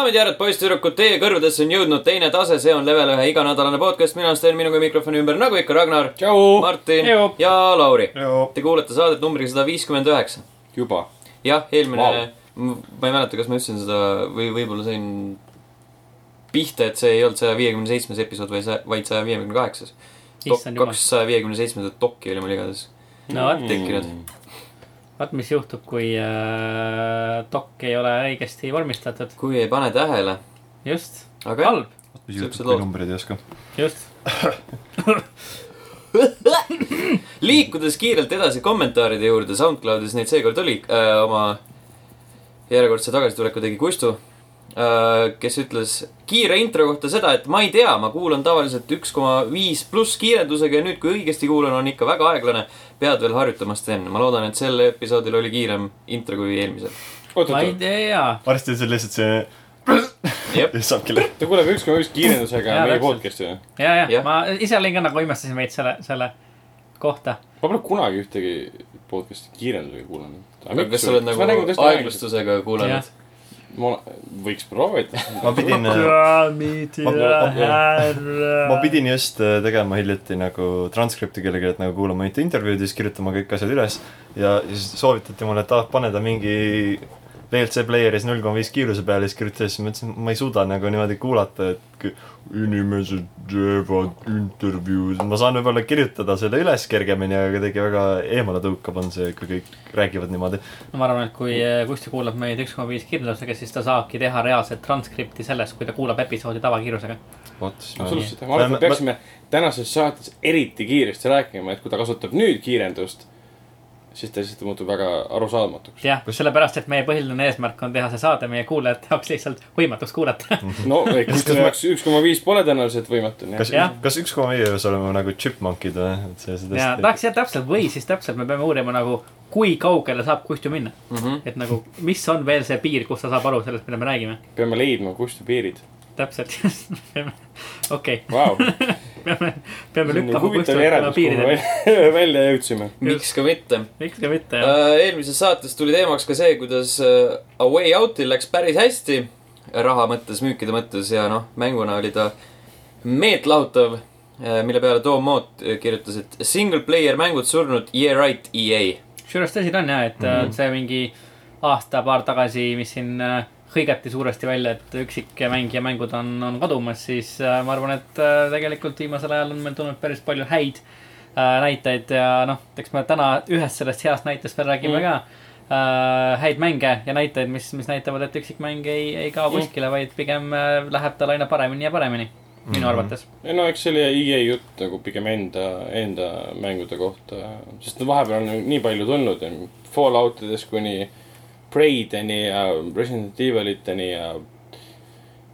daamid ja härrad, poisssüdrukud, teie kõrvadesse on jõudnud teine tase, see on level ühe iganädalane podcast, mina olen Sten, minuga mikrofoni ümber, nagu ikka, Ragnar, Martin Joo. ja Lauri. joo, Te kuulete saadet numbriga sada viiskümmend üheksa. juba. jah, eelmine wow., ma ei mäleta, kas ma ütlesin seda või võib-olla sain pihta, et see ei olnud saja viiekümne seitsmes episood, vaid, vaid saja viiekümne kaheksas. jumal. kaksasaja viiekümne seitsmendat dokki oli mul igatahes no tekkinud. Vaat mis juhtub, kui äh, dok ei ole õigesti vormistatud. kui ei pane tähele, just, halb, mis juhtub, kui numbreid ei oska? just. liikudes kiirelt edasi kommentaaride juurde, SoundCloudis neid seekord oli äh,, oma järjekordse tagasituleku tegi Kustu äh,, kes ütles kiire intro kohta seda, et ma ei tea, ma kuulan tavaliselt üks koma viis pluss kiirendusega ja nüüd, kui õigesti kuulan, on ikka väga aeglane. Pead veel harjutama, Sten, ma loodan, et sel episoodil oli kiirem intro kui eelmisel. ma ei tea. varsti on see lihtsalt see, jep, ja saabki läbi. ta kuuleb üks koma üks kiirendusega meie podcast'i või? ja, ja Jah. ma ise olin ka nagu imestasin veits selle, selle kohta. ma pole kunagi ühtegi podcast'i kiirendusega kuulanud. kas sa oled nagu aeglustusega kuulanud? Ma võiks proovida. ma pidin, daamid Ma- pidin just äh, tegema hiljuti nagu transkripti kellelegi, et nagu kuulama mitu intervjuud ja siis kirjutama kõik asjad üles. ja siis soovitati mulle, et ah, pane ta mingi VLC player'is null koma viis kiiruse peale, siis kirjutasin, siis mõtlesin, ma ei suuda nagu niimoodi kuulata, et inimesed teevad intervjuud, ma saan võib-olla kirjutada selle üles kergemini, aga kuidagi väga eemaletõukav on see, kui kõik räägivad niimoodi. ma arvan, et kui äh, Kusti kuulab meid üks koma viis kiirendusega, siis ta saabki teha reaalset transkripti sellest, kui ta kuulab episoodi tavakiirusega. ma absoluutselt, ma arvan, et me peaksime tänases saates eriti kiiresti rääkima, et kui ta kasutab nüüd kiirendust, siis ta lihtsalt muutub väga arusaamatuks. jah, sellepärast, et meie põhiline eesmärk on teha see saade meie kuulajate jaoks lihtsalt võimatuks kuulata. no Kustu jaoks üks koma viis pole tõenäoliselt võimatu, kas kas üks koma viies oleme nagu chipmunkid või, et see, see ja tahaks jah täpselt või siis täpselt me peame uurima nagu, kui kaugele saab Kustu minna. Mhm. et nagu, mis on veel see piir, kus ta saab aru sellest, mida me räägime. peame leidma Kustu piirid. Täpselt, okei, Vau, peame, peame nii lükkama Kustu huvitav tema järeldus, kuhu piirideni. me välja jõudsime. miks ka mitte miks ka mitte, jah. Äh, eelmises saates tuli teemaks ka see, kuidas äh, A Way Out'il läks päris hästi raha mõttes, müükide mõttes ja noh, mänguna oli ta meeltlahutav. mille peale Tom Moot äh, kirjutas, et single player mängud surnud, yeah right, EA. kusjuures tõsi ta on jah, et mm. -hmm. see mingi aasta-paar tagasi, mis siin äh, hõigati suuresti välja, et üksikmängija mängud on, on kadumas, siis äh, ma arvan, et äh, tegelikult viimasel ajal on meil tulnud päris palju häid äh, näiteid ja noh, eks me täna ühest sellest heast näitest veel räägime Mm. mm. ka äh,. häid mänge ja näiteid, mis, mis näitavad, et üksikmäng ei, ei kao Mm. kuskile, vaid pigem äh, läheb tal aina paremini ja paremini, minu Mhm. arvates. ja no eks see oli EA jutt nagu pigem enda, enda mängude kohta, sest vahepeal on nii palju tulnud, Falloutidest kuni Preideni ja Resident Eviliteni ja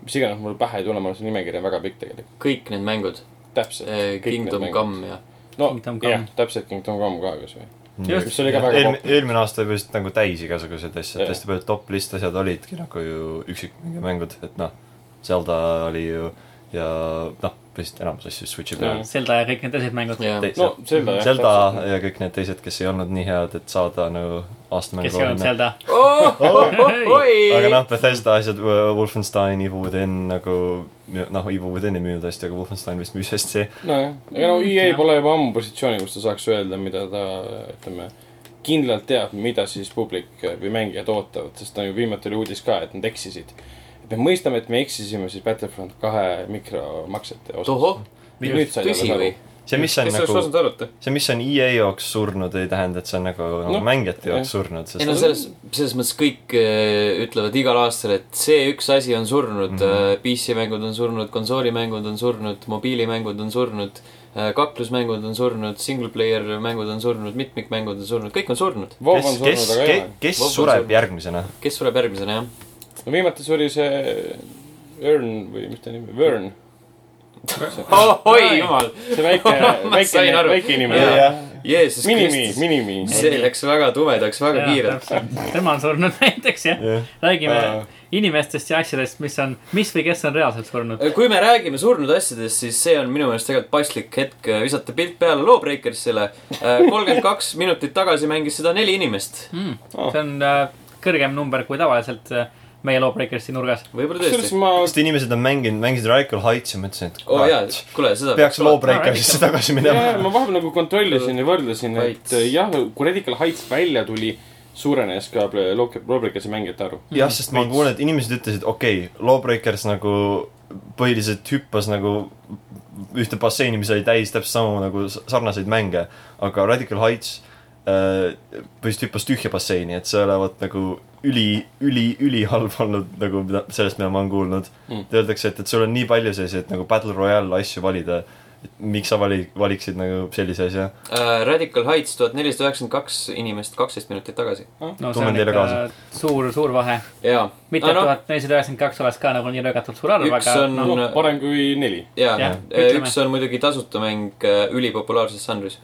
mis iganes mul pähe ei tule, olen see nimekiri on väga pikk tegelikult, kõik need mängud, täpselt. Kingdom Come ja. no jah, täpselt Kingdom Come ka kasvõi. Just. mis oli ka väga eelmine, popp. eelmine aasta oli vist nagu täis igasuguseid asju, et hästi paljud top list asjad olidki nagu ju üksikmängud, et noh, Zelda oli ju ja noh, vist enamus asju Switch'i peal. Zelda ja kõik need teised mängud, ja no Zelda jah. Zelda ja kõik need teised, kes ei olnud nii head, et saada nagu aastamängu kes ei olnud Zelda. oh, oh, oh, oi aga noh, Bethesda asjad, Wolfenstein, Evil Within nagu noh, Evil Withini müünud hästi, aga Wolfenstein vist müüs hästi. nojah, ega no EA pole juba ammu positsiooni, kus ta saaks öelda, mida ta, ütleme, kindlalt teab, mida siis publik või mängijad ootavad, sest no ju viimati oli uudis ka, et nad eksisid. Et me mõistame, et me eksisime siis Battlefront kahe mikromaksete osas. nüüd sai tõsi või? see, mis on kes nagu, see, mis on EA jaoks surnud, ei tähenda, et see on nagu, nagu Noh, mängijate jaoks surnud, ei no selles, selles mõttes kõik äh, ütlevad igal aastal, et see üks asi on surnud mm. -hmm. PC-mängud on surnud, konsoolimängud on surnud, mobiilimängud on surnud, kaklusmängud on surnud, single player mängud on surnud, mitmikmängud on surnud, kõik on surnud. Kes on, surnud, kes kes on sureb surnud. järgmisena? kes sureb järgmisena, jah? No viimati suri see Ern või mis ta nimi, Vern. oi jumal, see väike, väike väike inimene. Jeesus Minimi. Minimi. see läks väga tumedaks väga kiirelt. tema on surnud näiteks jah, jah, räägime Aa. inimestest ja asjadest, mis on, mis või kes on reaalselt surnud. kui me räägime surnud asjadest, siis see on minu meelest tegelikult paslik hetk äh, visata pilt peale Lawbreakersile. kolmkümmend kaks minutit tagasi mängis seda neli inimest. Mm. Oh. see on äh, kõrgem number kui tavaliselt äh, meie Lawbreakersi nurgas. võib-olla kusjuures tõesti. ma, sest inimesed on mänginud, mängisid Radical Heights ja mõtlesin, et oo jaa kuule, seda peaks Lawbreakersisse tagasi minema. ma vahepeal nagu kontrollisin ja võrdlesin, et Heights. jah, kui Radical Heights välja tuli, suurenes ka Lawbreakersi mängijate arv. jah, sest ma olen kuulnud, et inimesed ütlesid, okei okay,, Lawbreakers nagu põhiliselt hüppas nagu ühte basseini, mis oli täis täpselt samu nagu sarnaseid mänge, aga Radical Heights äh, põhiliselt hüppas tühja basseini, et see olevat nagu üli, üli, ülihalb olnud nagu mida, sellest, mida ma olen kuulnud Mm. Öeldakse, et, et sul on nii palju selliseid nagu Battle Royale asju valida, et miks sa vali-, valiksid nagu sellise asja. uh,. Radical Heights tuhat nelisada üheksakümmend kaks inimest kaksteist minutit tagasi. no see Tunnen on ikka suur, suur vahe. mitte tuhat nelisada üheksakümmend kaks oleks ka nagu nii röögatult suur arv, Üks aga on- noh, noh, parem kui neli. jaa Jah,, üks ütleme. on muidugi tasuta mäng uh, ülipopulaarses žanris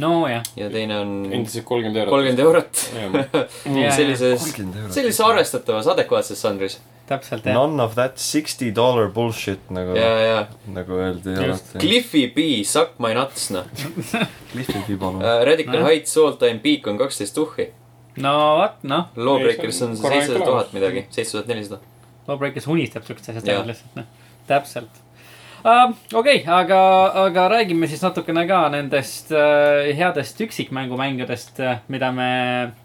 nojah. ja teine on endiselt kolmkümmend eurot. kolmkümmend eurot. Sellises, 30 eurot. sellises arvestatavas adekvaatses žanris. täpselt jah. None of that sixty dollar bullshit nagu ja, ja nagu öeldi Just. alati. Cliffy B, suck my nuts, noh. Cliffi Pibalo. Radical Nojah. Heights all time peak on kaksteist tuhhi. no vot, noh, Lawbreakers on seitsesada tuhat midagi, seitse tuhat nelisada. Lawbreakers unistab siuksest asjast Jah. lihtsalt, noh, täpselt uh,. okei okay,, aga, aga räägime siis natukene ka nendest uh, headest üksikmängumängudest, mida me,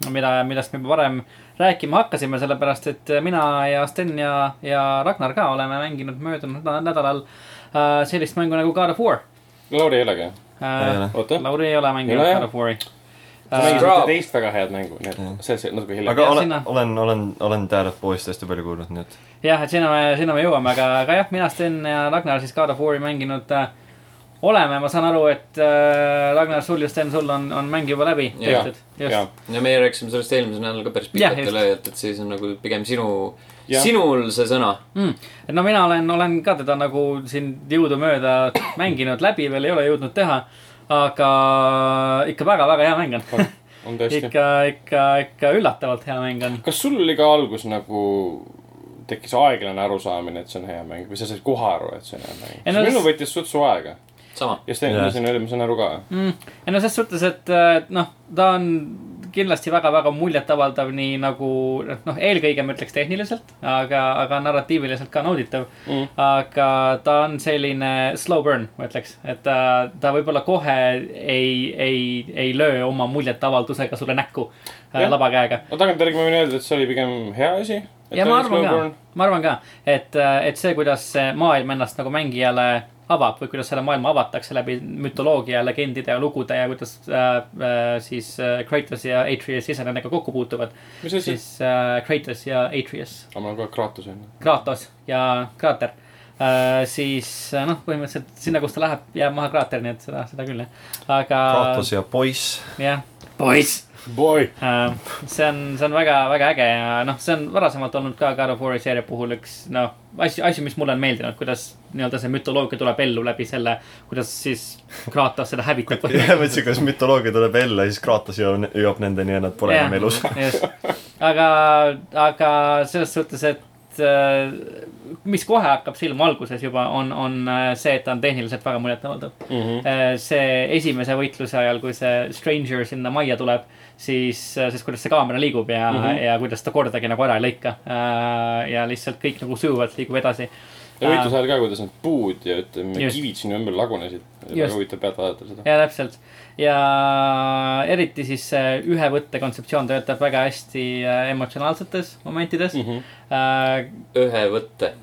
mida, millest me varem rääkima hakkasime, sellepärast et mina ja Sten ja, ja Ragnar ka oleme mänginud möödunud nädal- nädalal uh, sellist mängu nagu God of War Lauri ei olegi? Uh,. Lauri ei ole mänginud. God of War'i. Mängisid teist väga head mängu, nii et see, see natuke hiljem. aga Jah, olen olen, olen, olen Dad of Boy'st hästi palju kuulnud, nii et jah, et sinna me, sinna me jõuame, aga, aga jah, mina, Sten ja Ragnar siis God of War'i mänginud äh, oleme, ma saan aru, et äh, Ragnar, sul ja Sten, sul on, on mäng juba läbi tehtud. ja meie rääkisime sellest eelmisel nädalal ka päris pikalt ja laialt, et siis on nagu pigem sinu, sinul see sõna. mm.. et no mina olen, olen ka teda nagu siin jõudumööda mänginud läbi, veel ei ole jõudnud teha. Aga ikka väga-väga hea mäng on. on tõesti. ikka, ikka, ikka üllatavalt hea mäng on. kas sul oli ka algus nagu tekkis aeglane arusaamine, et see on hea mäng või sa said kohe aru, et see on hea mäng? Ei, no minul võttis suht su aega sama. ja Sten, ma sain ma saan aru ka. mm.. ei no ses suhtes, et äh, noh, ta on kindlasti väga-väga muljetavaldav, nii nagu noh, eelkõige ma ütleks tehniliselt, aga, aga narratiiviliselt ka nauditav Mm. aga ta on selline slow burn, ma ütleks, et ta, ta võib-olla kohe ei, ei, ei löö oma muljetavaldusega sulle näkku äh, Jah. labakäega. no tagantjärgi ma võin öelda, et see oli pigem hea asi. ja ma arvan ka, ma arvan ka, et, et see, kuidas see maailm ennast nagu mängijale avab või kuidas selle maailma avatakse läbi mütoloogia, legendide ja lugude ja kuidas äh, äh, siis äh, Kratos ja Atreus ise nendega kokku puutuvad. siis äh, Kratos ja Atreus, aga mul on aeg Kratos on ju. Kratos ja kraater äh,. siis äh, noh, põhimõtteliselt sinna, kus ta läheb, jääb maha kraater, nii et seda, seda küll jah. aga Kratos ja poiss. jah, poiss Boy. Äh, see on, see on väga, väga äge ja noh, see on varasemalt olnud ka God of War'i seeria puhul üks noh, asju, asju, mis mulle on meeldinud, kuidas nii-öelda see mütoloogia tuleb ellu läbi selle, kuidas siis Kratos seda hävitab. jah, mõtlesin, kas mütoloogia tuleb ellu ja siis Kratos jõuab, jõuab nendeni ja nad pole enam elus. aga, aga selles suhtes, et äh, mis kohe hakkab silma alguses juba, on, on äh, see, et ta on tehniliselt väga muljetavaldav. Mhm. Äh, see esimese võitluse ajal, kui see Stranger sinna majja tuleb, siis, siis kuidas see kaamera liigub ja mm. -hmm. ja kuidas ta kordagi nagu ära ei lõika. ja lihtsalt kõik nagu sujuvalt liigub edasi. ja võitluse ajal ka, kuidas need puud ja ütleme, kivid sinu ümber lagunesid. väga huvitav pealt vaadata seda. ja täpselt ja eriti siis see ühe võtte kontseptsioon töötab väga hästi äh, emotsionaalsetes momentides Mhm. äh,. ühe võtte.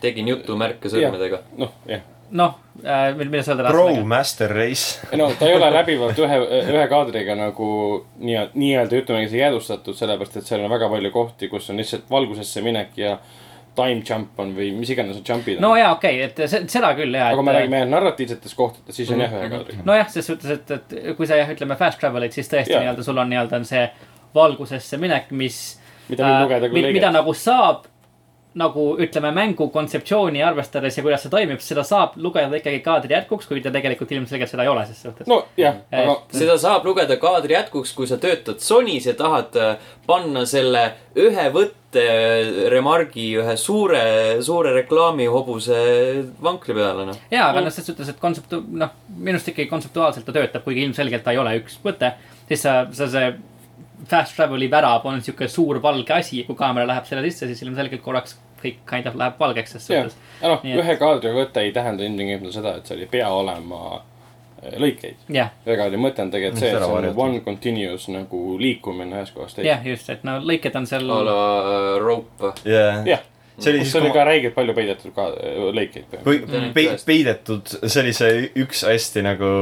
tegin jutumärke sõrmedega. noh, jah. noh, mida sa öelda Pro tahtsid? Master Race. no ta ei ole läbivalt ühe, ühe kaadriga nagu nii, nii-öelda jutumärgis jäädvustatud, sellepärast et seal on väga palju kohti, kus on lihtsalt valgusesse minek ja time jump on või mis iganes need jump'id on no jaa, okei okay,, et se- seda küll ja. aga kui me räägime narratiivsetest kohtadest, siis on jah ühe kaadriga. nojah, ses suhtes, et, et kui sa jah, ütleme fast travel'id, siis tõesti Jaa. nii-öelda sul on nii-öelda on see valgusesse minek, mis. Mida võib lugeda kui mida lõiget. nagu saab nagu ütleme, mängu kontseptsiooni arvestades ja kuidas see toimib, seda saab lugeda ikkagi kaadri jätkuks, kuid ta tegelikult ilmselgelt seda ei ole ses suhtes. nojah, aga Et- seda saab lugeda kaadri jätkuks, kui sa töötad Sonys ja tahad äh, panna selle ühe võtte remargi ühe suure, suure reklaamihobuse vankri peale, noh. jaa, aga noh, ses suhtes, et kontsept, noh, minu arust ikkagi kontseptuaalselt ta töötab, kuigi ilmselgelt ta ei ole üks võte. siis sa, sa see fast travel'i värav on sihuke suur valge asi, kui kaamera läheb selle sisse, siis ilmselgelt korraks kõik kind of läheb valgeks, ses suhtes., noh, Nii et- ühe kaadriga võtta ei tähenda ilmtingimata seda, et seal ei pea olema äh, lõikeid. jah, väga oli mõte on tegelikult see, et see on one continuous nagu liikumine ühest kohast teise. jah, just, et no lõiked on seal a la äh, rope. jah, see oli siis, oli ka räigelt palju peidetud ka äh, lõikeid. kui Mm. pe- peidetud, see oli see üks hästi nagu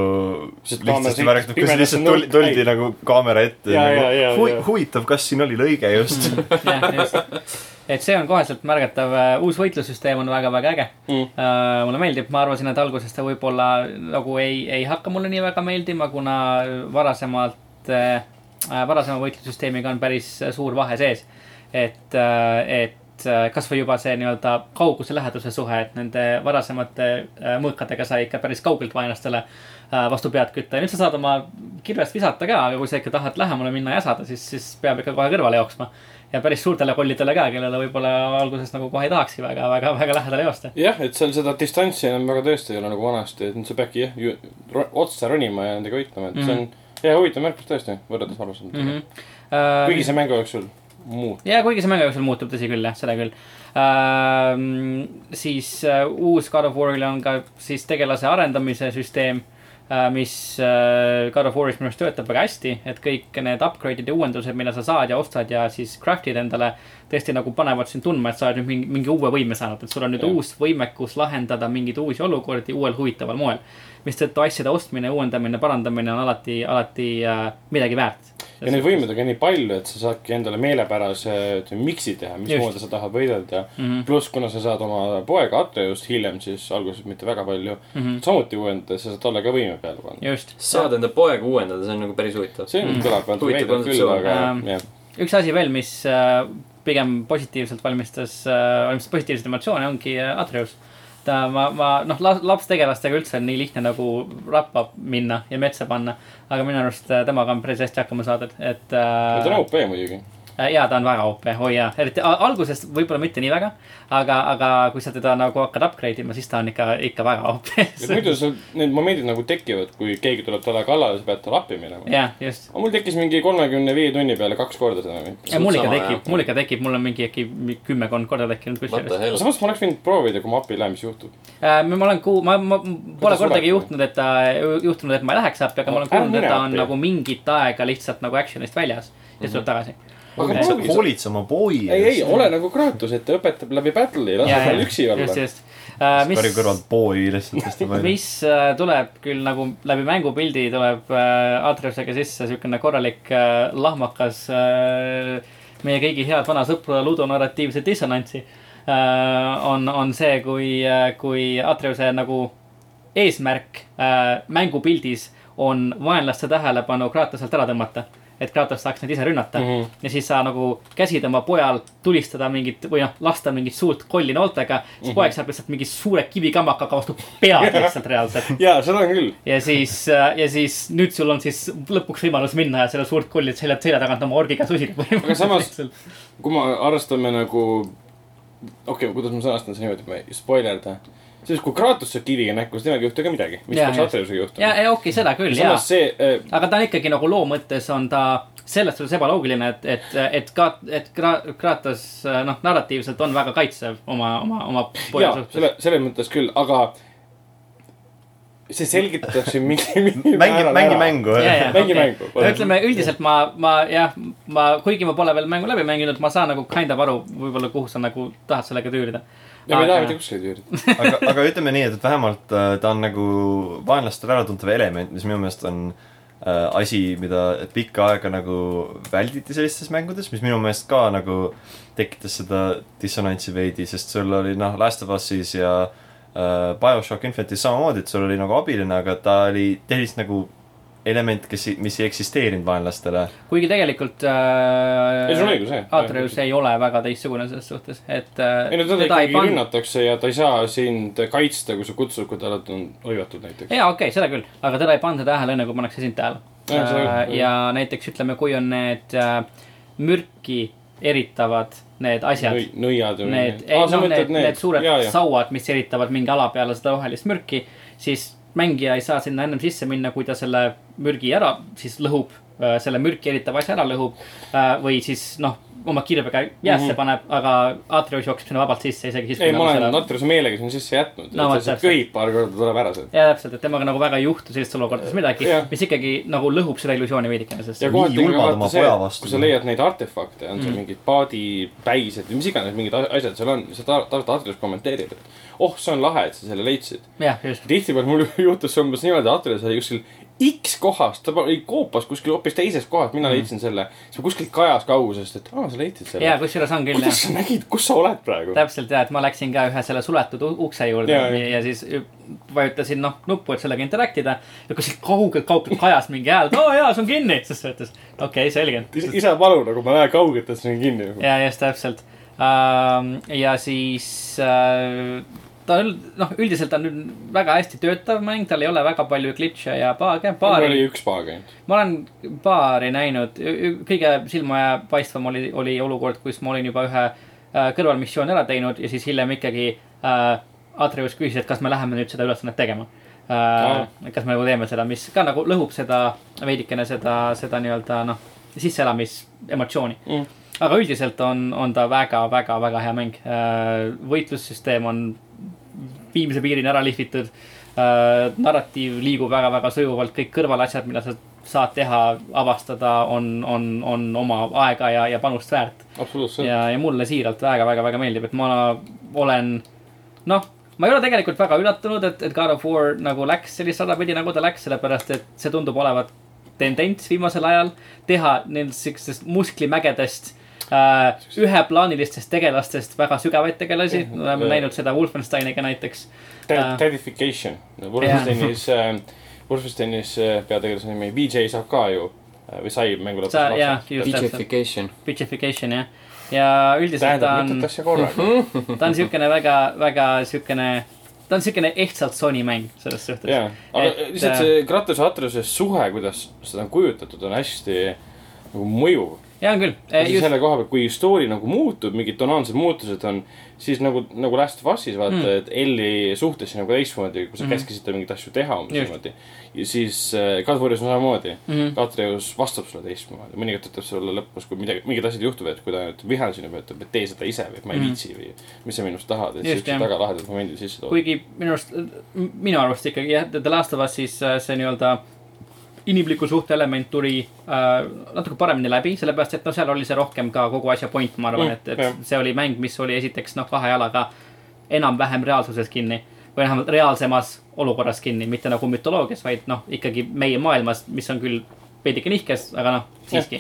kus lihtsalt tuli, nurka. tuldi nagu kaamera ette Ja, ja, ja, nagu, hu ja. huvitav, kas siin oli lõige just jah, just. et see on koheselt märgatav, uus võitlussüsteem on väga-väga äge Mm. uh,. mulle meeldib, ma arvasin, et alguses ta võib-olla nagu ei, ei hakka mulle nii väga meeldima, kuna varasemalt uh,, varasema võitlussüsteemiga on päris suur vahe sees. et uh,, et kasvõi juba see nii-öelda kauguse läheduse suhe, et nende varasemate mõõkadega sai ikka päris kaugelt vaenlastele vastu pead kütta ja nüüd sa saad oma kirvest visata ka, aga kui sa ikka tahad lähemale minna ja äsada, siis, siis peab ikka kohe kõrvale jooksma ja päris suurtele kollidele ka, kellele võib-olla alguses nagu kohe ei tahakski väga, väga, väga lähedale joosta. jah, et seal seda distantsi enam väga tõesti ei ole nagu vanasti, et nüüd sa peadki jah, otsa ronima ja nendega võitlema, et see on hea huvitav märkus tõesti, võrreldes varasematega mm. mm. -hmm. Uh, kuigi see mängu jooksul muutub. ja kuigi see mängu jooksul muutub, tõsi küll, jah, seda küll uh,. siis uh, uus God of War'il on ka siis tegelase arendamise süsteem mis uh, God of War'is minu arust töötab väga hästi, et kõik need upgrade'id ja uuendused, mida sa saad ja ostad ja siis craft'id endale. tõesti nagu panevad sind tundma, et sa oled nüüd mingi, mingi uue võime saanud, et sul on nüüd Jah. uus võimekus lahendada mingeid uusi olukordi uuel huvitaval moel. mistõttu asjade ostmine, uuendamine, parandamine on alati, alati uh, midagi väärt. Ja neid võimeid on ka nii palju, et sa saadki endale meelepärase, ütleme, mix'i teha, mismoodi sa tahad võidelda mm. -hmm.. pluss, kuna sa saad oma poega Atreust hiljem, siis alguses mitte väga palju mm. -hmm. samuti uuendada, sa saad talle ka võime peale panna. just. saad enda poega uuendada, see on nagu päris huvitav. see on, kõlab natuke Huvitav veidralt küll, aga Ähm, jah. üks asi veel, mis äh, pigem positiivselt valmistas äh,, valmistas positiivseid emotsioone, ongi äh, Atreus. ta, ma, ma noh, lapstegelastega üldse on nii lihtne nagu rappa minna ja metsa panna. aga minu arust äh, temaga on päris hästi hakkama saadud, et ta on äh,. OP muidugi. Ja ta on väga OP, oi jaa, eriti alguses võib-olla mitte nii väga. aga, aga kui sa teda nagu hakkad upgrade ima, siis ta on ikka, ikka väga OP. muidu sul need momendid nagu tekivad, kui keegi tuleb talle kallale, sa pead talle appi minema. jah, just. aga mul tekkis mingi kolmekümne viie tunni peale kaks korda seda. ja mul ikka tekib mul ikka tekib, mul on mingi äkki kümmekond korda tekkinud kusjuures. samas ma oleks võinud proovida, kui ma appi ei lähe, mis juhtub. Äh, ma olen kuu-, ma, ma pole kordagi juhtunud, et ta, juhtunud, et ma ei läheks appi, aga ma olen kuulnud, et ta on nagu mingit aega lihtsalt nagu action'ist väljas ja siis tuleb tagasi. Hoolitse oma boi ei, ei, ole nagu Kratos, et ta õpetab läbi battle'i, lase tal üksi just, olla. just. Äh, Kari mis, kõrvalt boi lihtsalt hästi palju. mis äh, tuleb küll nagu läbi mängupildi tuleb äh, Atreusega sisse siukene korralik äh, lahmakas äh, meie kõigi head vana sõpra ludonarratiivse dissonantsi äh,. on, on see, kui äh,, kui Atreuse nagu eesmärk äh, mängupildis on vaenlaste tähelepanu Kratoselt ära tõmmata. Et Kratos saaks neid ise rünnata mm. -hmm. ja siis sa nagu käsid oma pojal tulistada mingit või noh, lasta mingit suurt kolli nooltega. siis mm -hmm. poeg saab lihtsalt mingi suure kivikamakaga vastu pead lihtsalt reaalselt. jaa, seda on küll. ja siis, ja siis nüüd sul on siis lõpuks võimalus minna ja selle suurt kolli selja, selja tagant oma orgiga susida. aga samas, kui me arvestame nagu, okei okay,, kuidas ma sõnastan seda niimoodi, et ma ei spoilerda. Siis kui Kratos saab kiviga näkku, siis temaga ei juhtu ka midagi, mis peaks. Atreusega ja, juhtuma. ja okei okay,, seda küll, jaa äh,, aga ta on ikkagi nagu loo mõttes on ta selles suhtes ebaloogiline, et, et, et ka, et Kra- Kratos noh, narratiivselt on väga kaitsev oma, oma, oma poja suhtes. selle, selles mõttes küll, aga see selgitatakse mingi, mingi mängi, mängi. mängu. Ja, ja. mängi okei. mängu. ütleme üldiselt ma, ma jah, ma, kuigi ma pole veel mängu läbi mänginud, ma saan nagu kind of aru võib-olla, kuhu sa nagu tahad sellega tüürida. Ja me ei taha mitte kuskile tüürida. aga, aga ütleme nii, et, et vähemalt äh, ta on nagu vaenlastele äratuntav element, mis minu meelest on äh, asi, mida pikka aega nagu välditi sellistes mängudes, mis minu meelest ka nagu tekitas seda dissonantsi veidi, sest sul oli noh, Last of Us'is ja äh, BioShock Infinitis samamoodi, et sul oli nagu abiline, aga ta oli teist nagu element, kes, mis ei eksisteerinud vaenlastele. kuigi tegelikult äh, ei, sul on õigus, jah. Atreus ei ole väga teistsugune selles suhtes, et äh, ei no teda teda ikkagi pan- rünnatakse ja ta ei saa sind kaitsta, kui sa kutsud, kui ta on hõivatud näiteks. jaa, okei okay,, seda küll, aga teda ei panda tähele, enne kui pannakse sind tähele äh, ja näiteks ütleme, kui on need äh, mürki eritavad need asjad Nõi-, nõiad või need, ei noh, need, need suured jaa, jaa. sauad, mis eritavad mingi ala peale seda rohelist mürki, siis mängija ei saa sinna ennem sisse minna, kui ta selle mürgi ära siis lõhub äh, selle mürki eritava asja ära lõhub äh, või siis noh, oma kirvega jäässe mm -hmm. paneb, aga Atreus jookseb sinna vabalt sisse isegi siis. ei, ma olen Natriuse meelega sinna sisse jätnud No ta lihtsalt köhib paar korda, tuleb ära sealt. ja täpselt, et temaga nagu väga ei juhtu sellistes olukordades midagi mis ikkagi nagu lõhub seda illusiooni veidikene, sest ja kohati vaata see kui sa leiad neid artefakte, on Mm. mingid paadipäised või mis iganes mingid asjad seal on, sa tahad, Atrius kommenteerib, et oh, see on lahe, et sa selle leidsid. tihtipeale mul juhtus see umbes niimoodi, Atrius oli kuskil X kohas, ta oli koopas kuskil hoopis teises kohas, mina Mm. leidsin selle. siis ma kuskilt kajas kaugusest, et aa, sa leidsid selle ja. kusjuures on küll kuidas sa nägid, kus sa oled praegu? täpselt ja, et ma läksin ka ühe selle suletud ukse juurde Ja, ja, ja. siis vajutasin noh nuppu, et sellega interact ida. ja kuskilt kaugelt, kaugelt kajas mingi hääl, et oo jaa, see on kinni, siis ta ütles, okei okay,, selge. isa palu nagu ma näen kaugelt, et see on kinni. ja just täpselt. ja siis äh, ta noh, üldiselt on nüüd väga hästi töötav mäng, tal ei ole väga palju glitch'e ja bug'e, mul oli üks paag ainult. ma olen paari näinud, kõige silmapaistvam oli, oli olukord, kus ma olin juba ühe äh, kõrvalmissiooni ära teinud ja siis hiljem ikkagi äh, Atreus küsis, et kas me läheme nüüd seda ülesannet tegema äh,. kas me nagu teeme seda, mis ka nagu lõhub seda veidikene seda, seda nii-öelda noh, sisseelamisemotsiooni Mm. aga üldiselt on, on ta väga, väga, väga hea mäng äh,. võitlussüsteem on viimse piirini ära lihvitud äh,. narratiiv liigub väga-väga sujuvalt, kõik kõrvalasjad, mida sa saad teha, avastada, on, on, on oma aega ja, ja panust väärt. ja, ja mulle siiralt väga-väga-väga meeldib, et ma olen, noh, ma ei ole tegelikult väga üllatunud, et, et God of War nagu läks sellist rada pidi, nagu ta läks, sellepärast et see tundub olevat tendents viimasel ajal teha nendest siukestest musklimägedest üheplaanilistest tegelastest väga sügavaid tegelasi, me oleme näinud seda Wolfensteiniga näiteks. Äh. Dedication. Wolfensteinis, Wolfensteinis äh, peategelase nimi VJ saab ka ju äh, või sai mängu lõpus Bitchification. bitchification jah. ja üldiselt ta tähendab on mitut, asja korraga. ta on siukene väga, väga siukene, ta on siukene ehtsalt Sony mäng selles suhtes. jaa, aga Et, lihtsalt äh, see Kratos ja Atruse suhe, kuidas seda on kujutatud, on hästi nagu mõjuv. Ja on küll, just... just, selle koha pealt, kui story nagu muutub, mingid tonaalsed muutused on, siis nagu, nagu Last of Us'is vaata Mm. mm., et Elli suhtlesin nagu teistmoodi, kui sa mm -hmm. käskisid tal mingeid asju teha umbes niimoodi. ja siis äh, Kadriorus on samamoodi mm. -hmm. Kadriorus vastab sulle teistmoodi, mõnikord ütleb sulle lõpus, kui midagi, mingid asjad juhtuvad, et kui ta nüüd vihane sinu peale, ütleb, et tee seda ise või ma ei Mhm. viitsi või mis sa minust tahad, et siuksed väga lahedad momendid sisse tood. kuigi minu arust, minu arust ikkagi jah, The Last of Us siis äh, see nii-öelda inimliku suhte element tuli äh, natuke paremini läbi, sellepärast et noh, seal oli see rohkem ka kogu asja point, ma arvan Mm, et, et see oli mäng, mis oli esiteks noh, kahe jalaga enam-vähem reaalsuses kinni või vähemalt reaalsemas olukorras kinni, mitte nagu mütoloogias, vaid noh, ikkagi meie maailmas, mis on küll veidike nihkes, aga noh, siiski.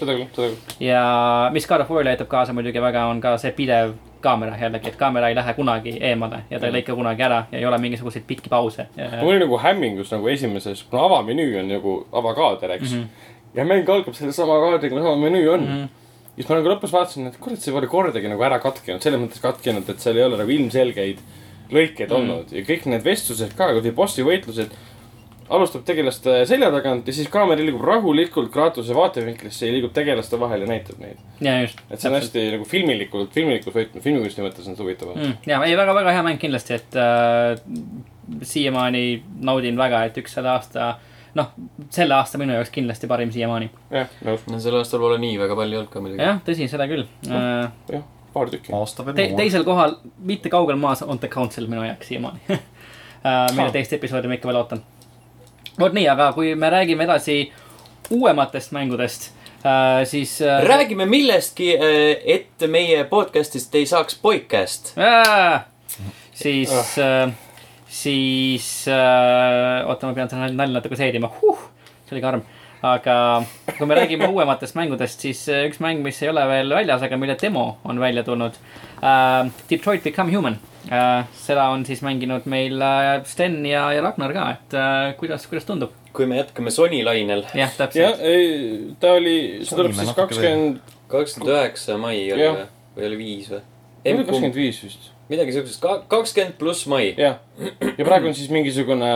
ja mis God of War'ile aitab kaasa muidugi väga, on ka see pidev kaamera jällegi, et kaamera ei lähe kunagi eemale ja ta ei Mhm. lõika kunagi ära ja ei ole mingisuguseid pikki pause. mul oli nagu hämmingus nagu esimeses, kuna avamenüü on nagu avakaader, eks mm. -hmm. ja mäng algab selle sama kaadriga, nagu avamenüü on mm. -hmm. siis ma nagu lõpus vaatasin, et kurat, see pole kordagi nagu ära katkenud, selles mõttes katkenud, et seal ei ole nagu ilmselgeid lõikeid mm olnud ja kõik need vestlused ka, kui bossi võitlused. Alustab tegelaste selja tagant ja siis kaamera liigub rahulikult Kratose vaatevinklisse ja liigub tegelaste vahel ja näitab neid. ja just. et see on hästi nagu filmilikult, filmilikus võtmes, filmikunsti mõttes on see huvitav mm,. ja ei, väga-väga hea mäng kindlasti, et äh, siiamaani naudin väga, et üks selle aasta, noh, selle aasta minu jaoks kindlasti parim siiamaani. jah, nõus, no sel aastal pole nii väga palju olnud ka muidugi. jah, tõsi, seda küll äh,. jah, paar tükki. aasta veel Te, teisel kohal, mitte kaugel maas, on The Council minu jaoks siiamaani uh,. mille teist episoodi ma ikka veel ootan. Vot nii, aga kui me räägime edasi uuematest mängudest uh,, siis uh,. räägime millestki, et meie podcast'ist ei saaks podcast. siis uh,, siis uh,, oota, ma pean seda nalja natuke seedima huh,, see oli karm aga kui me räägime uuematest mängudest, siis äh, üks mäng, mis ei ole veel väljas, aga mille demo on välja tulnud uh,. Detroit Become Human. Seda on siis mänginud meil uh, Sten ja, ja Ragnar ka, et uh, kuidas, kuidas tundub? kui me jätkame Sony lainel, jah, jah täpselt., ei, ta oli, see tuleb siis kakskümmend, kakskümmend üheksa mai oli või, või oli viis või? kakskümmend viis vist, midagi siuksest, kakskümmend pluss mai. jah. ja praegu on siis mingisugune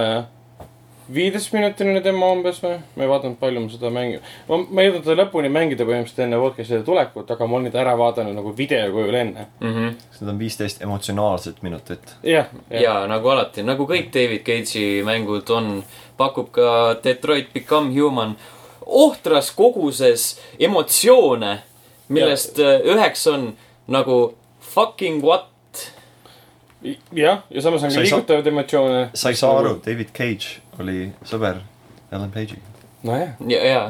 viieteistminutiline demo umbes või? ma ei vaadanud, palju ma seda mängi-, ma, ma ei jõudnud seda lõpuni mängida põhimõtteliselt enne podcast'i tulekut, aga ma olin ta ära vaadanud nagu video kujul enne. Need on viisteist emotsionaalset minutit. jah, ja nagu alati, nagu kõik David Cage'i mängud on, pakub ka Detroit Become Human ohtras koguses emotsioone, millest äh, üheks on nagu fucking what. jah, ja samas on Sa ka liigutavaid emotsioone. sa ei saa aru, David Cage oli sõber Ellen Page'iga. nojah, ja, ja.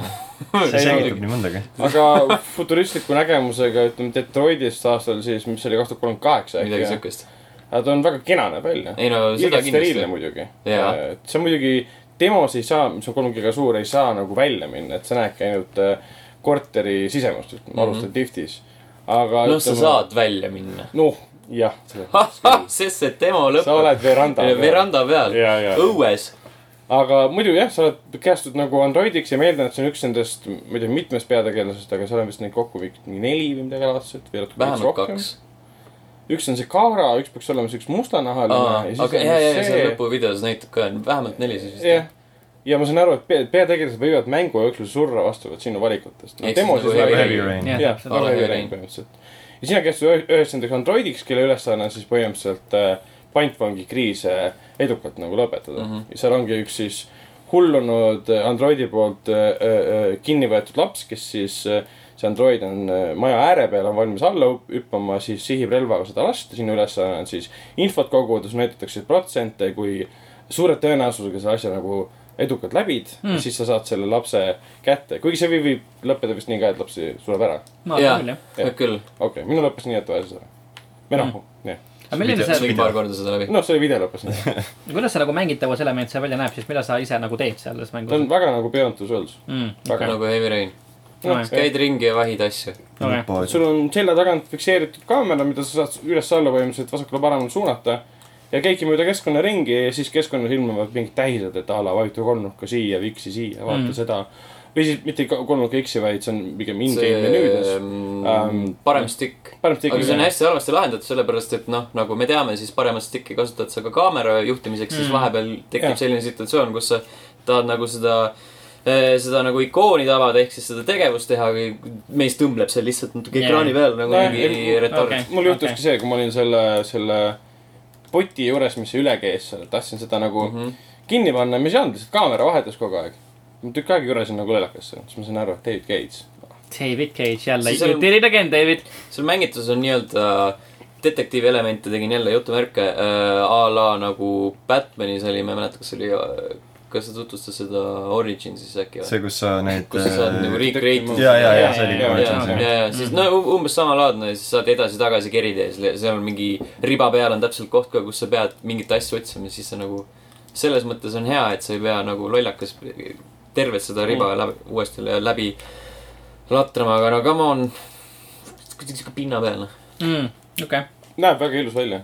see ei selgitab nii mõndagi. aga futuristliku nägemusega, ütleme Detroitist aastal siis, mis oli kaks tuhat kolmkümmend kaheksa midagi siukest. aga ta on väga kena näeb välja. ei no seda kindlasti. muidugi. See on muidugi, demos ei saa, mis on kolmgiga suur, ei saa nagu välja minna, et sa näedki ainult äh, korteri sisemust, ütleme Mhm. alustad liftis. aga noh, sa saad välja minna. noh, jah. sest see demo lõpeb. sa oled veranda peal. veranda peal, õues. aga muidu jah, sa oled käestud nagu androidiks ja ma eeldan, et see on üks nendest, ma ei tea, mitmest peategelasest, aga seal on vist neid kokku mingi neli või midagi laadset. vähemalt kaks. üks on see Kara, üks peaks olema siukse mustanahaline. aga ja, ja, ja seal lõpuvideos näitab ka, vähemalt neli siis vist. jah, ja ma saan aru, et pea- peategelased võivad mängu jooksul surra vastavalt sinu valikutest. Ehk demo siis siis nagu välja. Rain. jah, jah, ja sina käistud ühest nendest androidiks, kelle ülesanne on siis põhimõtteliselt äh, pantvangi kriise edukalt nagu lõpetada mm. -hmm. ja seal ongi üks siis hullunud äh, androidi poolt äh, kinni võetud laps, kes siis see android on maja ääre peal, on valmis alla hüp- hüppama, siis sihib relvaga seda last sinu ülesanne on siis infot koguda, sulle näidatakse protsente, kui suure tõenäosusega selle asja nagu edukalt läbid mm. ja siis sa saad selle lapse kätte, kuigi see võib, võib lõppeda vist nii ka, et laps sureb ära. ma jaa arvan küll, jah. küll. okei okay,, minul lõppes nii, et vajas ära. või noh, jah. aga milline see, tegin paar korda seda läbi. noh, see video lõppes nii. kuidas see nagu mängitavuselement seal välja näeb, siis mida sa ise nagu teed selles ta on mängus väga nagu Beyond Two Souls. mm,? väga nagu Heavy Rain. Noh, käid ringi ja vahid asju. okei, sul on selja tagant fikseeritud kaamera, mida sa saad üles-alla põhimõtteliselt vasakule-paremale suunata. Ja käidki mööda keskkonna ringi ja siis keskkonnas ilmuvad mingid tähised, et a la vajuta kolmnurka siia, X-i siia, vaata Mm. seda. või siis mitte ka- kolmnurka X-i, vaid see on pigem in-game menüüdes. Ähm, parem stick aga see on hästi halvasti lahendatud, sellepärast et noh, nagu me teame, siis paremat stick'i kasutad sa ka kaamera juhtimiseks mm., siis vahepeal tekib Jah. selline situatsioon, kus sa tahad nagu seda seda nagu ikooni tabada, ehk siis seda tegevust teha, aga mees tõmbleb seal lihtsalt natuke Jaa. ekraani peal nagu Nojah, mingi ei, retard okay.. mul juhtuski okay. see, kui ma olin selle, selle poti juures, mis üle käis seal, tahtsin seda nagu mm. -hmm. kinni panna, mis ei olnud, lihtsalt kaamera vahetas kogu aeg. ma tükk aega jurasin nagu lelakasse, siis ma sain aru, et David Gates. David Cage jälle, you did it again, David. seal mängitus on nii-öelda detektiivelemente, tegin jälle jutumärke äh, a la nagu Batmanis oli, ma ei mäleta, kas oli, kas sa tutvustasid seda Origin siis äkki või? see, kus sa neid. kus sa saad nagu recreate ja, ja, ja see oli ka jaa, Origins ja, ja siis no u- umbes samalaadne, siis saad edasi-tagasi kerida ja seal on mingi riba peal on täpselt koht ka, kus sa pead mingit asja otsima, siis sa nagu. selles mõttes on hea, et sa ei pea nagu lollakas tervet seda riba läbi, uuesti lä- läbi latrama, aga no come on. kuidagi sihuke pinnapealne. Mm, okei, näeb väga ilus välja.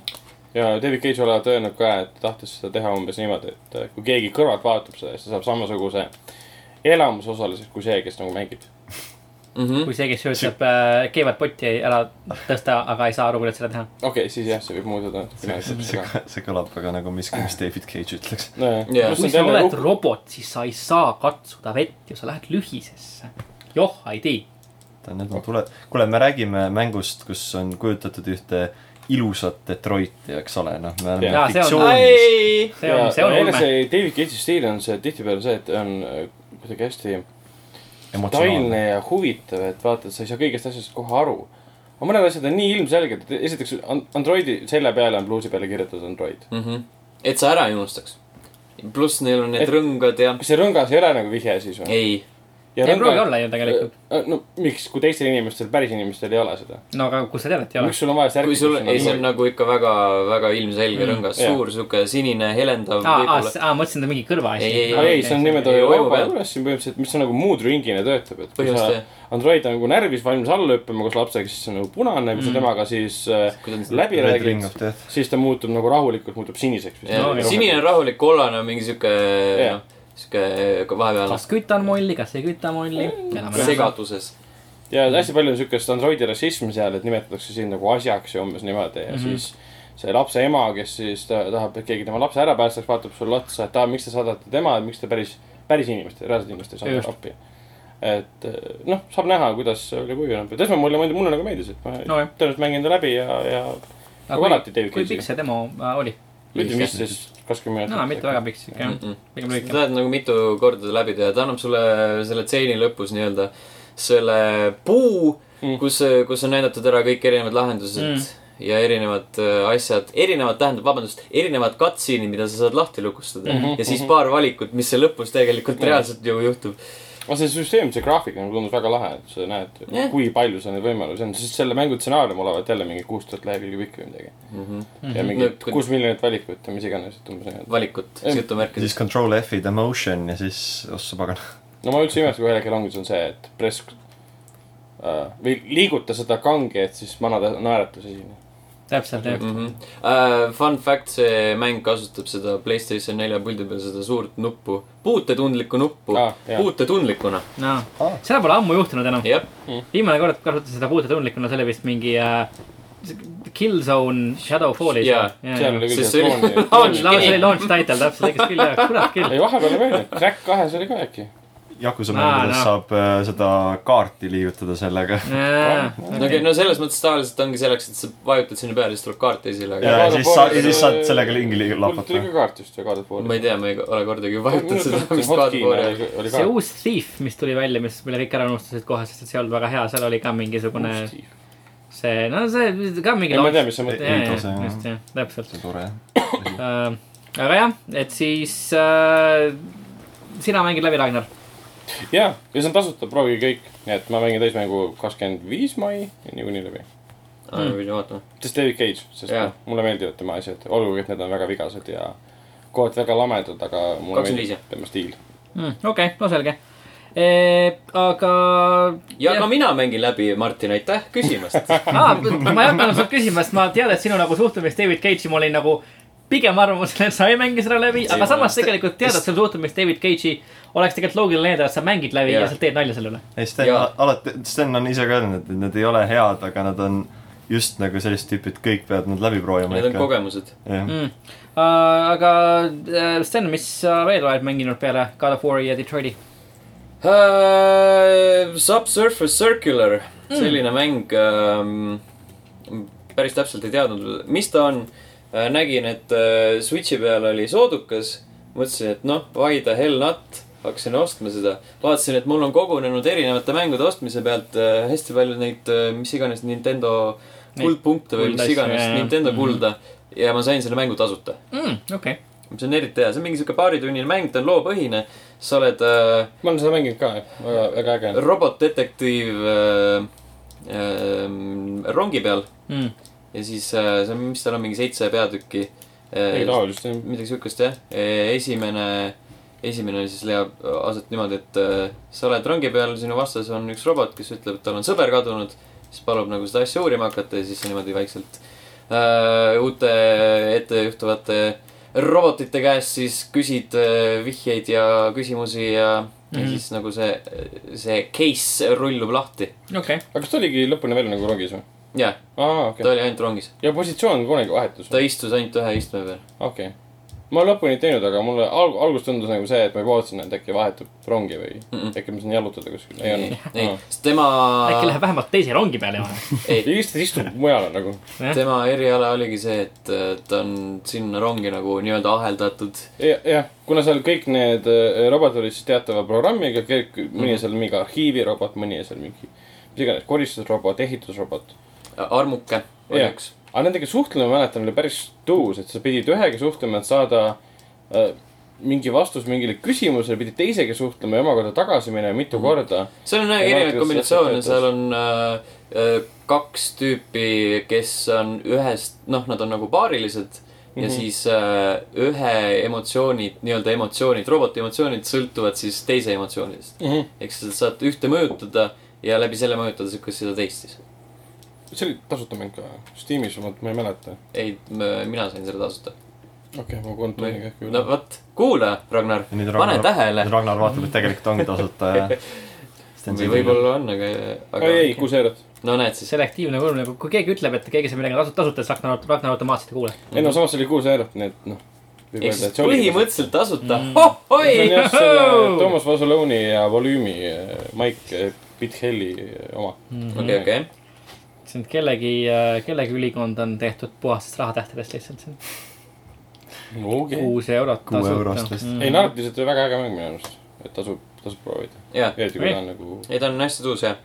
Ja David Cage olevat öelnud ka, et tahtis seda teha umbes niimoodi, et äh, kui keegi kõrvalt vaatab seda, siis ta saab samasuguse elamuse osaliseks kui see, kes nagu mängib. Mm -hmm. kui see, kes üritab äh, keevat potti ära tõsta, aga ei saa aru, kuidas seda teha. okei okay,, siis jah, see võib muutuda see natukene. see kõlab väga nagu miski, mis David Cage ütleks. Jaa. kui sa oled robot, siis sa ei saa katsuda vett ju, sa lähed lühisesse. joh, ei tea. tähendab, no tule, kuule, me räägime mängust, kus on kujutatud ühte ilusat Detroiti, eks ole, noh, me oleme on- fiktsioonis. see on, see on ulme. see David Cage'i stiil on see tihtipeale see, et on äh, kuidagi hästi emotsionaalne. detailne ja huvitav, et vaata, et sa ei saa kõigest asjast kohe aru. aga mõned asjad on nii ilmselged, et esiteks an- Androidi selja peale on pluusi peale kirjutatud Android. Mm -hmm. et sa ära ei unustaks. pluss neil on need Et- rõngad ja. kas see rõngas ei ole nagu vihje siis või? ei, ei pruugi olla ju tegelikult. no miks, kui teistel inimestel, päris inimestel ei ole seda? no aga kust sa tead, et ei ole miks? sul on vaja särki? kui sul, ei, see on nagu ikka väga, väga ilmselge Mm. rõngas, suur sihuke sinine helendav aa, aa, mõtlesin, et mingi kõrvaasi. Ei, ei, ei, see on peal. juures siin põhimõtteliselt, mis on nagu muud ringina töötab, et kui sa Android on nagu närvis valmis alla hüppama koos lapsega, siis see on nagu punane, kui sa Mm. temaga siis äh, läbi räägid siis ta muutub nagu rahulikult, muutub siniseks sinine rahulik, kollane on mingi sihuke, noh, sihuke vahepeal kas kütan molli, kas ei küta molli. segaduses. ja hästi palju on siukest Androidi rassismi seal, et nimetatakse sind nagu asjaks ja umbes niimoodi ja mm. -hmm. siis see lapse ema, kes siis ta, tahab, et keegi tema lapse ära päästaks, vaatab sulle otsa, et aa, miks te saadate tema, miks te päris, päris inimest, reaalset inimest ei saada Just. appi. et noh, saab näha, kuidas see välja kujuneb ja tõesti mulle, mulle nagu meeldis, et ma Nojah. tõenäoliselt mängin ta läbi ja, ja Nagu alati kui, David kui Cage'iga. pikk see demo äh, oli? Ütleme viisteist, kakskümmend minutit. no mitte väga pikk siuke jah, pigem sa lühike. tahad nagu mitu korda läbi teha, ta annab sulle selle tseeni lõpus nii-öelda selle puu Mm. mm., kus, kus on näidatud ära kõik erinevad lahendused Mm. mm. ja erinevad äh, asjad, erinevad, tähendab, vabandust, erinevad cutscene'id, mida sa saad lahti lukustada mm. -hmm, ja siis mhm. paar valikut, mis seal lõpus tegelikult Mhm. reaalselt ju juhtub. Aga see süsteem, see graafik nagu tundus väga lahe, et sa näed yeah., kui palju seal neid võimalusi on, sest selle mängu stsenaarium olevat jälle mingi kuus tuhat lehekülge pikk või midagi. Mm -hmm. ja mingi No, kui- kuus miljonit valikut ja mis iganes, et umbes nii. valikut, jutumärkides siis. control F-id emotion ja siis, ossa pagan. no ma üldse ei imesta, kui ühel hetkel ongi, see on see, et press uh, või liiguta seda kange, et siis manada naeratus esine. Täpselt jah. Mm -hmm. uh, fun fact, see mäng kasutab seda Playstation nelja puldi peal seda suurt nuppu, puutetundlikku nuppu ah,, puutetundlikuna. no seda pole ammu juhtunud enam. jah, viimane kord kasutasin seda puutetundlikuna, see oli vist mingi äh, Killzone Shadowfallis. Jaa, seal oli küll see launch, see oli launch title täpselt, õigesti küll jah, kurat küll. ei, vahepeal oli veel, Crack kahes oli ka äkki. Yakuza mängudes no. saab äh, seda kaarti liigutada sellega. no okei, no selles mõttes tavaliselt ongi selleks, et sa vajutad sinna peale, siis tuleb kaart esile, ja of siis sa- ja siis saad sellega li- mul tuli lapata. ka kaart just ja of War. ma ei tea, ma ei ole kordagi vajutanud seda, mis kaart oli, see uus Thief, mis tuli välja, mis, mille kõik ära unustasid kohe, sest et see ei olnud väga hea, seal oli ka mingisugune see, no see ka mingi ei, ma tean, mis sa mõtled. Just jah, täpselt see on tore jah. äh,. aga jah, et siis äh, sina mängid läbi, Ragnar. jaa, ja see on tasuta, proovige kõik. et ma mängin täismängu kakskümmend viis mai niikuinii läbi. aa, ma pidin vaatama. sest David Cage, sest yeah. mulle meeldivad tema asjad, olgugi et need on väga vigased ja kohati väga lamedad, aga mulle 25, meeldib tema stiil. okei, no selge. aga. ja ka mina mängin läbi, Martin, aitäh küsimast. ah,. ma ei hakanud sult küsima, sest ma tean, et sinu nagu suhtumist David Cage'i ma olin nagu pigem arvamusel, et sa ei mängi seda läbi, aga samas tegelikult teades sul suhtumist David Cage'i oleks tegelikult loogiline eeldada, et sa mängid läbi ja, ja sa teed nalja selle üle. ei, Sten alati, Sten on ise ka öelnud, et need ei ole head, aga nad on just nagu sellist tüüpi, et kõik peavad nad läbi proovima Need on. kogemused. jah, mm.. Uh, aga uh, Sten, mis sa veel oled mänginud peale God of War'i ja Detroiti? Uh, Subsurface Circular, selline mäng um,. päris täpselt ei teadnud, mis ta on uh,. nägin, et uh, Switch'i peal oli soodukas. mõtlesin, et noh, why the hell not. hakkasin ostma seda. vaatasin, et mul on kogunenud erinevate mängude ostmise pealt uh, hästi palju neid mis iganes Nintendo kuldpunkte või mis iganes. Nintendo Mhm. kulda. ja ma sain selle mängu tasuta. mm,. okei okay., mis on eriti hea, see on mingi sihuke paaritunnine mäng, ta on loopõhine. sa oled uh, ma olen seda mänginud ka, väga, väga äge. robotdetektiiv äh, äh, rongi peal mm.. Ja siis äh, see on, mis tal on, mingi seitse peatükki midagi äh,. taolist jah. midagi siukest jah, esimene, esimene siis leiab aset niimoodi, et äh, sa oled rongi peal, sinu vastas on üks robot, kes ütleb, et tal on sõber kadunud. siis palub nagu seda asja uurima hakata ja siis niimoodi vaikselt äh, uute ettejuhtuvate robotite käest siis küsid äh, vihjeid ja küsimusi ja mm, -hmm. ja siis nagu see, see case rullub lahti. okei okay.. aga kas ta oligi lõpuni veel nagu rongis või? jah, aa, ta okei. oli ainult rongis. ja positsioon kunagi vahetus ta istus ainult ühe istme peal. okei. ma lõpuni ei teinud, aga mulle alg-, alguses tundus nagu see, et ma juba ootasin, et äkki vahetub rongi või Mm -mm. äkki ma saan jalutada kuskil. ei ei olnud, ei, sest tema, äkki läheb vähemalt teise rongi peale joone. ei, lihtsalt istub mujal nagu. tema eriala oligi see, et ta on sinna rongi nagu nii-öelda aheldatud. jah, kuna seal kõik need äh, robotid olid siis teatava programmiga, mõni Mhm. on seal mingi arhiivirobot, mõni seal mingi, mis iganes, koristusrobot, ehitusrobot. Armuke oli Jah. üks. aga nendega suhtlemine, ma mäletan, oli päris tuus, et sa pidid ühega suhtlema, et saada äh, mingi vastus mingile küsimusele, pidid teisega suhtlema ja omakorda tagasi minema mitu Mhm. korda. seal on Ja erinevaid kombinatsioone, seal on äh, äh, kaks tüüpi, kes on ühest, noh, nad on nagu paarilised mm. -hmm. ja siis äh, ühe emotsioonid, nii-öelda emotsioonid, roboti emotsioonid sõltuvad siis teise emotsioonidest. ehk siis sa saad ühte mõjutada ja läbi selle mõjutada seda teist siis. See oli tasuta mäng ka, Steamis, ma ei mäleta. ei, mina sain selle tasuta. okei okay,, ma kontrollin ka äkki no üle. vot, kuula, Ragnar, pane Ragnar, tähele. Ragnar vaatab, et tegelikult ongi tasuta ja. või võib-olla on, aga, aga ei, ei, kuus eurot. no näed siis. selektiivne kurb, nagu kui keegi ütleb, et keegi saab midagi tasuta, tasuta, siis Ragnar, Ragnar automaatselt ei kuule. ei no samas oli kuus eurot, nii et noh. ehk siis põhimõtteliselt tasuta Mm. see on jah, selle oi. Toomas Vasuloni ja Volüümi äh, Mike Bithelli äh, oma. okei, okei. See on kellegi, kellegi ülikond on tehtud puhastest rahatähtedest lihtsalt. okei. kuus eurot Kuue eurost vist. Mm. ei, narratiivselt oli väga äge mäng minu arust, et tasub, tasub proovida. eriti kui ta on nagu, ei ta on hästi tuus jah.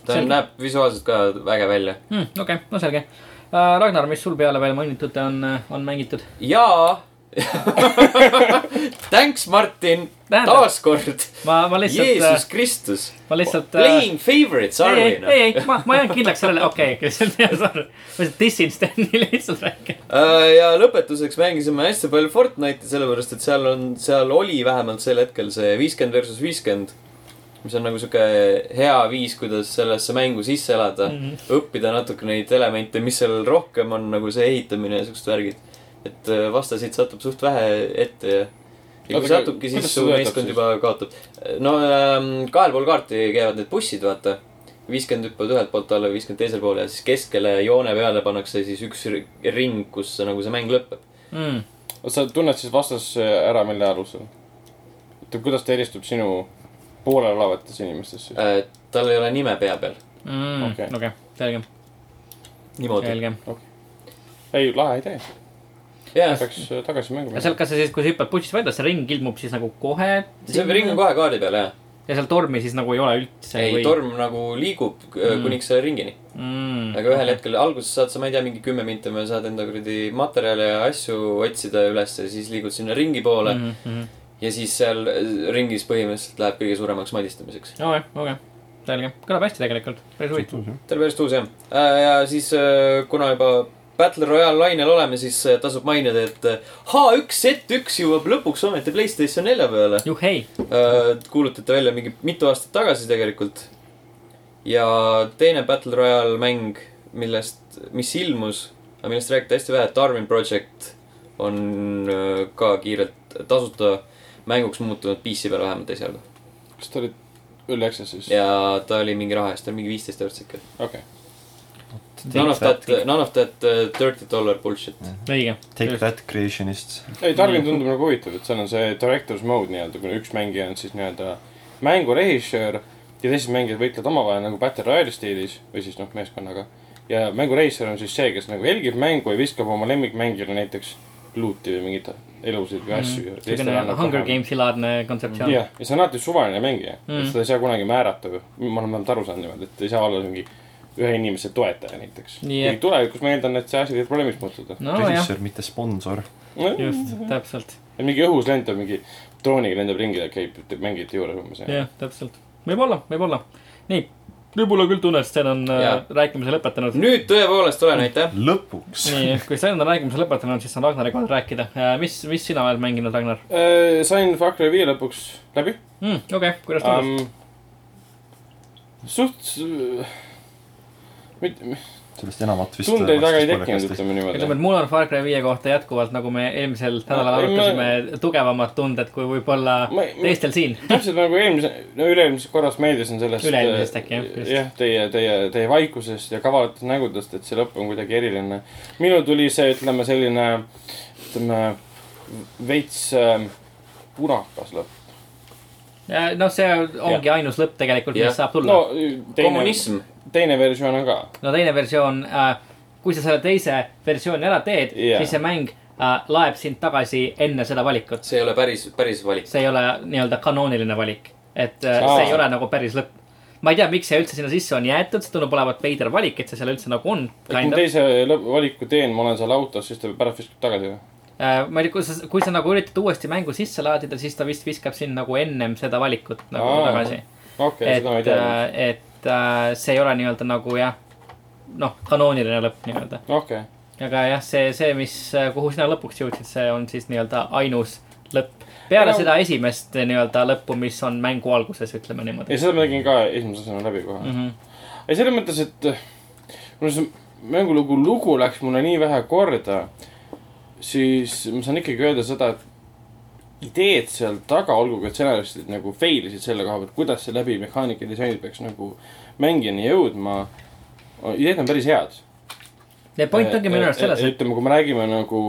ta Selge. on, näeb visuaalselt ka väge välja. mm,. okei okay,, no selge uh,. Ragnar, mis sul peale veel mainitud on, on mängitud? jaa Thanks, Martin, taaskord. ma, ma lihtsalt Jeesus, Kristus. ma lihtsalt. Playing favorites, ei, ei, ei, ei, ma, ma jään kindlaks sellele, okei okay,, see on, sorry. ma lihtsalt dissin Steni lihtsalt väike. Äh, ja lõpetuseks mängisime hästi palju Fortnite'i, sellepärast et seal on, seal oli vähemalt sel hetkel see viiskümmend versus viiskümmend. mis on nagu sihuke hea viis, kuidas sellesse mängu sisse elada mm. -hmm. õppida natuke neid elemente, mis seal rohkem on nagu see ehitamine ja siuksed värgid. Et äh, vastasid satub suht vähe ette ja. ja kui satubki, siis su meeskond juba kaotab. no ähm, kahel pool kaarti käivad need bussid, vaata. viiskümmend hüppavad ühelt poolt alla, viiskümmend teisel pool ja siis keskele joone peale pannakse siis üks ri- ring, kus nagu see mäng lõpeb. Mm. sa tunned siis vastas ära, mille alusel? et kuidas ta eristub sinu poolel olevatest inimestest siis? Äh, tal ei ole nime pea peal. Mm, Okei. selge, niimoodi. selge. ei, lahe idee. jah, peaks äh, tagasi mängu ja seal, kas sa siis, kui sa hüppad bussist välja, see ring ilmub siis nagu kohe? see ring on kohe kaardi peal jah. ja seal tormi siis nagu ei ole üldse ei, torm nagu liigub mm. kuniks selle ringini. mm,. aga ühel hetkel, alguses saad sa, ma ei tea, mingi kümme minti või saad enda kuradi materjale ja asju otsida üles ja siis liigud sinna ringi poole mm.. mm. -hmm. ja siis seal äh, ringis põhimõtteliselt läheb kõige suuremaks madistamiseks. okei, okei, selge, kõlab hästi tegelikult, päris huvitav. ta oli päris tuus jah. ja siis, kuna juba Battle Royale lainel oleme, siis äh, tasub mainida, et äh, H1Z1 jõuab lõpuks ometi Playstation nelja peale. juhhei, Äh, kuulutati välja mingi mitu aastat tagasi tegelikult. ja teine Battle Royale mäng, millest, mis ilmus, aga millest räägiti hästi vähe, Darwin Project on äh, ka kiirelt tasuta mänguks muutunud PC peal vähemalt esialgu. kas ta oli Early Access'is? ja ta oli mingi raha eest, ta oli mingi viisteist eurot sihuke. okei. None of that, none of that uh, thirty dollar bullshit. õige. Take that creationist. ei, Darwin tundub nagu huvitav, et seal on see director's mode nii-öelda, kui üks mängija on siis nii-öelda mängurežissöör ja teised mängijad võitlevad omavahel nagu Battle Royale'i stiilis või siis noh, meeskonnaga. ja mängurežissöör on siis see, kes nagu jälgib mängu ja viskab oma lemmikmängijale näiteks luuti või mingeid elusid või asju. niisugune Hunger. Games'i laadne kontseptsioon. jah, ja see on alati suvaline mängija mm, Mm. seda ei saa kunagi määrata, ma olen vähemalt aru saanud niimoodi, et ei saa olla mingi ühe inimese toetaja näiteks. Et- tulevikus ma eeldan, et see asi võib probleemiks muutuda. nojah, režissöör, mitte sponsor. just, täpselt, et mingi õhus lendab mingi drooniga lendab ringi ja käib teeb mängijate juures umbes. jah, täpselt. võib-olla, võib-olla. nii, nüüd mulle küll tunne, et Sten on äh, Jaa. rääkimise lõpetanud. nüüd tõepoolest olen, aitäh. lõpuks. nii, kui Sten on rääkimise lõpetanud, siis on Ragnari kord rääkida. mis, mis sina oled mänginud, Ragnar Äh, sain Far Cry viie lõpuks läbi mm,? okei okay,, kuidas tundus um,. suht, mitte, sellest enamat vist. tundeid väga ei tekkinud, ütleme ütleme, et niimoodi. mul on Far Cry viie kohta jätkuvalt, nagu me eelmisel nädalal ei, ma- arutasime, tugevamad tunded kui võib-olla Ma- ma- teistel siin. täpselt nagu eelmise, no üle-eelmises korras meeldisin sellest. Üle-eelmisest äkki, jah, just. jah, teie, teie, teie vaikusest ja kavalatest nägudest, et see lõpp on kuidagi eriline. minul tuli see, ütleme selline, ütleme veits äh, punakas lõpp. noh, see ongi ainus lõpp tegelikult, mis saab tulla no no,. teine, kommunism. Teine versioon on ka. no teine versioon äh,, kui sa selle teise versiooni ära teed yeah., siis see mäng äh, laeb sind tagasi enne seda valikut. see ei ole päris, päris valik. see ei ole nii-öelda kanooniline valik, et äh, Aa. see ei ole nagu päris lõpp. ma ei tea, miks see üldse sinna sisse on jäetud, see tundub olevat veider valik, et see seal üldse nagu on. et kui ma teise valiku teen, ma olen seal autos, siis ta pärast viskab tagasi või? Äh, ma ei tea, kui sa, kui sa nagu üritad uuesti mängu sisse laadida, siis ta vist viskab sind nagu ennem seda valikut nagu Aa, tagasi. okei, et seda ma ei, tea. et äh, see ei ole nii-öelda nagu jah, noh, kanooniline lõpp nii-öelda. okei, aga jah, see, see, mis, kuhu sina lõpuks jõudsid, see on siis nii-öelda ainus lõpp. peale No- seda esimest nii-öelda lõppu, mis on mängu alguses, ütleme ja niimoodi seda ma tegin ka esimese asjana läbi kohe mm. mm.. -hmm. ei, selles mõttes, et äh, kuna see mängulugu lugu läks mulle nii vähe korda, siis ma saan ikkagi öelda seda, et ideed seal taga, olgugi et stsenaristid nagu fail isid selle koha pealt, kuidas see läbi mehaanika disainid peaks nagu mängijani jõudma. ideed on päris head. ja point ongi minu arust selles, et ütleme, kui me räägime nagu,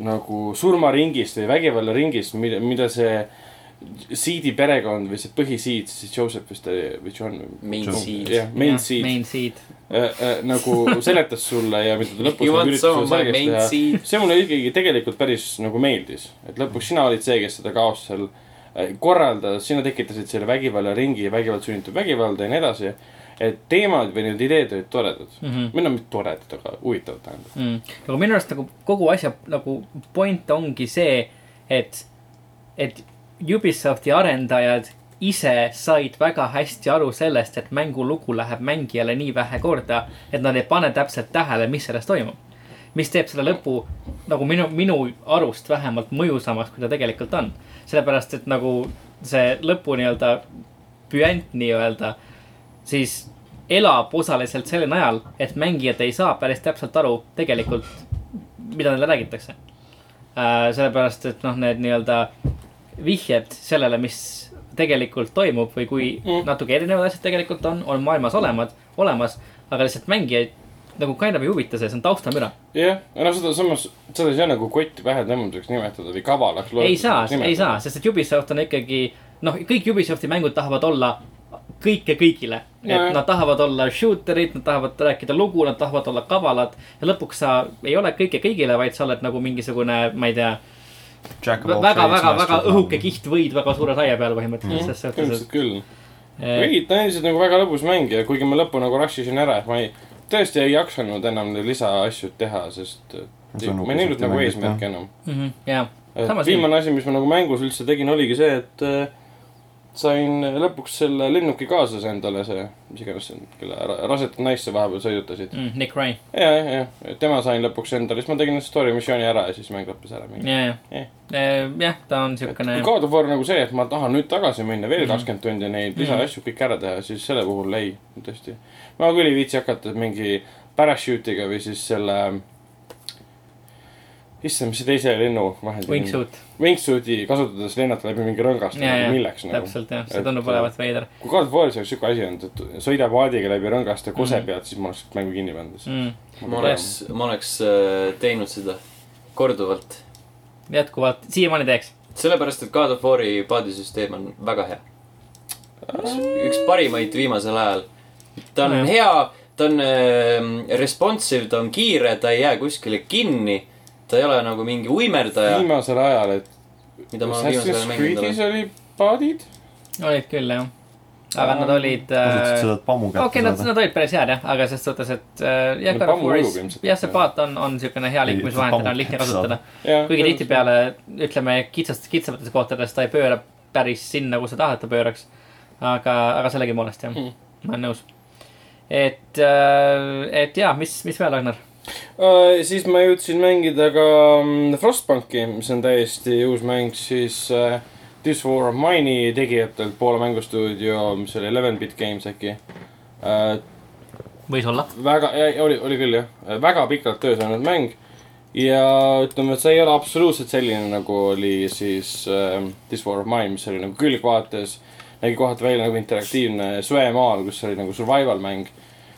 nagu surmaringist või vägivallaringist, mida, mida see Seedi perekond või see põhisiid, siis Joseph vist oli, või John. Main seed. jah, main seed Main seed. äh, äh, nagu seletas sulle ja mida ta lõpuks You nagu üritas sulle selgeks main teha. seed? see mulle ikkagi tegelikult päris nagu meeldis, et lõpuks sina olid see, kes seda kaost seal äh, korraldas, sina tekitasid selle vägivallaringi, vägivald sunnitud vägivalda ja nii edasi. et teemad või need ideed olid toredad mm. -hmm. või no mitte toredad, aga huvitavad tähendab. mm.. aga minu arust nagu kogu asja nagu point ongi see, et, et Ubisofti arendajad ise said väga hästi aru sellest, et mängulugu läheb mängijale nii vähe korda, et nad ei pane täpselt tähele, mis selles toimub. mis teeb selle lõpu nagu minu, minu arust vähemalt mõjusamaks, kui ta tegelikult on. sellepärast, et nagu see lõpu nii-öelda püent nii-öelda, siis elab osaliselt sellel najal, et mängijad ei saa päris täpselt aru tegelikult, mida neile räägitakse. sellepärast, et noh, need nii-öelda vihjed sellele, mis tegelikult toimub või kui Mm. natuke erinevad asjad tegelikult on, on maailmas olemad, olemas, aga lihtsalt mängijaid nagu kind of ei huvita see, see on taustamüra. jah, no seda samas, seda ei saa nagu kotti pähe tõmbamiseks nimetada või kavalaks. ei saa, ei saa, sest et Ubisoft on ikkagi, noh, kõik Ubisofti mängud tahavad olla kõike kõigile. et Nojah. nad tahavad olla shooter'id, nad tahavad rääkida lugu, nad tahavad olla kavalad ja lõpuks sa ei ole kõike kõigile, vaid sa oled nagu mingisugune, ma ei tea, väga, väga, väga õhuke. kihtvõid väga suure raie peal põhimõtteliselt mm., ses suhtes, ilmselt küll. et ei, ta on endiselt nagu väga lõbus mäng ja kuigi ma lõppu nagu rush isin ära, et ma ei, tõesti ei jaksanud enam lisaasju teha, sest äh, ma ei näinud nagu eesmärki enam. mm, jah, et Samas nii. viimane asi, mis ma nagu mängus üldse tegin, oligi see, et äh, sain lõpuks selle lennuki kaasas endale, see, mis iganes see on, kelle ra- rasedat naist sa vahepeal sõidutasid. mm, Nick Ryan, ja, ja, ja, tema sain lõpuks endale, siis ma tegin story missiooni ära ja siis mäng lõppes ära. ja, ja, jah, ta on siukene, God of War nagu see, et ma tahan nüüd tagasi minna, veel Mhm. kakskümmend tundi neid lisaasju kõik ära teha, siis selle puhul ei, tõesti. ma küll ei viitsi hakata mingi parachute'iga või siis selle, issand, mis see teise lennu vahendi. wingsuit, Wingsuit'i kasutades lennata läbi mingi rõngast, ja, ja milleks, nagu. täpselt jah, see tundub olevat veider kui God of War'is oleks siuke asi olnud, et sõida paadiga läbi rõngast ja kose Mhm. pealt, siis ma oleks mängu kinni pannud. mm.. ma oleks, ma oleks äh, teinud seda korduvalt. jätkuvalt, siiamaani teeks. sellepärast, et God of War'i paadisüsteem on väga hea. üks parimaid viimasel ajal. ta on Nojah. hea, ta on äh, responsive, ta on kiire, ta ei jää kuskile kinni. Ta ei ole nagu mingi uimerdaja, viimasel ajal, et mida ma viimasel ajal mänginud olen. oli paadid. olid küll jah, aga nad olid äh, okei, nad, nad olid päris head jah, aga selles suhtes, et äh, jah, God of War'is jah, see paat on, on siukene hea liikumisvahend, teda on lihtne kasutada. kuigi tihtipeale ütleme kitsast, kitsamates kohtades ta ei pööra päris sinna, kus sa tahad, ta pööraks. aga, aga sellegipoolest jah Mm. ma olen nõus. et, et ja, mis, mis veel, Ragnar? Uh, siis ma jõudsin mängida ka mm, Frostbanki, mis on täiesti uus mäng siis uh, This War of Mine'i tegijatelt, Poola mängustuudio, mis oli Eleven Bit Games äkki uh,. võis olla. väga, oli, oli küll jah, väga pikalt töös olnud mäng. ja ütleme, et see ei ole absoluutselt selline, nagu oli siis uh, This War of Mine, mis oli nagu külgvaates. nägi kohati välja nagu interaktiivne söemaal, kus oli nagu survival mäng.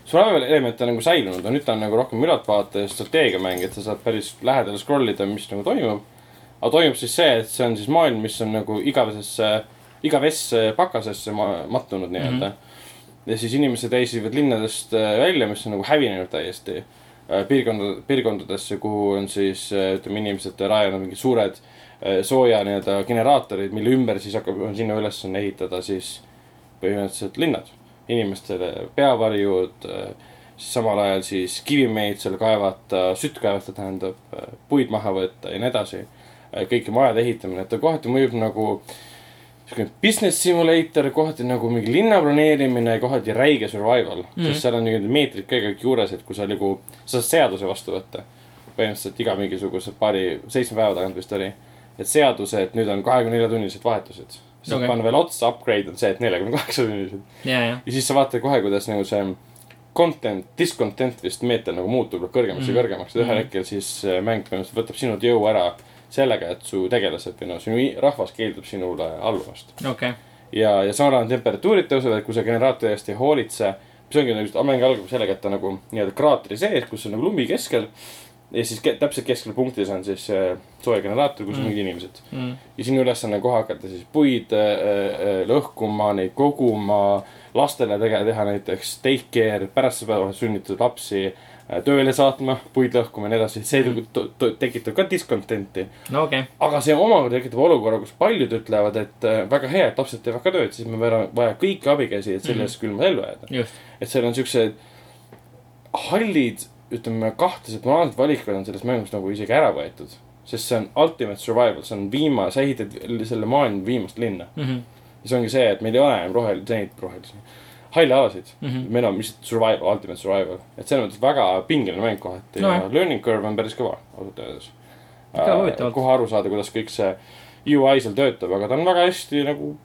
Survival element on nagu säilunud, aga nüüd ta on nagu rohkem ülaltvaate ja strateegiamäng, et sa saad päris lähedal scroll ida, mis nagu toimub. aga toimub siis see, et see on siis maailm, mis on nagu igavesesse, igavesse pakasesse ma- mattunud nii-öelda mm. -hmm. ja siis inimesed reisivad linnadest äh, välja, mis on nagu hävinenud täiesti äh, piirkond, piirkondadesse, kuhu on siis äh, ütleme, inimesed rajanud mingid suured sooja nii-öelda generaatorid, mille ümber siis hakkab, on sinna ülesanne ehitada siis põhimõtteliselt linnad. Inimestele peavarjud, siis samal ajal siis kivimeid seal kaevata, sütt kaevata tähendab, puid maha võtta ja nii edasi. kõiki majade ehitamine, et ta kohati mõjub nagu siukene business simulator, kohati nagu mingi linna planeerimine, kohati räige survival mm. -hmm. sest seal on mingid meetrid ka kõik juures, et kui sa nagu, sa saad seaduse vastu võtta. põhimõtteliselt iga mingisuguse paari, seitsme päeva tagant vist oli. et seaduse, et nüüd on kahekümne nelja tunnised vahetused. Okei. okay. panna veel otsa, upgrade on see, et neljakümne kaheksa tunnised. ja, siis sa vaatad kohe, kuidas nagu see content, discontent vist meeter nagu muutub kõrgemaks mm. Mhm. ja kõrgemaks ja ühel Mhm. hetkel siis äh, mäng põhimõtteliselt võtab sinult jõu ära sellega, et su tegelased või noh, sinu rahvas keeldub sinule allumast. okei, ja, ja samal ajal temperatuurid tõusevad, et kui sa generaatori eest ei hoolitse, mis ongi nagu, mäng algab sellega, et ta nagu nii-öelda kraatri sees, kus on nagu lumi keskel. Ja siis ke- täpselt keskel punktis on siis äh, soojageneraator, kus on Mm. mingid inimesed. mm.. ja sinu ülesanne on kohe hakata siis puid äh, äh, lõhkuma, neid koguma, lastele tege-, teha näiteks take care, pärast oled sunnitud lapsi äh, tööle saatma, puid lõhkuma ja nii edasi, see Mm. tekitab ka discontent'i. no okei okay., aga see omakorda tekitab olukorra, kus paljud ütlevad, et äh, väga hea, et lapsed teevad ka tööd, siis meil on vaja kõiki abikäsi, et selles Mhm. külmas ellu jääda. et seal on siuksed hallid, ütleme kahtlased moraalsed valikud on selles mängus nagu isegi ära võetud. sest see on ultimate survival, see on viimane, sa ehitad selle maailma viimast linna. mm. -hmm. ja see ongi see, et meil ei ole enam rohel-, neid rohelisi, halle alasid mm. -hmm. meil on lihtsalt survival, ultimate survival. et selles mõttes väga pingeline mäng kohati No ja learning curve on päris kõva, ausalt öeldes. Huvitavalt. kohe aru saada, kuidas kõik see UI seal töötab, aga ta on väga hästi nagu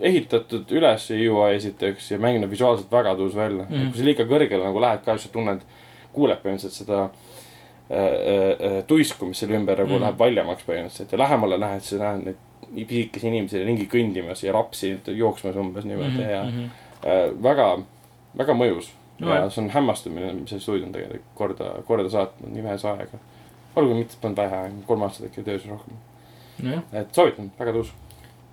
ehitatud üles see UI esiteks ja mäng näeb visuaalselt väga tuus välja mm. -hmm. kui sa liiga kõrgele nagu lähed ka, siis sa tunned, kuuled põhimõtteliselt seda äh, äh, äh, tuisku, mis selle ümber nagu mm Mhm. läheb valjemaks põhimõtteliselt ja lähemale lähed, siis näed neid pisikesi inimesi ringi kõndimas ja lapsi jooksmas umbes niimoodi mm -hmm. ja. -hmm. äh, väga, väga mõjus No no,. ja see on hämmastav, mis see stuudio on tegelikult korda, korda saatnud nii vähese ajaga. olgugi mitte pannud vähe, kolm aastat äkki töös rohkem. nojah, et soovitan, väga tõus.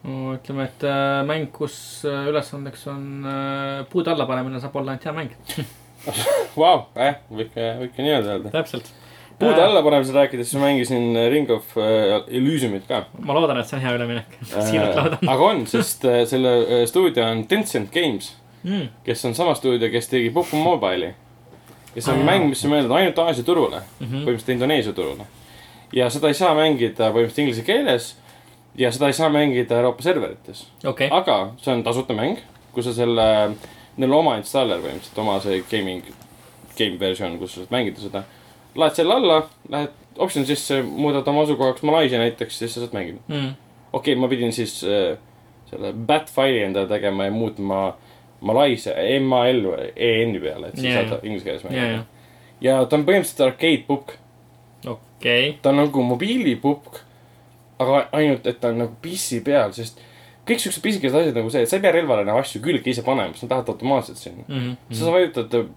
no ütleme, et äh, mäng, kus äh, ülesandeks on puud alla panemine, saab olla ainult hea mäng. Vau, eh, võike, võike nii öelda. täpselt. puude allapanemisest rääkides, ma mängisin äh, Ring of äh, Illusiumit ka. ma loodan, et see on hea üleminek. siiralt loodan. aga on, sest äh, selle äh, stuudio on Tencent Games, Mm. kes on sama stuudio, kes tegi Pupu Mobile'i. ja see on Aa, mäng, mis on mõeldud ainult Aasia turule, Mhm. põhimõtteliselt Indoneesia turule. ja seda ei saa mängida põhimõtteliselt inglise keeles ja seda ei saa mängida Euroopa serverites. okei, aga see on tasuta mäng, kui sa selle, neil oma installer põhimõtteliselt, oma see gaming, game versioon, kus sa saad mängida seda. laed selle alla, lähed optsiooni sisse, muudad oma asukohaks Malaisia näiteks, siis sa saad mängida. Mm. okei okay,, ma pidin siis äh, selle bat file'i endale tegema ja muutma Malaisia MAL EN-i peale, et siis Jaa, saad inglise keeles ja, mängida ja, ja ta on põhimõtteliselt arcade pukk, okei, ta on nagu mobiilipukk, aga ainult, et ta on nagu PC peal, sest kõik siuksed pisikesed asjad nagu see, et sa ei pea relvale enam asju külge ise panema, sest nad lähevad automaatselt sinna. Mhm. sa vajutad äh,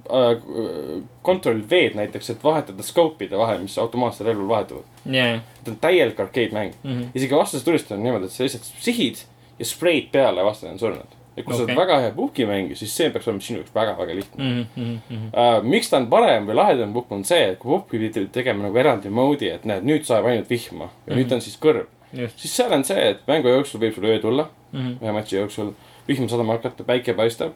control V-d näiteks, et vahetada scope'ide vahel, mis automaatselt relval vahetuvad. ja, ta on täielik arcade mäng. Mhm. isegi vastase tulistajal on niimoodi, et sa lihtsalt sihid ja spreid peale ja vastane on surnud. ja kui okay. sa oled väga hea puhki mängija, siis see peaks olema sinu jaoks väga-väga lihtne Mhm. uh,. miks ta on parem või lahedam puhk on see, et kui puhki pidi tegema nagu eraldi mode'i, et näed, nüüd saeb ainult vihma ja mm -hmm. nüüd on siis kõrv. Siis seal on see, et mängu jooksul võib sul öö tulla, Mhm. ühe matši jooksul vihma sadama hakata, päike paistab.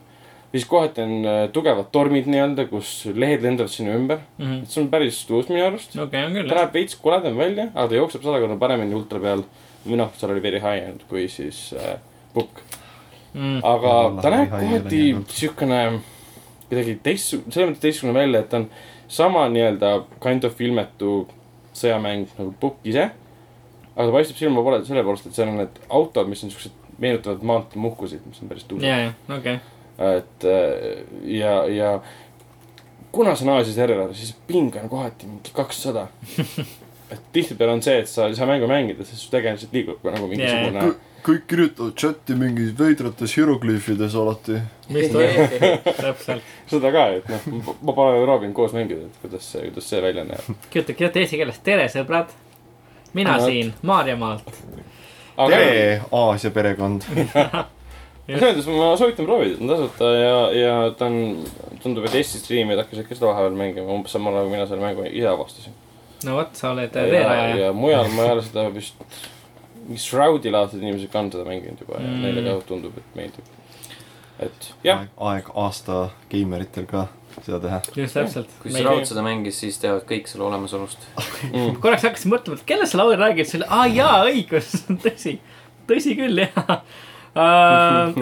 siis kohati on uh, tugevad tormid nii-öelda, kus lehed lendavad sinu ümber. et see on päris tuus minu arust. küll ta näeb veits koledam välja, aga ta jookseb sada korda paremini ultra peal. või noh, seal oli very high end kui siis äh, pukk. Mm. aga Allah, ta näeb kohati siukene kuidagi teistsugune, selles mõttes teistsugune välja, et ta on sama nii-öelda kind of ilmetu sõjamäng nagu pukk ise. Aga ta paistab silma pole selle poolest, et seal on need autod, mis on siuksed, meenutavad maanteemuhkusid, mis on päris tuusad. ja, ja, okei, et äh, ja, ja kuna see on Aasia server, siis ping on kohati mingi kakssada. et tihtipeale on see, et sa ei saa mängu mängida, sest su tegelased liigub nagu mingisugune yeah.. kõik kirjutavad chati mingi veidrates hieroglüüfides alati. täpselt. seda ka, et noh, ma pole proovinud koos mängida, et kuidas see, kuidas see välja näeb. kirjuta, kirjuta eesti keeles, tere sõbrad. Mina vot. siin Maarjamaalt. tere, Aasia perekond. selles mõttes ma soovitan proovida, ta on tasuta ja, ja ta on, tundub, et Eesti striimijad hakkasid ka seda vahepeal mängima, umbes samal ajal, kui mina selle mängu ise avastasin. no vot, sa oled ja, veerajaja. ja mujal ma ei ole seda vist, mingi Shroudi laadsed inimesed ka on seda mänginud juba ja Mm. neile ka tundub, et meeldib. Et jah, aeg aasta geimeritel ka seda teha. just täpselt. kui Shroud seda mängis, siis teavad kõik selle olemasolust. mm. korraks hakkasin mõtlema, et kellest sa Lauri räägid, siis oli, aa jaa, õigus, tõsi, tõsi küll, jah.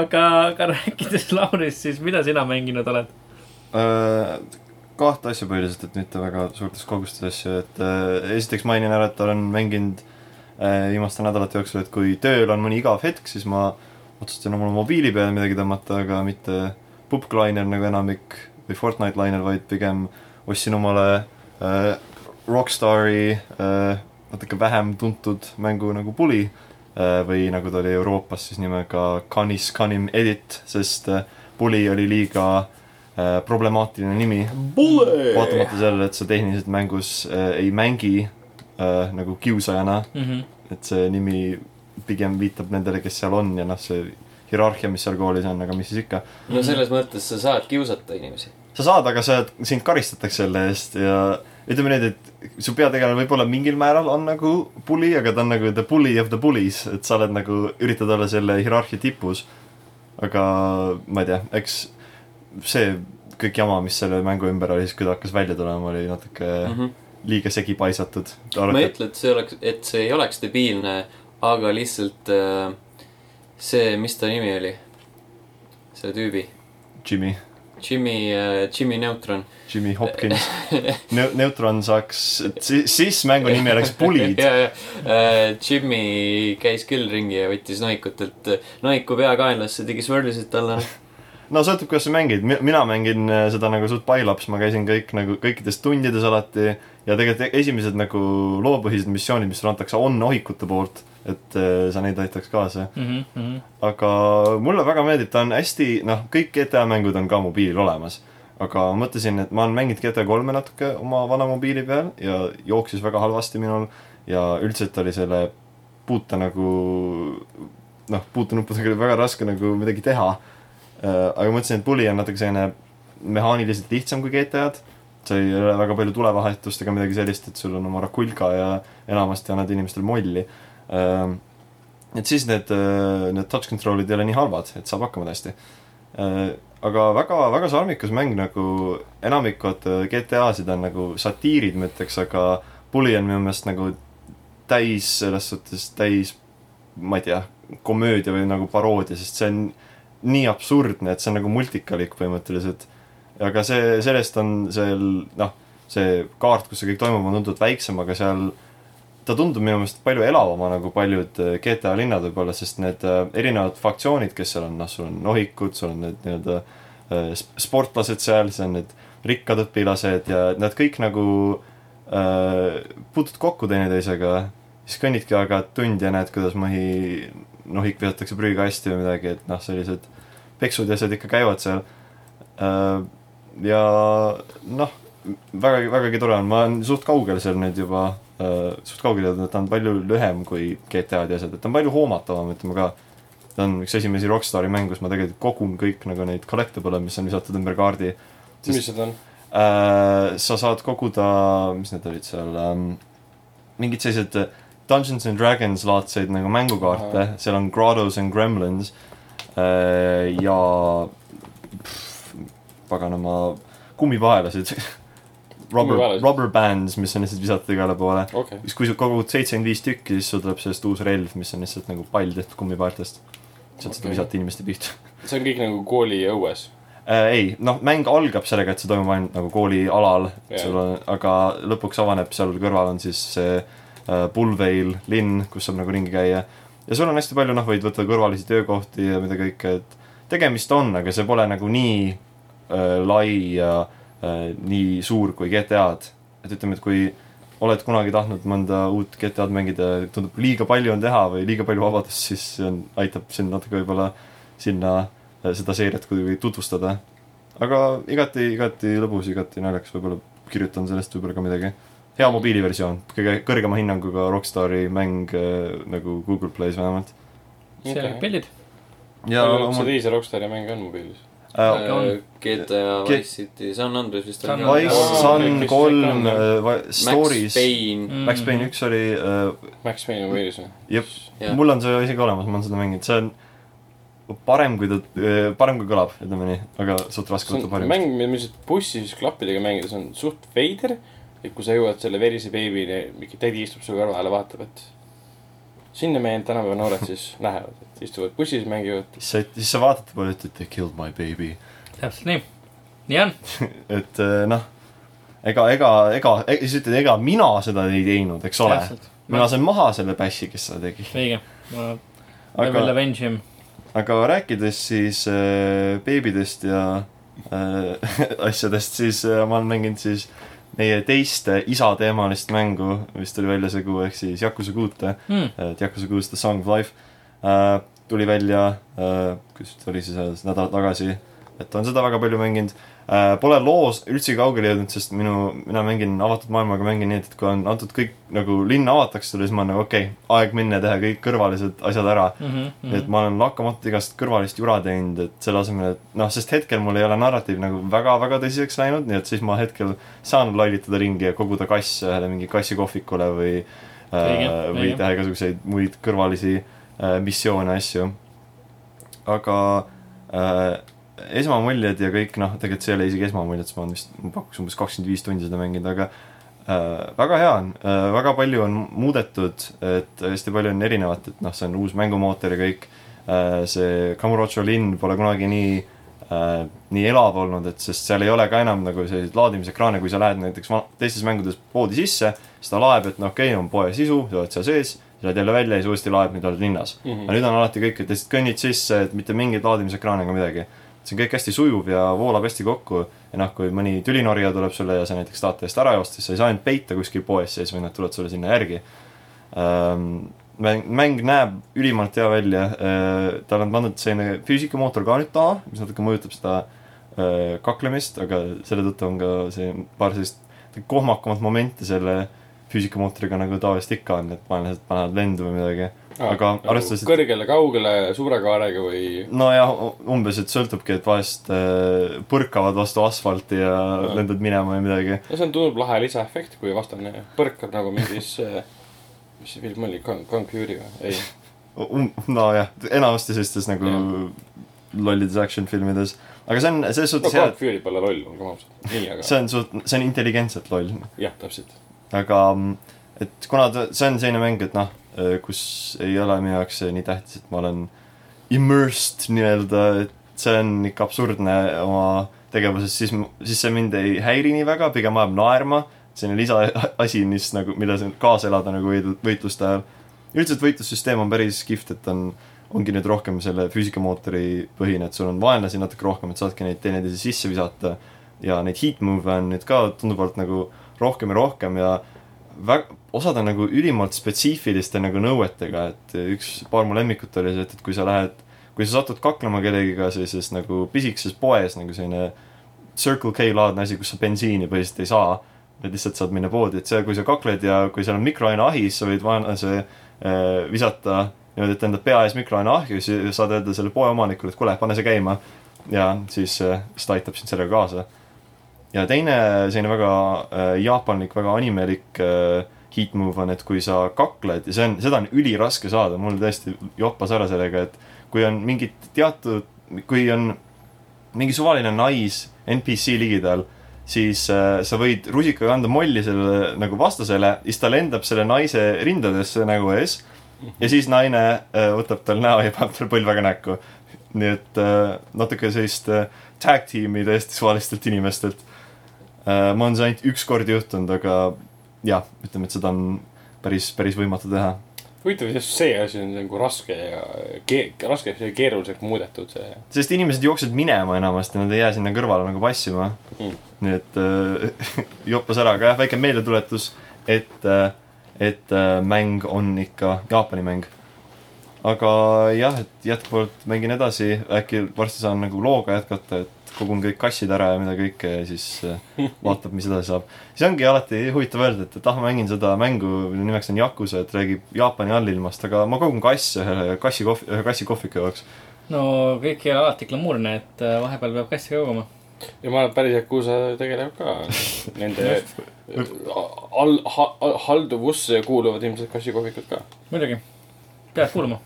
aga, aga rääkides Laurist, siis mida sina mänginud oled? Äh, kahte asja põhiliselt, et mitte väga suurtes kogustes asju, et äh, esiteks mainin ära, et olen mänginud äh, viimaste nädalate jooksul, et kui tööl on mõni igav hetk, siis ma otsustasin omale mobiili peale midagi tõmmata, aga mitte pubg-liner nagu enamik või Fortnite liner, vaid pigem ostsin omale äh, Rockstari äh, natuke vähem tuntud mängu nagu Bully äh, või nagu ta oli Euroopas siis nimega Canis Canim Edit, sest äh, Bully oli liiga äh, problemaatiline nimi. vaatamata sellele, et sa tehniliselt mängus äh, ei mängi äh, nagu kiusajana, Mhm. et see nimi pigem viitab nendele, kes seal on ja noh, see hierarhia, mis seal koolis on, aga mis siis ikka. no selles mõttes sa saad kiusata inimesi. sa saad, aga sa, sind karistatakse selle eest ja ütleme nii, et su peategelane võib-olla mingil määral on nagu bully, aga ta on nagu the bully of the bullies, et sa oled nagu, üritad olla selle hierarhia tipus. aga ma ei tea, eks see kõik jama, mis selle mängu ümber oli, siis kui ta hakkas välja tulema, oli natuke mm. -hmm. liiga segi paisatud. ma ei ütle, et see oleks, et see ei oleks debiilne, aga lihtsalt äh, see, mis ta nimi oli? selle tüübi. Jimmy, Jimmy äh,, Jimmy Neutron. Jimmy Hopkins ne. Neutron saaks, siis mängu nimi oleks Bullied. ja, ja äh, Jimmy käis küll ringi ja võttis nohikutelt nohiku peakaenlasse, tegi swirlisid talle. no sõltub, kuidas sa mängid, mina mängin äh, seda nagu suht pailaps, ma käisin kõik nagu kõikides tundides alati ja tegelikult esimesed nagu loopõhised missioonid, mis sulle antakse, on nohikute poolt, et äh, sa neid aitaks kaasa. Mhm, aga mulle väga meeldib, ta on hästi, noh, kõik GTA mängud on ka mobiilil olemas. aga ma mõtlesin, et ma olen mänginud GTA kolme natuke oma vana mobiili peal ja jooksis väga halvasti minul ja üldiselt oli selle puuta nagu noh, puutenuppudega oli väga raske nagu midagi teha. Aga mõtlesin, et Bully on natuke selline mehaaniliselt lihtsam kui GTA-d. sa ei ole väga palju tulevahetust ega midagi sellist, et sul on oma Rakulka ja enamasti annad inimestele molli. et siis need, need touch control'id ei ole nii halvad, et saab hakkama hästi. aga väga, väga sarmikas mäng nagu enamikud äh, GTA-sid on nagu satiirid, ma ütleks, aga Bully on minu meelest nagu täis, selles suhtes täis, ma ei tea, komöödia või nagu paroodia, sest see on nii absurdne, et see on nagu multikalik põhimõtteliselt. aga see, sellest on seal noh, see kaart, kus see kõik toimub, on tunduvalt väiksem, aga seal ta tundub minu meelest palju elavama nagu paljud äh, GTA linnad võib-olla, sest need äh, erinevad faktsioonid, kes seal on, noh, sul on nohikud, sul on need nii-öelda äh, sp- sportlased seal, siis on need rikkad õpilased ja nad kõik nagu äh, puutud kokku teineteisega, siis kõnnidki aeg-ajalt tund ja näed, kuidas mõhi nohik visatakse prügikasti või midagi, et noh, sellised peksud ja asjad ikka käivad seal äh,. ja noh, väga, vägagi tore on, ma olen suht kaugel seal nüüd juba äh,, suht kaugel jõudnud, ta on palju lühem kui GTA-d ja asjad, et ta on palju hoomatavam, ütleme ka. ta on üks esimesi Rockstari mänge, kus ma tegelikult kogun kõik nagu neid collectible'e, mis on visatud ümber kaardi mis need on? äh,. sa saad koguda, mis need olid seal ähm,, mingid sellised Dungeons and Dragons laadseid nagu mängukaarte, seal on Grottos and Gremlins äh, ja pff, paganama kummipaelasid. Rubber, rubber bands, mis on lihtsalt visatud igale poole. okei, siis kui sa kogud seitsekümmend viis tükki, siis sul tuleb sellest uus relv, mis on lihtsalt nagu pall tehtud kummipaeltest. sealt seda Okei. visata inimeste pihta see on kõik nagu kooli õues. äh,. ei, noh, mäng algab sellega, et see toimub ainult nagu kooli alal Jah. sul on, aga lõpuks avaneb seal kõrval on siis see äh, Bullvale linn, kus saab nagu ringi käia. Ja sul on hästi palju, noh, võid võtta kõrvalisi töökohti ja mida kõike, et tegemist on, aga see pole nagu nii äh, lai ja äh, nii suur kui GTA-d. et ütleme, et kui oled kunagi tahtnud mõnda uut GTA-d mängida, tundub liiga palju on teha või liiga palju vabadust, siis see on, aitab sind natuke võib-olla sinna äh, seda seeriat kuidagi tutvustada. aga igati, igati lõbus, igati naljakas, võib-olla kirjutan sellest võib-olla ka midagi. Hea mobiiliversioon, kõige kõrgema hinnanguga Rockstari mäng äh, nagu Google Play's vähemalt. seal olid pildid. ja palju oma see teise Rockstari mänge on mobiilis? äh, on. GTA Wise City, San Andreas vist San on. Wise, mis kolm Stories, Payne, Mm. Max Payne üks oli äh,, Max Payne mobiilis või? jep, mul on see isegi olemas, ma olen seda mänginud, see on parem, kui ta, parem kui kõlab, ütleme nii, aga suht raske võtta parim. mäng, mis bussis klappidega mängida, see on suht veider. Et kui sa jõuad selle verise beebini, mingi tädi istub su kõrval ja vaatab, et sinna meie tänapäeva noored siis lähevad, et istuvad bussis, mängivad. siis sa, siis sa vaatad ta poole, ütled they killed my baby. täpselt nii. nii on. et eh, noh, ega, ega, ega, siis ütled, ega mina seda ei teinud, eks ole. mina sain maha selle bassi, kes seda tegi. õige. ma, I will aga, avenge him. aga rääkides siis äh, beebidest ja äh, asjadest, siis äh, ma olen mänginud siis meie teist isateemalist mängu, mis tuli välja see kuu, ehk siis Yakuza kuute et Yakuza kuus The Song of Life äh, tuli välja äh,, kus ta oli siis nädal tagasi et on seda väga palju mänginud. Pole loos üldse kaugele jõudnud, sest minu, mina mängin avatud maailmaga mängin nii, et kui on antud kõik nagu linn avatakse sulle, siis ma olen nagu okei okay,, aeg minna ja teha kõik kõrvalised asjad ära mm. -hmm, et ma olen lakkamatult igast kõrvalist jura teinud, et selle asemel, et noh, sest hetkel mul ei ole narratiiv nagu väga-väga tõsiseks läinud, nii et siis ma hetkel saan lollitada ringi ja koguda kasse ühele mingi kassikohvikule või äh, Õige, või teha igasuguseid muid kõrvalisi äh, missioone, asju. aga äh, esmamuljed ja kõik noh, tegelikult see ei ole isegi esmamuljed, sest ma olen vist, ma pakuks umbes kakskümmend viis tundi seda mänginud, aga äh, väga hea on äh,, väga palju on muudetud, et hästi palju on erinevat, et noh, see on uus mängumootor ja kõik äh,. see Kamurocho linn pole kunagi nii äh, nii elav olnud, et sest seal ei ole ka enam nagu selliseid laadimisekraane, kui sa lähed näiteks teistes mängudes poodi sisse, siis ta laeb, et noh, okei okay,, on poe sisu, sa oled seal sees, lähed jälle välja ja siis uuesti laeb, nüüd oled linnas mm. -hmm. aga nüüd on alati kõik, et lihtsalt kõnnid sisse, et mitte mingeid laadimisekraane ega midagi. See on kõik hästi sujuv ja voolab hästi kokku ja noh, kui mõni tülinorija tuleb sulle ja sa näiteks tahad ta eest ära joosta, siis sa ei saa end peita kuskil poes sees, vaid nad tulevad sulle sinna järgi ähm,. mäng, mäng näeb ülimalt hea välja äh,, tal on pandud selline füüsikamootor ka nüüd taha, mis natuke mõjutab seda äh, kaklemist, aga selle tõttu on ka see paar sellist kohmakamat momenti selle füüsikamootoriga nagu tavaliselt ikka on, et vaenlased panevad lendu või midagi. Aga arvestades, et kõrgele, kaugele, suure kaarega või nojah, umbes, et sõltubki, et vahest äh, põrkavad vastu asfalti ja Aa. lendad minema ja midagi. no see on tundub lahe lisaefekt, kui vastane põrkab nagu mingis, mis see film oli, Kung Fury või? ei, Um, nojah, enamasti sellistes nagu lollides action filmides. aga see on selles no suhtes hea Kung, Fury pole loll, olgem ausad. nii, aga see on suht-, see on intelligentselt loll. jah, täpselt. aga mm, et kuna ta, see on selline mäng, et noh, kus ei ole minu jaoks nii tähtis, et ma olen immersed nii-öelda, et see on ikka absurdne oma tegevuses, siis, siis see mind ei häiri nii väga, pigem ajab naerma. selline lisaasi, mis nagu, milles kaasa elada nagu võitluste ajal. üldiselt võitlussüsteem on päris kihvt, et on, ongi nüüd rohkem selle füüsikamootori põhine, et sul on vaenlasi natuke rohkem, et saadki neid teineteise sisse visata. ja neid heat move'e on nüüd ka tunduvalt nagu rohkem ja rohkem ja väga, osad on nagu ülimalt spetsiifiliste nagu nõuetega, et üks, paar mu lemmikut oli see, et, et kui sa lähed, kui sa satud kaklema kellegiga sellises nagu pisikeses poes nagu selline Circle K laadne asi, kus sa bensiini põhiliselt ei saa, et lihtsalt saad minna poodi, et see, kui sa kakled ja kui seal on mikroaineahi, siis sa võid vaenlase äh, visata niimoodi, et enda pea ees mikroaineahju, siis saad öelda selle poe omanikule, et kuule, pane see käima. ja siis, siis ta aitab sind sellega kaasa ja teine selline väga äh, jaapanlik, väga animelik äh, heat move on, et kui sa kakled ja see on, seda on üliraske saada, mul tõesti joppas ära sellega, et kui on mingid teatud, kui on mingi suvaline nais NPC ligidal, siis äh, sa võid rusikaga anda molli sellele nagu vastasele, siis ta lendab selle naise rindadesse nägu ees ja siis naine äh, võtab tal näo ja paneb talle põlvega näkku. nii et äh, natuke sellist äh, tag tiimi täiesti suvalistelt inimestelt äh,. mul on see ainult üks kord juhtunud, aga jah, ütleme, et seda on päris, päris võimatu teha. huvitav, just see asi on nagu raske ja ke-, raske ja keeruliseks muudetud see. sest inimesed jooksevad minema enamasti, nad ei jää sinna kõrvale nagu passima Mm. nii et äh, joppas ära, aga jah, väike meeldetuletus, et äh,, et äh, mäng on ikka Jaapani mäng. aga jah, et jätkuvalt mängin edasi, äkki varsti saan nagu looga jätkata, et kogun kõik kassid ära ja mida kõike ja siis äh, vaatab, mis edasi saab. siis ongi alati huvitav öelda, et, et ah, ma mängin seda mängu, mille nimeks on Yakuza, et räägib Jaapani allilmast, aga ma kogun kasse ühe kassi kohvi, ühe kassi kohviku jaoks. no kõik ei ole alati glamuurne, et äh, vahepeal peab kassi koguma. ja ma arvan, et päris Yakuza tegeleb ka nende all, halduvusse kuuluvad ilmselt kassikohvikud ka. muidugi, pead kuulama.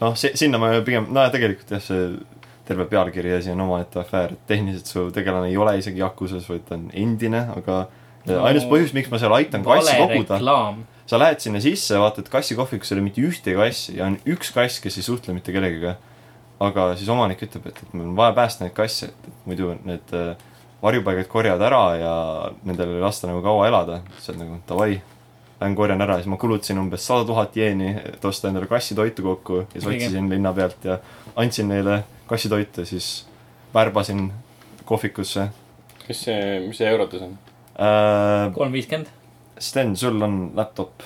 noh, see, sinna ma pigem, no tegelikult jah, see terve pealkiri asi on omaette afäär, et tehniliselt su tegelane ei ole isegi Yakusas, vaid ta on endine, aga no, No, ainus põhjus, miks ma seal aitan kassi koguda, sa lähed sinna sisse, vaatad kassikohvikus ei ole mitte ühtegi kassi ja on üks kass, kes ei suhtle mitte kellegiga. aga siis omanik ütleb, et, et meil on vaja päästa neid kasse, et, muidu need äh, varjupaigad korjavad ära ja nendel ei lasta nagu kaua elada, siis on nagu davai, lähen korjan ära, siis ma kulutasin umbes sada tuhat jeeni, et osta endale kassitoitu kokku ja siis otsisin linna pealt ja andsin neile kassitoitu ja siis värbasin kohvikusse mis see, mis see eurodes on? äh,. kolm viiskümmend. Sten, sul on laptop,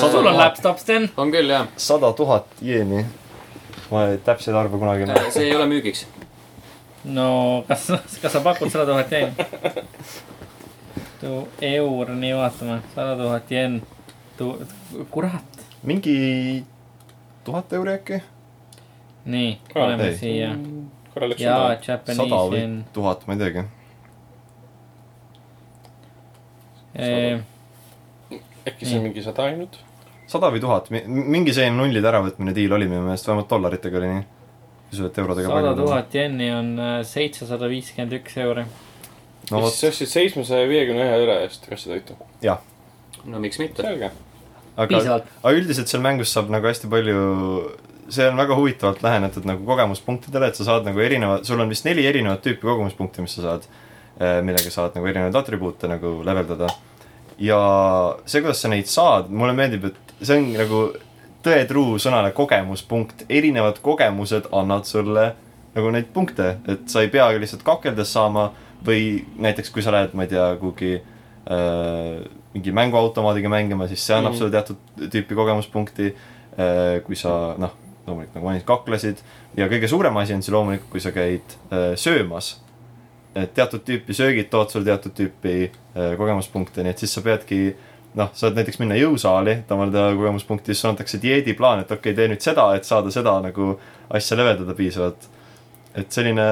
sul on laptop, Sten. Äh, on küll, jah. sada tuhat jeeni. ma ei- täpseid arve kunagi ei mäleta. see ei ole müügiks. no kas, kas sa pakud sada tuhat jenne? tu eur, nii vaatame, sada tuhat jen. tu, kurat, mingi tuhat euri äkki? nii, paneme ei. siia. jaa, Japanese yen. tuhat, ma ei teagi. äkki see on mingi sada ainult? sada või tuhat, mingi selline nullide äravõtmine diil oli minu meelest, vähemalt dollaritega oli nii. usu, et eurodega sada. tuhat jenni on äh, seitsesada viiskümmend üks euri. no vot, sa ostsid seitsmesaja viiekümne ühe üle eest kassitoitu. no miks mitte. selge. aga, aga üldiselt seal mängus saab nagu hästi palju, see on väga huvitavalt lähenetud nagu kogemuspunktidele, et sa saad nagu erinevad, sul on vist neli erinevat tüüpi kogemuspunkte, mis sa saad, millega saad nagu erinevaid atribuute nagu leveldada. ja see, kuidas sa neid saad, mulle meeldib, et see on nagu tõetruu sõnale kogemuspunkt, erinevad kogemused annavad sulle nagu neid punkte, et sa ei pea lihtsalt kakeldes saama või näiteks kui sa lähed, ma ei tea, kuhugi äh, mingi mänguautomaadiga mängima, siis see annab mm. sulle teatud tüüpi kogemuspunkti äh,. kui sa noh, loomulikult nagu mainisid, kaklesid ja kõige suurem asi on see loomulikult, kui sa käid äh, söömas. et teatud tüüpi söögid toovad sulle teatud tüüpi äh, kogemuspunkte, nii et siis sa peadki noh, saad näiteks minna jõusaali, teha kogemuspunkti, siis antakse dieediplaan, et okei okay,, tee nüüd seda, et saada seda nagu asja levedada piisavalt. et selline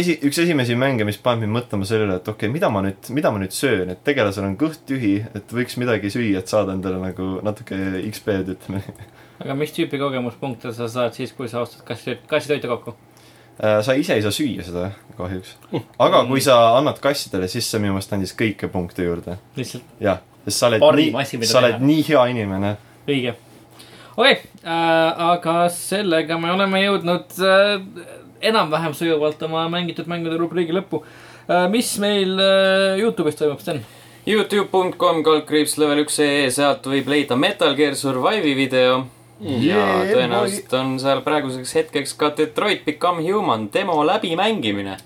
esi, üks esimesi mänge, mis paneb mind mõtlema sellele, et okei okay,, mida ma nüüd, mida ma nüüd söön, et tegelasel on kõht tühi, et võiks midagi süüa, et saada endale nagu natuke XP-d, ütleme nii. aga mis tüüpi kogemuspunkte sa saad siis, kui sa ostad kassi, kassitoitu kokku? Äh, sa ise ei saa süüa seda kahjuks. aga kui sa annad kassidele, siis see minu meelest andis kõike punkte juurde. lihtsalt jah, sest sa oled Parim nii sa oled nii hea inimene. õige. okei okay, äh,, aga sellega me oleme jõudnud äh, enam-vähem sujuvalt oma mängitud mängude rubriigi lõppu äh,. mis meil äh, Youtube'is toimub, Sten? Youtube.com kaldkriips level üks ee, sealt võib leida Metal Gear Survive'i video. ja Yeah, tõenäoliselt on seal praeguseks hetkeks ka Detroit Become Human demo läbimängimine.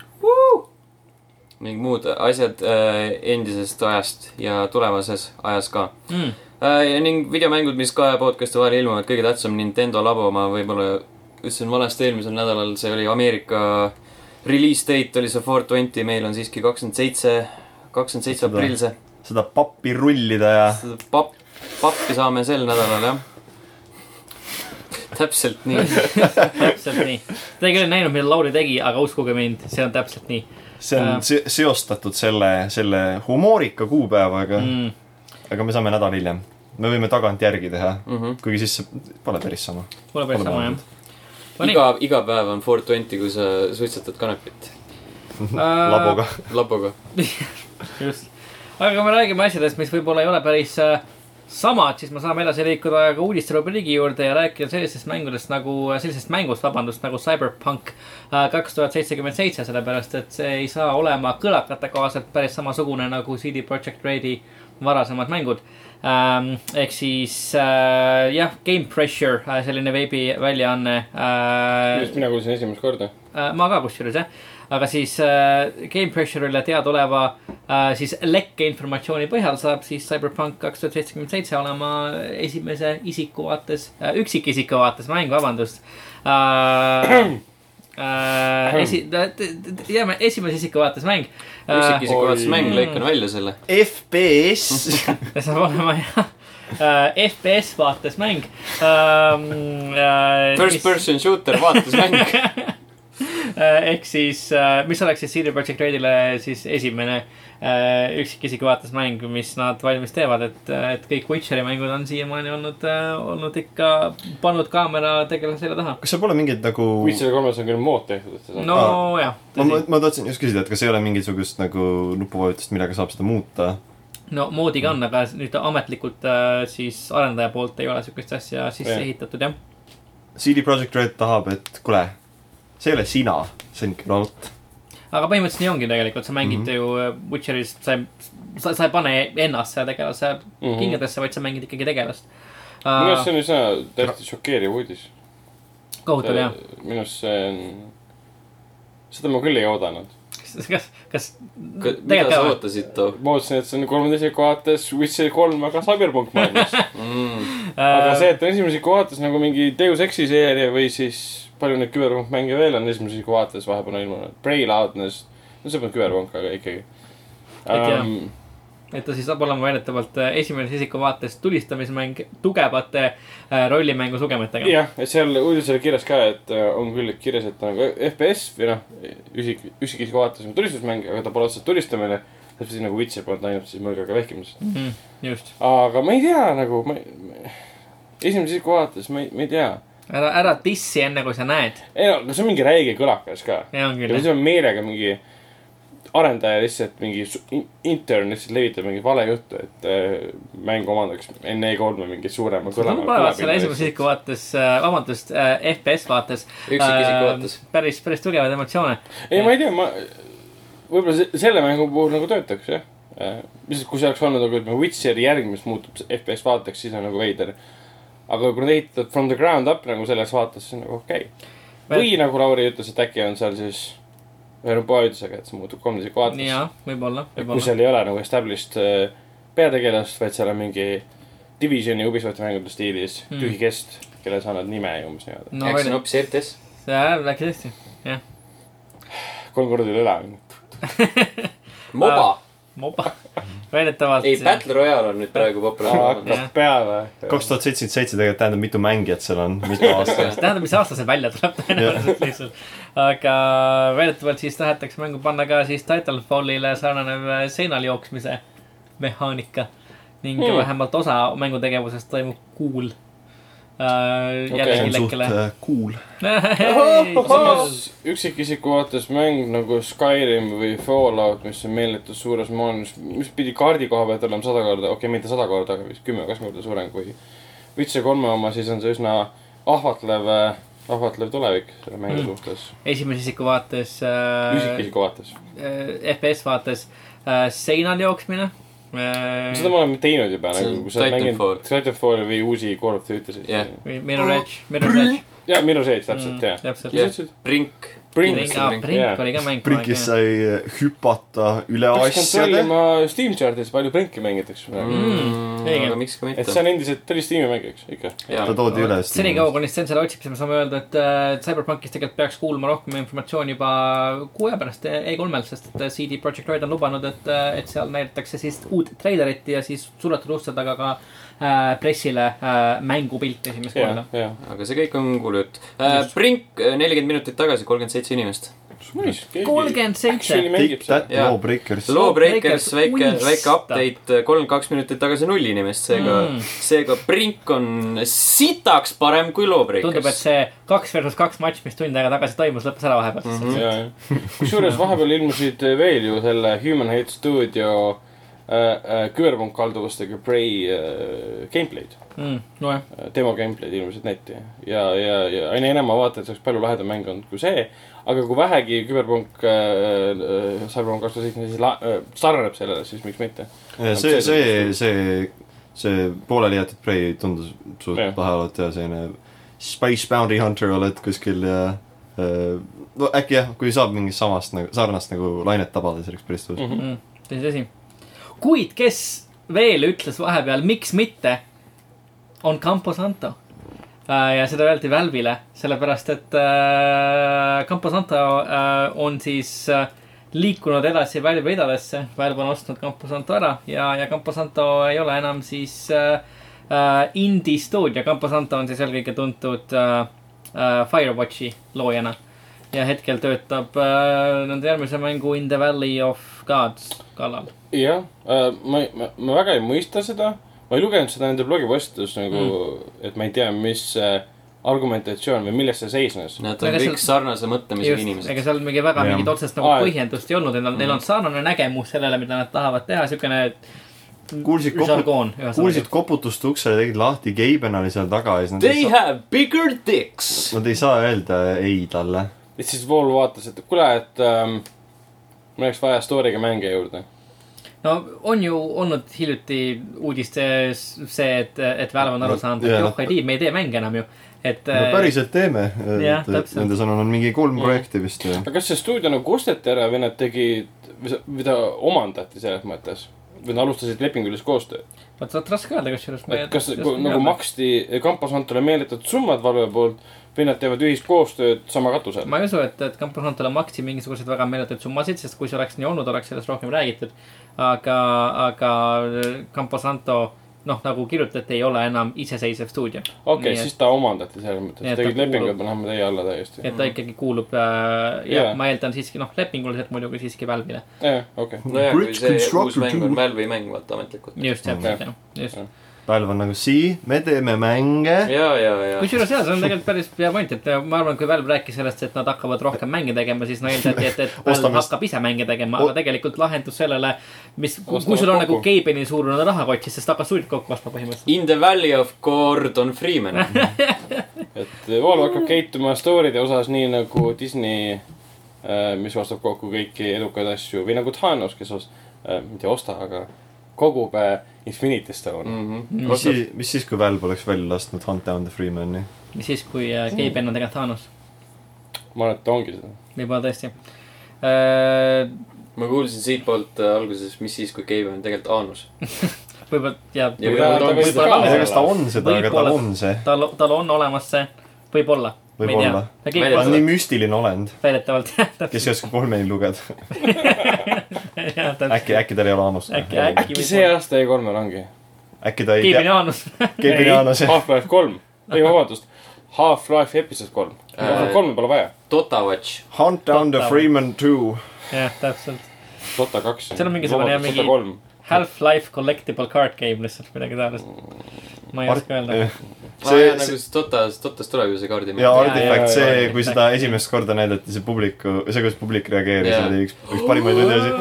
ning muud asjad äh, endisest ajast ja tulevases ajas ka Mm. äh,. ja ning videomängud, mis kahe podcast'i vahel ilmuvad, kõige tähtsam Nintendo labo, ma võib-olla ütlesin valesti eelmisel nädalal, see oli Ameerika release date oli see four twenty, meil on siiski kakskümmend seitse, kakskümmend seitse Seda- aprill see. seda pappi rullida ja seda papp, pappi saame sel nädalal jah. täpselt nii. täpselt nii. Te ei ole näinud, mida Lauri tegi, aga uskuge mind, see on täpselt nii see on se seostatud selle, selle humoorika kuupäevaga mm., aga me saame nädal hiljem. me võime tagantjärgi teha mm. -hmm. kuigi siis see pole päris sama. Pole päris Pole sama jah. Iga, iga päev on four twenty, kui sa suitsetad kanepit Äh, laboga. laboga. just, aga kui me räägime asjadest, mis võib-olla ei ole päris äh, samad, siis me saame edasi liikuda ka uudisterubriigi juurde ja rääkida sellistest mängudest nagu, sellisest mängust, vabandust, nagu Cyberpunk kaks tuhat seitsekümmend seitse, sellepärast et see ei saa olema kõlakate kohaselt päris samasugune nagu CD Projekt Redi varasemad mängud ähm,. ehk siis äh, jah, Game Pressure, selline veebiväljaanne äh, millest mina kuulsin esimest korda. äh,. ma ka kusjuures jah, aga siis äh, Game Pressure'ile teadaoleva äh, siis lekkeinformatsiooni põhjal saab siis Cyberpunk kaks tuhat seitsekümmend seitse olema esimese isiku vaates äh,, üksikisiku vaates mäng, vabandust äh. Äh, esi-, jääme esimese isiku vaates mäng äh,. Üksikisiku vaates Oi. mäng, lõikan välja selle. FPS saab olema jah äh,, FPS vaates mäng ähm,. Äh, First person shooter vaates mäng. Äh, ehk siis, mis oleks siis CD Projekt Redile siis esimene äh, üksikisiku vaates mäng, mis nad valmis teevad, et, et kõik Witcheri mängud on siiamaani olnud, olnud ikka pannud kaamera tegelase selja taha. kas seal pole mingeid nagu, Witcher kolmes on küll mood tehtud, et seda no Aa. jah, ma, ma, tahtsin just küsida, et kas ei ole mingisugust nagu nupuvajutust, millega saab seda muuta? no moodiga on, aga nüüd ametlikult äh, siis arendaja poolt ei ole sihukest asja sisse Jah. ehitatud jah. CD Projekt Red tahab, et kuule, see ei ole sina, see on Knalt. Aga põhimõtteliselt nii ongi tegelikult, sa mängid mm -hmm. ju Witcheris, sa sa, sa ei pane ennast selle tegelase mm. -hmm. kingadesse, vaid sa mängid ikkagi tegelast minu arust uh,. see on üsna täiesti šokeeriv uudis. kohutav jah. minu arust see on, seda ma küll ei oodanud. kas, kas, kas mida tegelikult sa ka ootasid too ma ootasin, et see on kolmanda isiku vaates Witcher kolm, aga Cyberpunk maailmas. mm.? aga see, et on esimese vaates nagu mingi Deus Exi seeria või siis palju neid küberpunk-mänge veel on esimese vaates vahepeal ilmunud. Prey Loudness, no see pole küberpunk, aga ikkagi jah. um,. Et ta siis saab olema väidetavalt äh, esimese isiku vaates tulistamismäng tugevate äh, rollimängu sugemetega. jah, et seal uudisel oli kirjas ka, et äh, on küll kirjas, et nagu FPS või noh, üksik, üksikisiku vaates on tulistusmäng, aga ta pole otseselt tulistamine. täpselt siis nagu Witcher polnud ainult siis mõõgaga vehkimisest. Mhm, just, aga ma ei tea nagu, ma, esimese isiku vaates ma ei, ma ei tea. ära, ära dissi enne, kui sa näed. ei no, aga see on mingi räige kõlakas ka. ja on siis on meelega mingi arendaja lihtsalt mingi intern lihtsalt levitab mingit valejuttu, et äh, mäng omandaks enne E3-e mingit suurema kõlama. panevad selle esimese isiku vaates, vabandust, FPS vaates. üksikisiku vaates. päris, päris tugevaid emotsioone. ei, ma ei tea, ma, võib-olla se- selle mängu puhul nagu töötaks jah. lihtsalt, kui see oleks olnud nagu ütleme, Witcheri järg, mis muutub FPS vaateks, siis on nagu veider. aga kui nad ehitavad from the ground up nagu selles vaates, siis on nagu okei okay.. või nagu Lauri ütles, et äkki on seal siis ühe nupuvajutusega, et see muutub kolmandasiku vaates. jaa, võib-olla, et kui võib-olla. seal ei ole nagu established äh, peategelast, vaid seal on mingi Divisioni Ubisofti mängude stiilis Mm. tühi kest, kellele sa annad nime umbes niimoodi. no äkki see on hoopis RTS? äkki tõesti, kolm korda üle elanud. moba. moba, väidetavalt. ei, Battle Royale on nüüd praegu populaarne. hakkab peale. kaks tuhat seitsekümmend seitse tegelikult tähendab, mitu mängijat seal on, mitu aastat. tähendab, mis aasta see välja tuleb tõenäoliselt lihtsalt. Aga väidetavalt siis tahetakse mängu panna ka siis Titanfallile sarnanev äh, seinal jooksmise mehaanika. ning Hmm. hmm. vähemalt osa mängutegevusest toimub kuul uh,. Okei. jällegi see on suht lekkele. äh, cool. samas üksikisiku vaates mäng nagu Skyrim või Fallout, mis on meeletus suures maailmas, mis pidi kaardi koha pealt olema sada korda, okei okay,, mitte sada korda, aga vist kümme, kakskümmend korda suurem kui Witcher kolme oma, siis on see üsna ahvatlev, ahvatlev tulevik selle mängu Mm. suhtes, esimese isiku vaates uh,, üksikisiku vaates. FPS vaates uh, seinal jooksmine uh,. seda me oleme teinud juba nagu, kui sa mänginud Titanfalli või uusi Call of Duty'sid Jah.. Mirror Edge, Mirror Edge. jaa, Mirror's Edge täpselt, jah. täpselt Jah. ütlesid? Brink. Brink. Brink, Brink, oli ka mäng. Brinkis sai äh, hüpata üle peaks asjade. kontrollima Steam chart'is, palju Brinki mängitakse praegu mm.. Mm, aga miks ka et see mitte. on endiselt, ta oli Steam'i mäng, eks, ikka. Ta toodi üles. senikaua, kuni Sten selle otsib, siis me saame öelda, et äh, Cyberpunkis tegelikult peaks kuulma rohkem informatsiooni juba kuu aja pärast E3-l, sest et CD Projekt Red on lubanud, et, et seal näidatakse siis uut treilerit ja siis suletud uste taga ka äh, pressile äh, mängupilt esimest korda., aga see kõik on kuulujutt uh,. Brink nelikümmend minutit tagasi, kolmkümmend seitse inimest. kolmkümmend seitse. Lawbreakers. Lawbreakers, Lawbreakers, väike, väike update, kolmkümmend kaks minutit tagasi null inimest, seega Mm. seega Brink on sitaks parem kui tundub, et Lawbreakers. see kaks versus kaks matš, mis tund aega tagasi toimus, lõppes ära vahepeal mm. Ja, ja. kusjuures vahepeal ilmusid veel ju selle Human Hate Studio äh, äh, küberpunk kalduvustega Prey äh, gameplay'd -hmm. nojah, demo gameplay'd ilmusid netti ja, ja, ja aina enam ma vaatan, et see oleks palju lahedam mäng olnud kui see. aga kui vähegi küberpunk äh, Cyberpunk kaks tuhat seitseteist äh, sarnaneb sellele, siis miks mitte. see, see, see, see pooleli jäetud Prey tundus suht lahe olevat ja selline Space Bounty Hunter oled kuskil ja äh, no äkki jah, kui saab mingit samast nagu, sarnast nagu lainet tabada, see oleks päris tõus. Mhm. mm, tõsi, tõsi. Kuid kes veel ütles vahepeal, miks mitte, on Campo Santo. ja seda öeldi Valve'ile, sellepärast et äh, Campo Santo äh, on siis äh, liikunud edasi Valve ridadesse. Valve on ostnud Campo Santo ära ja, ja Campo Santo ei ole enam siis äh, äh, indie stuudio, Campo Santo on siis eelkõige tuntud äh, äh, Firewatchi loojana. Ja hetkel töötab äh, nende järgmise mängu In the Valley of Gods kallal. jah, ma, ma, ma väga ei mõista seda, ma ei lugenud seda nende blogipostitus nagu mm., et ma ei tea, mis äh, argumentatsioon või milles see seisnes. Nad on kõik seal- sarnase mõtlemisega inimesed ega. seal mingi väga Jah. mingit otsest nagu Aa, põhjendust ei olnud, neil on, neil on sarnane nägemus sellele, mida nad tahavad teha, siukene kuulsid kopu-, žargoon kuulsid. koputust uksele, tegid lahti, Geiben oli seal taga ja siis nad They have bigger dicks. nad ei saa öelda ei talle. Ja siis Vool vaatas, et kuule, et ähm, mul oleks vaja story'ga mänge juurde. no on ju olnud hiljuti uudistes see, et, et Valve on aru No, saanud, et joh, ei tii, me ei tee mänge enam ju. et no äh, päriselt teeme. Täpselt. Nende sõnul on mingi kolm projekti vist aga kas see stuudio nagu osteti ära või nad tegid, või ta omandati selles mõttes? või nad alustasid lepingulist koostööd? vot vot raske öelda kusjuures. et kas nagu maksti Campos Antole meeletud summad Valve poolt või nad teevad ühist koostööd sama katuse all? ma ei usu, et, et Campus Huntile maksti mingisuguseid väga meeletuid summasid, sest kui see oleks nii olnud, oleks sellest rohkem räägitud. aga, aga Campus Hunto, noh, nagu kirjutati, ei ole enam iseseisev stuudio. okei, siis ta omandati selles mõttes, et tegid lepingu, kuulub- et me läheme teie alla täiesti. et ta ikkagi kuulub äh,, ja Jaa. ma eeldan siiski, noh, lepinguliselt muidugi siiski Valve'ile. jah, okei. nojah, kui see uus mäng on Valve'i mäng, vaata ametlikult. just, täpselt, jah, just. Valve on nagu sii, me teeme mänge. ja, ja, ja. kusjuures jaa, see on tegelikult päris hea point, et ma arvan, kui Valve rääkis sellest, et nad hakkavad rohkem mänge tegema, siis no eeldati, et, et Valve hakkab ise mänge tegema, aga tegelikult lahendus sellele, mis, kui sul on nagu. Gabe'ini suurune rahakott, siis ta hakkab stuudiot kokku ostma põhimõtteliselt. In the valley of Gordon Freeman. et Valve hakkab käituma story'de osas nii nagu Disney, mis ostab kokku kõiki edukaid asju või nagu Thanos, kes ost-, mitte ei osta, aga kogub äh, Infinity Stone mm. mis siis, mis siis, kui Valve oleks välja lasknud Hunt Down the Freemani? mis siis, kui äh, Gaben on tegelikult Thanos, -hmm. ma arvan, et ta ongi seda. võib-olla tõesti äh,. ma kuulsin siitpoolt äh, alguses, mis siis, kui Gabe on tegelikult Aanus. võib-olla ja, Ja võib-olla ta ta võib võib-olla ka ma ei tea, on kas ta on seda, aga tal on see. tal, tal on olemas see, võib-olla. Võib-olla.. ta on nii müstiline olend, väidetavalt jah, kes ei oska kolmeni lugeda. täpselt. äkki, äkki tal ei ole Anust. äkki, äkki äkki see aasta E3-l ongi? äkki ta ei Gabe'ini tea, Anus. Gabe'ini Anus jah. Half-Life kolm, ei vabandust, Half-Life episood kolm. Äh. kolme pole vaja, Dota Watch. Hunt Down the. Freeman two. jah, täpselt. Dota kaks. Seal on mingisugune jah, mingi-. Half-Life collectible card game lihtsalt midagi taolist. ma ei oska öelda. Aa jaa, nagu see, Dotas, Dotas tuleb ju see kaardi ja Jaa, Artifact, see, kui seda esimest korda näidati, see publiku, see, kuidas publik reageeris, oli üks, üks parimaid videosid.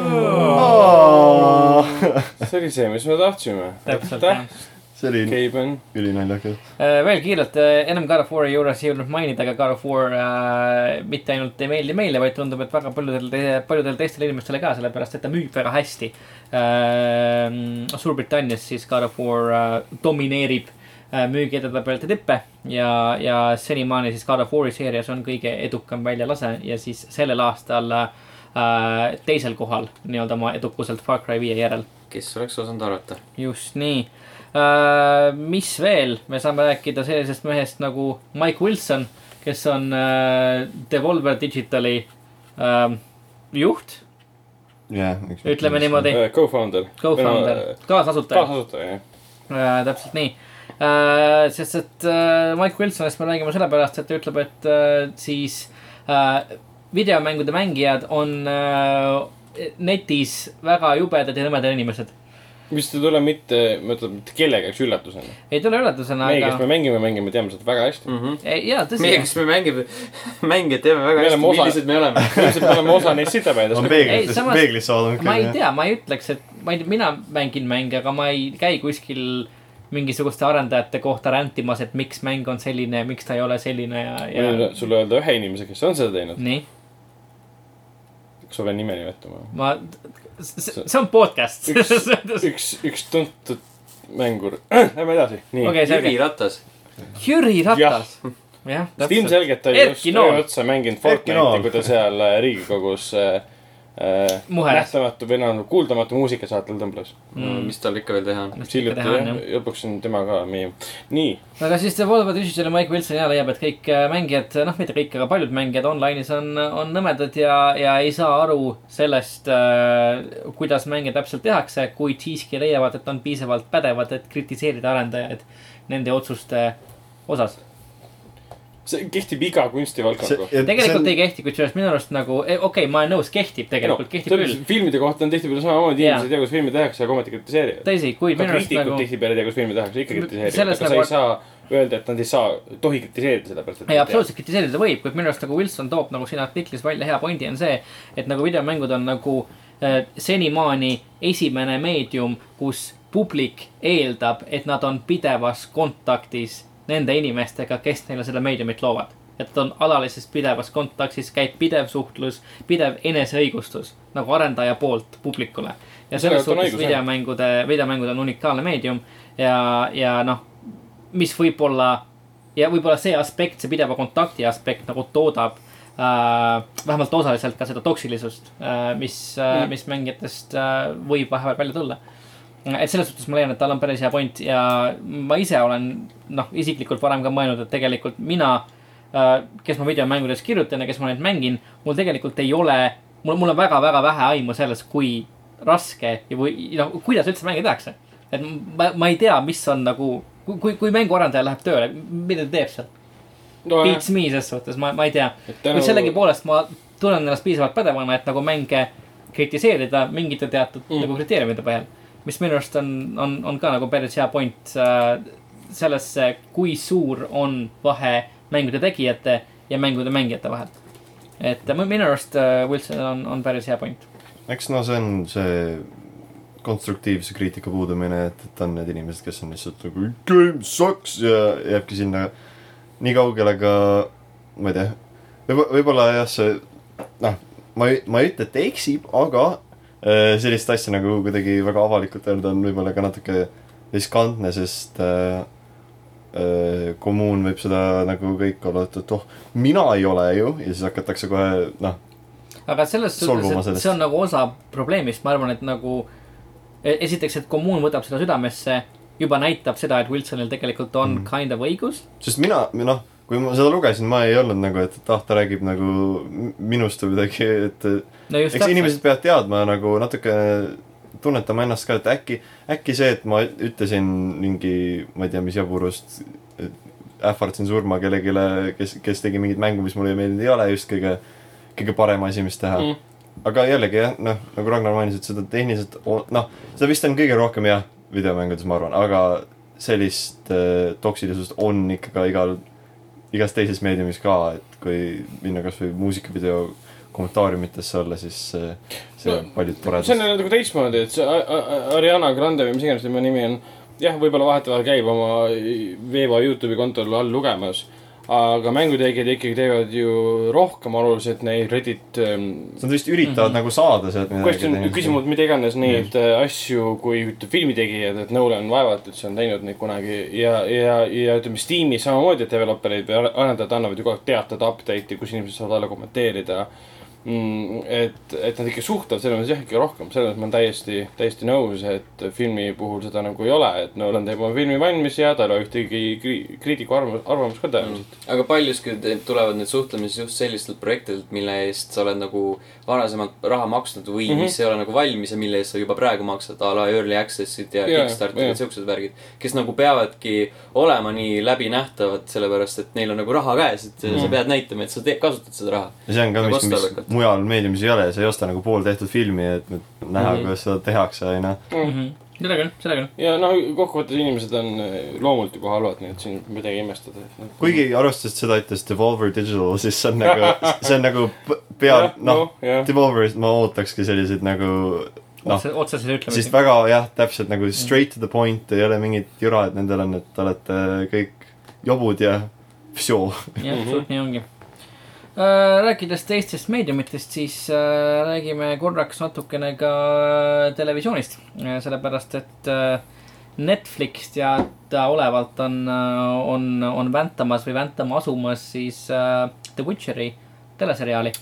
see oli see, mis me tahtsime. täpselt, jah. see oli ülinaljakas. Äh, veel kiirelt, ennem God of War'i juures ei jõudnud mainida, aga God of War äh, mitte ainult ei meeldi meile, vaid tundub, et väga paljudel, paljudel teistel inimestele ka, sellepärast et ta müüb väga hästi äh,. Suurbritannias siis God of War äh, domineerib äh, müügiedetabelite tippe ja, ja senimaani siis God of War'i seerias on kõige edukam väljalase ja siis sellel aastal äh, teisel kohal nii-öelda oma edukuselt Far Cry viie järel kes oleks osanud arvata. just nii uh,. mis veel, me saame rääkida sellisest mehest nagu Mike Wilson, kes on uh, Devolver Digitali uh, juht, jah. ütleme niimoodi, Äh, co-founder. co-founder, kaasasutaja kaasasutaja, jah. uh,, täpselt nii uh,. sest, et uh, Mike Wilsonist me räägime sellepärast, et ta ütleb, et uh, siis videomängude mängijad on netis väga jubedad ja nõmedad inimesed. mis ei tule mitte, ma ütlen, mitte kellegi jaoks üllatusena. ei tule üllatusena, meie, kes aga me mängime, mängime, teame seda väga hästi. ei, jaa, tõsi meie, kes me mängime, mänge teame väga Me hästi, osa- millised me oleme. ilmselt me oleme osa neist sitapäevadest on samas- peeglisse vaadanud ma ei küll, tea, ma ei ütleks, et ma ei tea, mina mängin mänge, aga ma ei käi kuskil mingisuguste arendajate kohta räntimas, et miks mäng on selline ja miks ta ei ole selline ja, ma võin ja sulle öelda ühe inimese, kes on seda teinud. nii, kas sa pead nime nimetama? ma, see on podcast. üks üks, üks tuntud mängur. Lähme edasi, okay.. Jüri. Ratas. Jüri Ratas. jah, sest täpselt. ilmselgelt ta oli just öö otsa mänginud. Fortnite'i, kui ta seal äh, Riigikogus äh. Nähtamatu või noh, kuuldamatu muusikasaatel tõmbles. Mm. mis tal ikka veel teha on? hiljuti jah, lõpuks on tema ka meie, nii. aga siis Devolver Digital ja Mike Wilson ja leiab, et kõik äh, mängijad, noh, mitte kõik, aga paljud mängijad online'is on, on nõmedad ja, ja ei saa aru sellest äh,, kuidas mänge täpselt tehakse, kuid siiski leiavad, et on piisavalt pädevad, et kritiseerida arendajaid nende otsuste osas. See kehtib iga kunstivaldkonna kohta. tegelikult ei kehti, kusjuures minu arust nagu, okei okay,, ma olen nõus, kehtib tegelikult, kehtib küll. filmide kohta on tihtipeale samamoodi, inimesed ei tea, kuidas filme tehakse, aga ometi kritiseerivad. tõsi, kuid minu arust nagu, tihtipeale ei tea, kuidas filme tehakse, ikka kritiseerivad, aga sa nagu- ei saa öelda, et nad ei saa, tohi kritiseerida sellepärast, et ei, absoluutselt kritiseerida võib, kuid minu arust nagu Wilson toob nagu siin artiklis välja hea pointi on see, et nagu videomängud on nagu äh, senimaani esimene meedium, kus publik eeldab, et nad on pidevas kontaktis nende inimestega, kes neile seda meediumit loovad. et on alalises pidevas kontaktis, käib pidev suhtlus, pidev eneseõigustus nagu arendaja poolt publikule. ja selles suhtes videomängude, videomängud on unikaalne meedium ja, ja noh, mis võib-olla ja võib-olla see aspekt, see pideva kontakti aspekt nagu toodab äh, vähemalt osaliselt ka seda toksilisust äh,, mis äh,, Mm. mis mängijatest äh, võib vahepeal välja tulla. Et selles suhtes ma leian, et tal on päris hea point ja ma ise olen noh, isiklikult varem ka mõelnud, et tegelikult mina äh,, kes ma videomängudes kirjutan ja kes ma neid mängin, mul tegelikult ei ole, mul, mul on väga-väga vähe aimu sellest, kui raske ja või noh, kuidas üldse mänge tehakse. et ma, ma ei tea, mis on nagu, kui, kui mänguarendaja läheb tööle, mida ta teeb seal? no, Beats me ses suhtes, ma, ma ei tea. kuid sellegipoolest ma tunnen ennast piisavalt pädevana, et nagu mänge kritiseerida mingite teatud mm. nagu kriteeriumide põhjal. Mis minu arust on, on, on ka nagu päris hea point äh, sellesse, kui suur on vahe mängude tegijate ja mängude mängijate vahel. et minu arust äh, Wilsonil on, on päris hea point. eks no see on see konstruktiivse kriitika puudumine, et, et on need inimesed, kes on lihtsalt nagu game sucks ja jääbki sinna nii kaugele ka, ma ei tea, võib-olla, võib-olla jah, see noh, ma ma ei ütle, et eksib, aga sellist asja nagu kuidagi väga avalikult öelda on võib-olla ka natuke riskantne, sest äh, äh, kommuun võib seda nagu kõik olla, et, et oh, mina ei ole ju ja siis hakatakse kohe noh, aga selles suhtes, et sellest. see on nagu osa probleemist, ma arvan, et nagu e- esiteks, et kommuun võtab seda südamesse, juba näitab seda, et Wilsonil tegelikult on mm. kind of õigus. sest mina, noh, kui ma seda lugesin, ma ei olnud nagu, et, et ah, ta räägib nagu minust või midagi, et no eks inimesed peavad teadma nagu natuke tunnetama ennast ka, et äkki, äkki see, et ma ütlesin mingi, ma ei tea, mis jaburust, ähvardasin surma kellelegi, kes, kes tegi mingit mängu, mis mulle ei meeldinud, ei ole just kõige, kõige parem asi, mis teha. Mm, aga jällegi jah, noh, nagu Ragnar mainis, et seda tehniliselt, noh, seda vist on kõige rohkem jah, videomängudes ma arvan, aga sellist äh, toksilisust on ikka ka igal, igas teises meediumis ka, et kui minna kasvõi muusikavideo kommentaariumitesse olla, siis see No, paljud see on toredad. nagu teistmoodi, et see Ariana Grande või mis iganes tema nimi on. jah, võib-olla vahetevahel käib oma Veeva Youtube'i kontol all lugemas. Aga mängutegijad ikkagi teevad ju rohkem oluliselt neid Reddit ähm, Nad vist üritavad mm -hmm. nagu saada sealt question, midagi. küsimused, mida iganes neid äh, asju, kui filmitegijad, et Nolan vaevalt üldse on teinud neid kunagi ja, ja, ja ütleme Steamis samamoodi, et developer'id või arendajad annavad ju kogu aeg teatud update'i, kus inimesed saavad alla kommenteerida mm,. et, et nad ikka suhtlevad selles mõttes jah, ikka rohkem, selles ma olen täiesti, täiesti nõus, et filmi puhul seda nagu ei ole, et Nolan teeb oma filmi valmis ja tal ei ole ühtegi kri- kriitiku arvamus, arvamust ka tõenäoliselt. aga paljuski te- tulevad need suhtlemised just sellistelt projektidelt, mille eest sa oled nagu varasemalt raha maksnud või mm. -hmm. mis ei ole nagu valmis ja mille eest sa juba praegu maksad, a la early access'id ja yeah, Kickstarterid ja siuksed värgid. kes nagu peavadki olema nii läbinähtavad, sellepärast et neil on nagu raha käes, et mm -hmm. sa pead näitama, et sa teed, kasutad seda raha. ja see on ka Nagu vist, mis. Mujal meediumis ei ole, sa ei osta nagu pooltehtud filmi, et nüüd näha mm, Mhm. -hmm. kuidas seda tehakse, onju. seda küll, seda küll. ja noh, kokkuvõttes inimesed on äh, loomult juba halvad, nii et siin midagi imestada. kuigi arvestades, et seda ütles Devolver Digital, siis see on nagu, see on nagu pea, noh, jah, Devolverist ma ootakski selliseid nagu noh, otse, otseselt siis ütlemisi. väga jah, täpselt nagu straight to the point, ei ole mingit jura, et nendel on, et te olete kõik jobud ja vsjo. jah, Mhm. suht nii ongi. Rääkides teistest meediumitest, siis äh, räägime korraks natukene ka äh, televisioonist, sellepärast et äh, Netflix teadaolevalt on, on, on väntamas või väntama asumas siis äh, The Witcheri teleseriaali.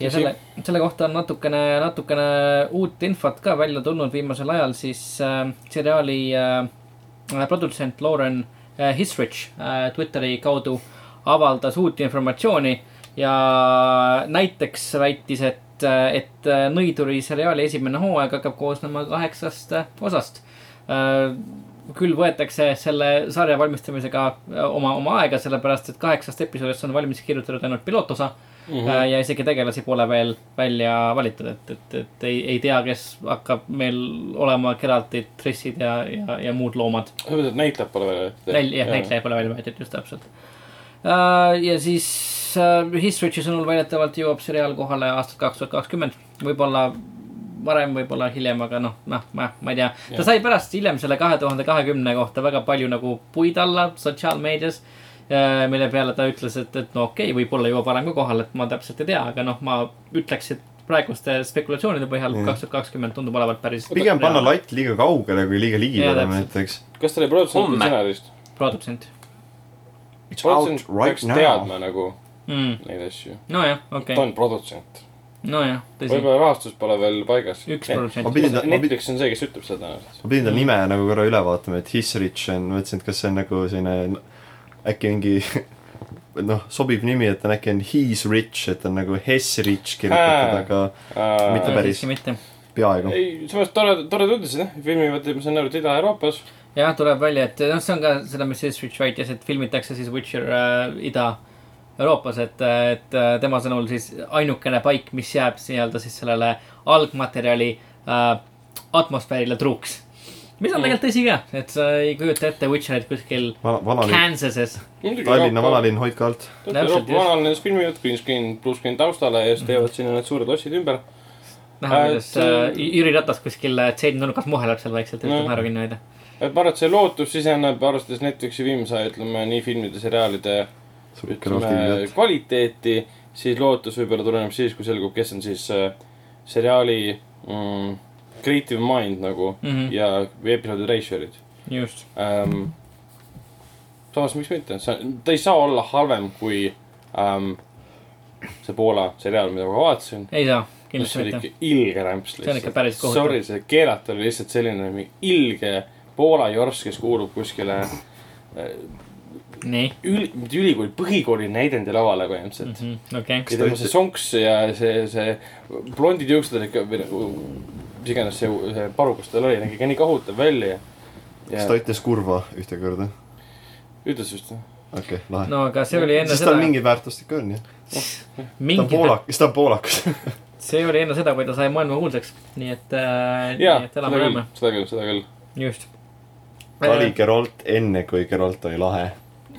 ja selle, selle kohta on natukene, natukene uut infot ka välja tulnud viimasel ajal, siis äh, seriaali äh, produtsent Lauren äh, Hisrich äh, Twitteri kaudu avaldas uut informatsiooni ja näiteks väitis, et, et Nõiduri seriaali esimene hooaeg hakkab koosnema kaheksast osast. küll võetakse selle sarja valmistamisega oma, oma aega, sellepärast et kaheksast episoodist on valmis kirjutatud ainult pilootosa mm. -hmm. ja isegi tegelasi pole veel välja valitud, et, et, et ei, ei tea, kes hakkab meil olema Geraltid, Trissid ja, ja, ja muud loomad. sa mõtled, näitlejad pole veel Näil-, jah, näitleja pole välja võetud, just täpselt. ja siis äh, History'i sõnul väidetavalt jõuab seriaal kohale aastal kaks tuhat kakskümmend, võib-olla varem, võib-olla hiljem, aga noh, noh, ma, ma ei tea. ta sai pärast hiljem selle kahe tuhande kahekümne kohta väga palju nagu puid alla sotsiaalmeedias. mille peale ta ütles, et, et no okei okay,, võib-olla jõuab varem ka kohale, et ma täpselt ei tea, aga noh, ma ütleks, et praeguste spekulatsioonide põhjal kaks tuhat kakskümmend tundub olevat päris. pigem panna latt liiga kaugele, kui liiga ligi Jaa, panna, ma täpselt. ütleks. kas ta oli produtsent või stsenarist? produtsent. It's out right now. teadma nagu mm.. neid asju. nojah, okei ta okay., on produtsent. nojah, tõsi. võib-olla rahastus pole veel paigas. üks ma protsent. ta, ma Netflix on see, kes ütleb seda. ma pidin ta nime nagu korra üle vaatama, et His Rich on, mõtlesin, et kas see on nagu selline äkki mingi noh, sobiv nimi, et on äkki on He's Rich, et on nagu Hess Rich kirjutatud, aga Mitte päris. peaaegu. ei, samas tore, toredad uudised jah, filmivad, ma saan aru, et Ida-Euroopas. jah, tuleb välja, et noh, see on ka seda, mis siis Rich väitis, et filmitakse siis Witcher äh, Ida-Euroopas, et, et äh, tema sõnul siis ainukene paik, mis jääb nii-öelda siis sellele algmaterjali äh, atmosfäärile truuks. mis on Mm. tegelikult tõsi ka, et sa ei kujuta ette Witcherit kuskil vanalinn, Kansases. Tallinna. vanalinn, hoidke alt. Euroopa vanalinnas filmivad green screen, blue screen taustale ja siis teevad sinna need suured lossid ümber. näha, Äh, kuidas et, äh, Jüri Ratas kuskil äh, tseeni nurgas muheleb seal vaikselt, üritab Mm. naeru kinni hoida. et ma arvan, et see lootus siseneb, arvestades Netflixi viimse, ütleme nii filmide, seriaalide ütleme kvaliteeti, siis lootus võib-olla tuleneb siis, kui selgub, kes on siis äh, seriaali mm, creative mind nagu mm. -hmm. ja episoodi reisijad just, ähm,. samas, miks mitte, ta ei saa olla halvem kui ähm, see Poola seriaal, mida ma vaatasin. ei saa, see kindlasti mitte. ikka ilge rämps See on ikka päris kohutav. Sorry, see keelata oli lihtsalt selline ilge Poola jorss, kes kuulub kuskile äh, üli, mitte ülikooli, põhikooli näidendi lavale põhimõtteliselt mm. Mhm, okei. ja tema see sonks ja see, see blondid juuksed olid ikka, või nagu, mis iganes see, see parukas tal oli, nägi ka nii kohutav välja. kas ta ütles kurva ühte korda? ütles just. okei okay,, lahe. no aga see oli enne siis tal seda, mingi väärtust ikka on jah. ta on poolak, siis ta on poolakas. see oli enne seda, kui ta sai maailmakuulsaks, nii et äh,, jaa, nii et seda küll seda küll, seda küll. just. ta oli Geralt enne, kui Geralt oli lahe.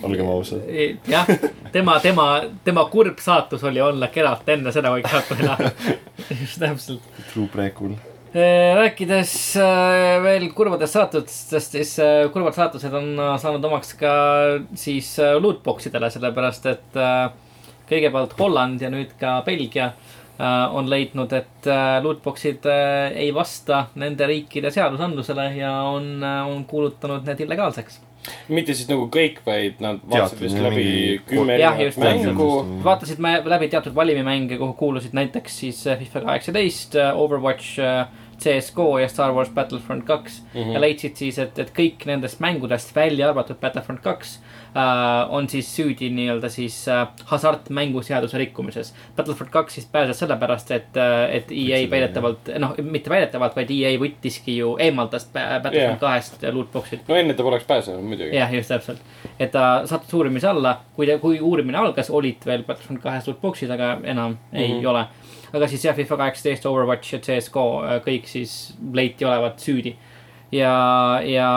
Olgem ausad. jah, tema, tema, tema kurb saatus oli olla Geralt enne seda, kui Geralt oli lahe. just täpselt. True prequel. rääkides äh, veel kurbadest saatustest, siis äh, kurvad saatused on saanud omaks ka siis lootbox idele, sellepärast et kõigepealt Holland ja nüüd ka Belgia on leidnud, et lootbox'id ei vasta nende riikide seadusandlusele ja on, on kuulutanud need illegaalseks. Mitte siis nagu kõik, vaid nad vaatasid vist mingi- läbi kümme Jah, erinevat mängu. vaatasid läbi teatud valimimänge, kuhu kuulusid näiteks siis äh, FIFA kaheksateist, Overwatch, CSGO ja Star Wars Battlefront kaks mm. -hmm. ja leidsid siis, et, et kõik nendest mängudest, välja arvatud Battlefront kaks äh,, on siis süüdi nii-öelda siis äh, hasartmänguseaduse rikkumises. Battlefront kaks siis pääses sellepärast, et, et EA väidetavalt, noh, mitte väidetavalt, vaid EA võttiski ju, eemaldas Ba- Battlefront Jah. kahest lootbox'id. no enne ta poleks pääsenud muidugi. jah, just täpselt, et ta sattus uurimise alla, kui, kui uurimine algas, olid veel Battlefront kahes lootbox'id, aga enam mm -hmm. ei Mhm. ole. Aga siis jah, FIFA kaheksateist, Overwatch ja CSGO äh, kõik siis leiti olevat süüdi. ja, ja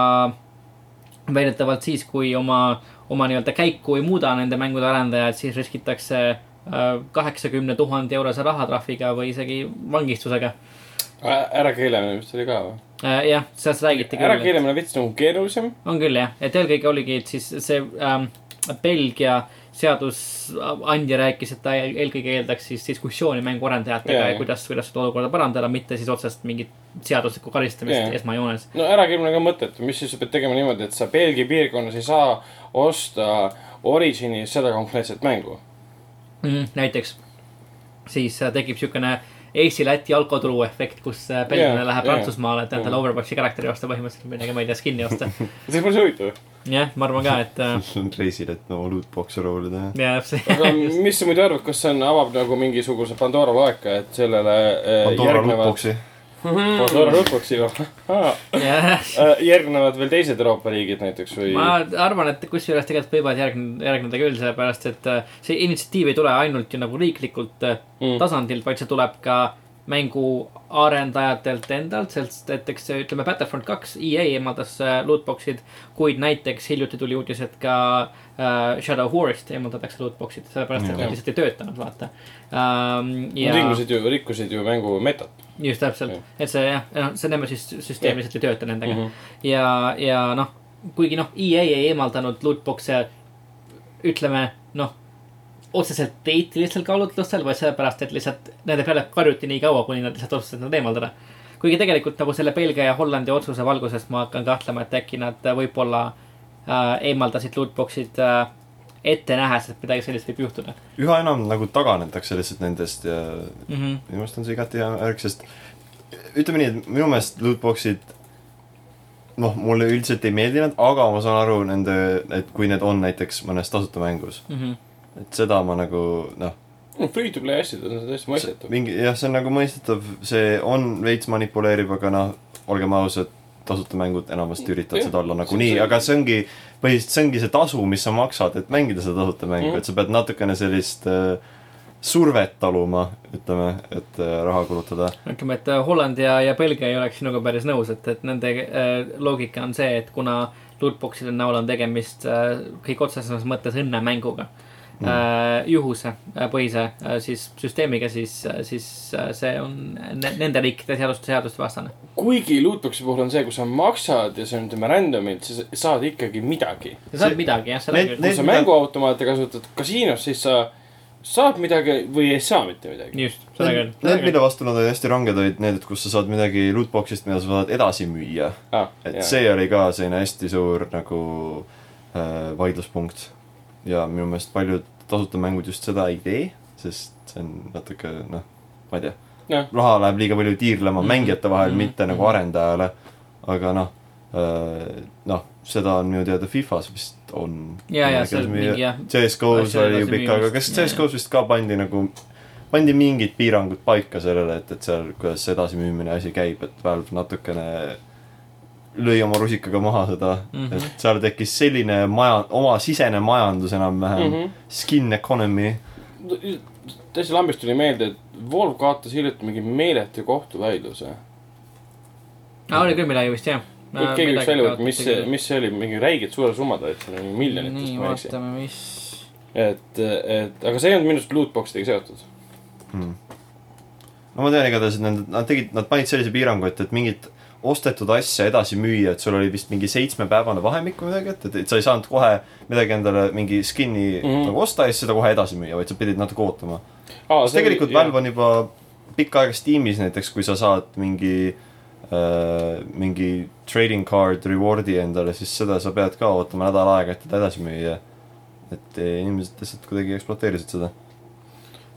väidetavalt siis, kui oma, oma nii-öelda käiku ei muuda nende mängude arendajad, siis riskitakse äh, kaheksakümne tuhande eurose rahatrahviga või isegi vangistusega. ärakeelamine vist oli ka või? jah, sellest räägiti küll. ärakeelamine on veits nagu keerulisem. on küll jah, et eelkõige oligi, et siis see ähm, Belgia seadusandja rääkis, et ta eel- eelkõige eeldaks siis diskussiooni mänguarendajatega ja, ja kuidas, kuidas seda olukorda parandada, mitte siis otsest mingit seaduslikku karistamist esmajoones. no ärakeelamine on ka mõttetu, mis siis sa pead tegema niimoodi, et sa Belgia piirkonnas ei saa osta Originis seda konkreetset mängu. Mm, näiteks siis äh, tekib siukene Eesti-Läti alkotulu efekt, kus äh, belglane Jaa, läheb jaa. Prantsusmaale, et endale. Overwatchi karakteri osta põhimõtteliselt midagi, ma ei tea, skin'i osta. see pole see huvitav. jah, ma arvan ka, et äh, reisil, et no lootbox'e roolida ja. jah, see aga mis sa muidu arvad, kas see on, avab nagu mingisuguse Pandora laeka, et sellele äh, Pandora järgnevad, lootbox'i. Pandora lootbox'i või? jah järgnevad veel teised Euroopa riigid näiteks või? ma arvan, et kusjuures tegelikult võivad järgneda, järgneda küll, sellepärast et äh, see initsiatiiv ei tule ainult ju nagu riiklikult äh, Mm. tasandilt, vaid see tuleb ka mängu arendajatelt endalt, sest näiteks ütleme Battlefront kaks, EA eemaldas äh, lootbox'id, kuid näiteks hiljuti tuli uudis, et ka äh, Shadow War'ist eemaldatakse lootbox'id, sellepärast et Mm. need lihtsalt ei töötanud, vaata ähm,. Nad ja rikkusid ju, rikkusid ju mängu metat just täpselt et see jah, noh, see Nemesis süsteem lihtsalt ei tööta nendega mm. mm. -hmm. -hmm. ja, ja noh, kuigi noh, EA ei eemaldanud lootbox'e, ütleme noh, otseselt eetilistel kaalutlustel, vaid sellepärast, et lihtsalt nende peale karjuti nii kaua, kuni nad lihtsalt otsustasid nad eemaldada. kuigi tegelikult nagu selle Belgia ja Hollandi otsuse valguses ma hakkan kahtlema, et äkki nad võib-olla äh, eemaldasid lootbox'id äh, ette nähes, et midagi sellist võib juhtuda üha enam nagu taganetakse lihtsalt nendest ja mm. -hmm. minu meelest on see igati hea märk, sest ütleme nii, et minu meelest lootbox'id noh, mulle üldiselt ei meeldi nad, aga ma saan aru nende, et kui need on näiteks mõnes tasuta mängus, Mm -hmm. Et seda ma nagu noh, Free to play asjad on täiesti mõistetav. mingi jah, see on nagu mõistetav, see on veits manipuleeriv, aga noh, olgem ausad, tasuta mängud enamasti üritavad Jah, seda olla see- nagunii, see- aga see ongi, põhiliselt see ongi see tasu, mis sa maksad, et mängida seda tasuta mängu mm, Mhm. et sa pead natukene sellist äh, survet taluma, ütleme, et äh, raha kulutada. ütleme, et äh, Holland ja, ja Belgia ei oleks sinuga päris nõus, et, et nende äh, loogika on see, et kuna lootbox'ide näol on tegemist äh, kõige otsesemas mõttes õnnemänguga mm., äh, juhuse äh, põhise äh, siis süsteemiga, siis, siis see on ne nende riikide seaduste, seaduste vastane. kuigi lootbox'i puhul on see, kui sa maksad ja see on ütleme random'ilt, siis sa saad ikkagi midagi. sa saad See- midagi jah, seda küll. kui sa mänguautomaate kasutad kasiinos, siis sa saad midagi või ei saa mitte midagi. just, seda küll Need, need, mille vastu nad olid hästi ranged, olid need, et kus sa saad midagi lootbox'ist, mida sa saad edasi müüa. Ah, et jaa. see oli ka selline hästi suur nagu äh, vaidluspunkt. Ja minu meelest paljud tasuta mängud just seda ei tee, sest see on natuke noh, ma ei tea Jah., raha läheb liiga palju tiirlema Mhm. mängijate vahel, Mhm. mitte nagu arendajale. aga noh, noh, seda on minu teada Fifas vist on. ja, ja CS-GO-s oli ju pikka aega, müümist. kas CS-GO-s vist ka pandi nagu, pandi mingid piirangud paika sellele, et, et seal, kuidas edasimüümine asi käib, et Valve natukene lõi oma rusikaga maha seda mm, Mhm. -hmm. et seal tekkis selline maja, oma sisene majandus enam-vähem mm, Mhm. -hmm. skin economy. täitsa lambist tuli meelde, et Volv kaotas hiljuti mingi meeletu kohtuvaidluse. oli küll midagi vist jah. keegi võiks välja võtta, mis see, mis see oli, mingi räiged suured summad olid seal, miljonites, nii, ma ei eksi. vaatame, mis. et, et aga see ei olnud minu arust lootbox idega seotud. Hmm. no ma tean igatahes, et nad, nad tegid, nad panid sellise piirangu, et, et mingit ostetud asja edasi müüa, et sul oli vist mingi seitsmepäevane vahemik või midagi, et, et, sa ei saanud kohe midagi endale mingi skin'i mm. -hmm. nagu osta ja siis seda kohe edasi müüa, vaid sa pidid natuke ootama. sest tegelikult Valve on juba pikka aega Steamis näiteks, kui sa saad mingi äh,, mingi trading card reward'i endale, siis seda sa pead ka ootama nädal aega, et teda edasi müüa. et eh, inimesed lihtsalt kuidagi ekspluateerisid seda.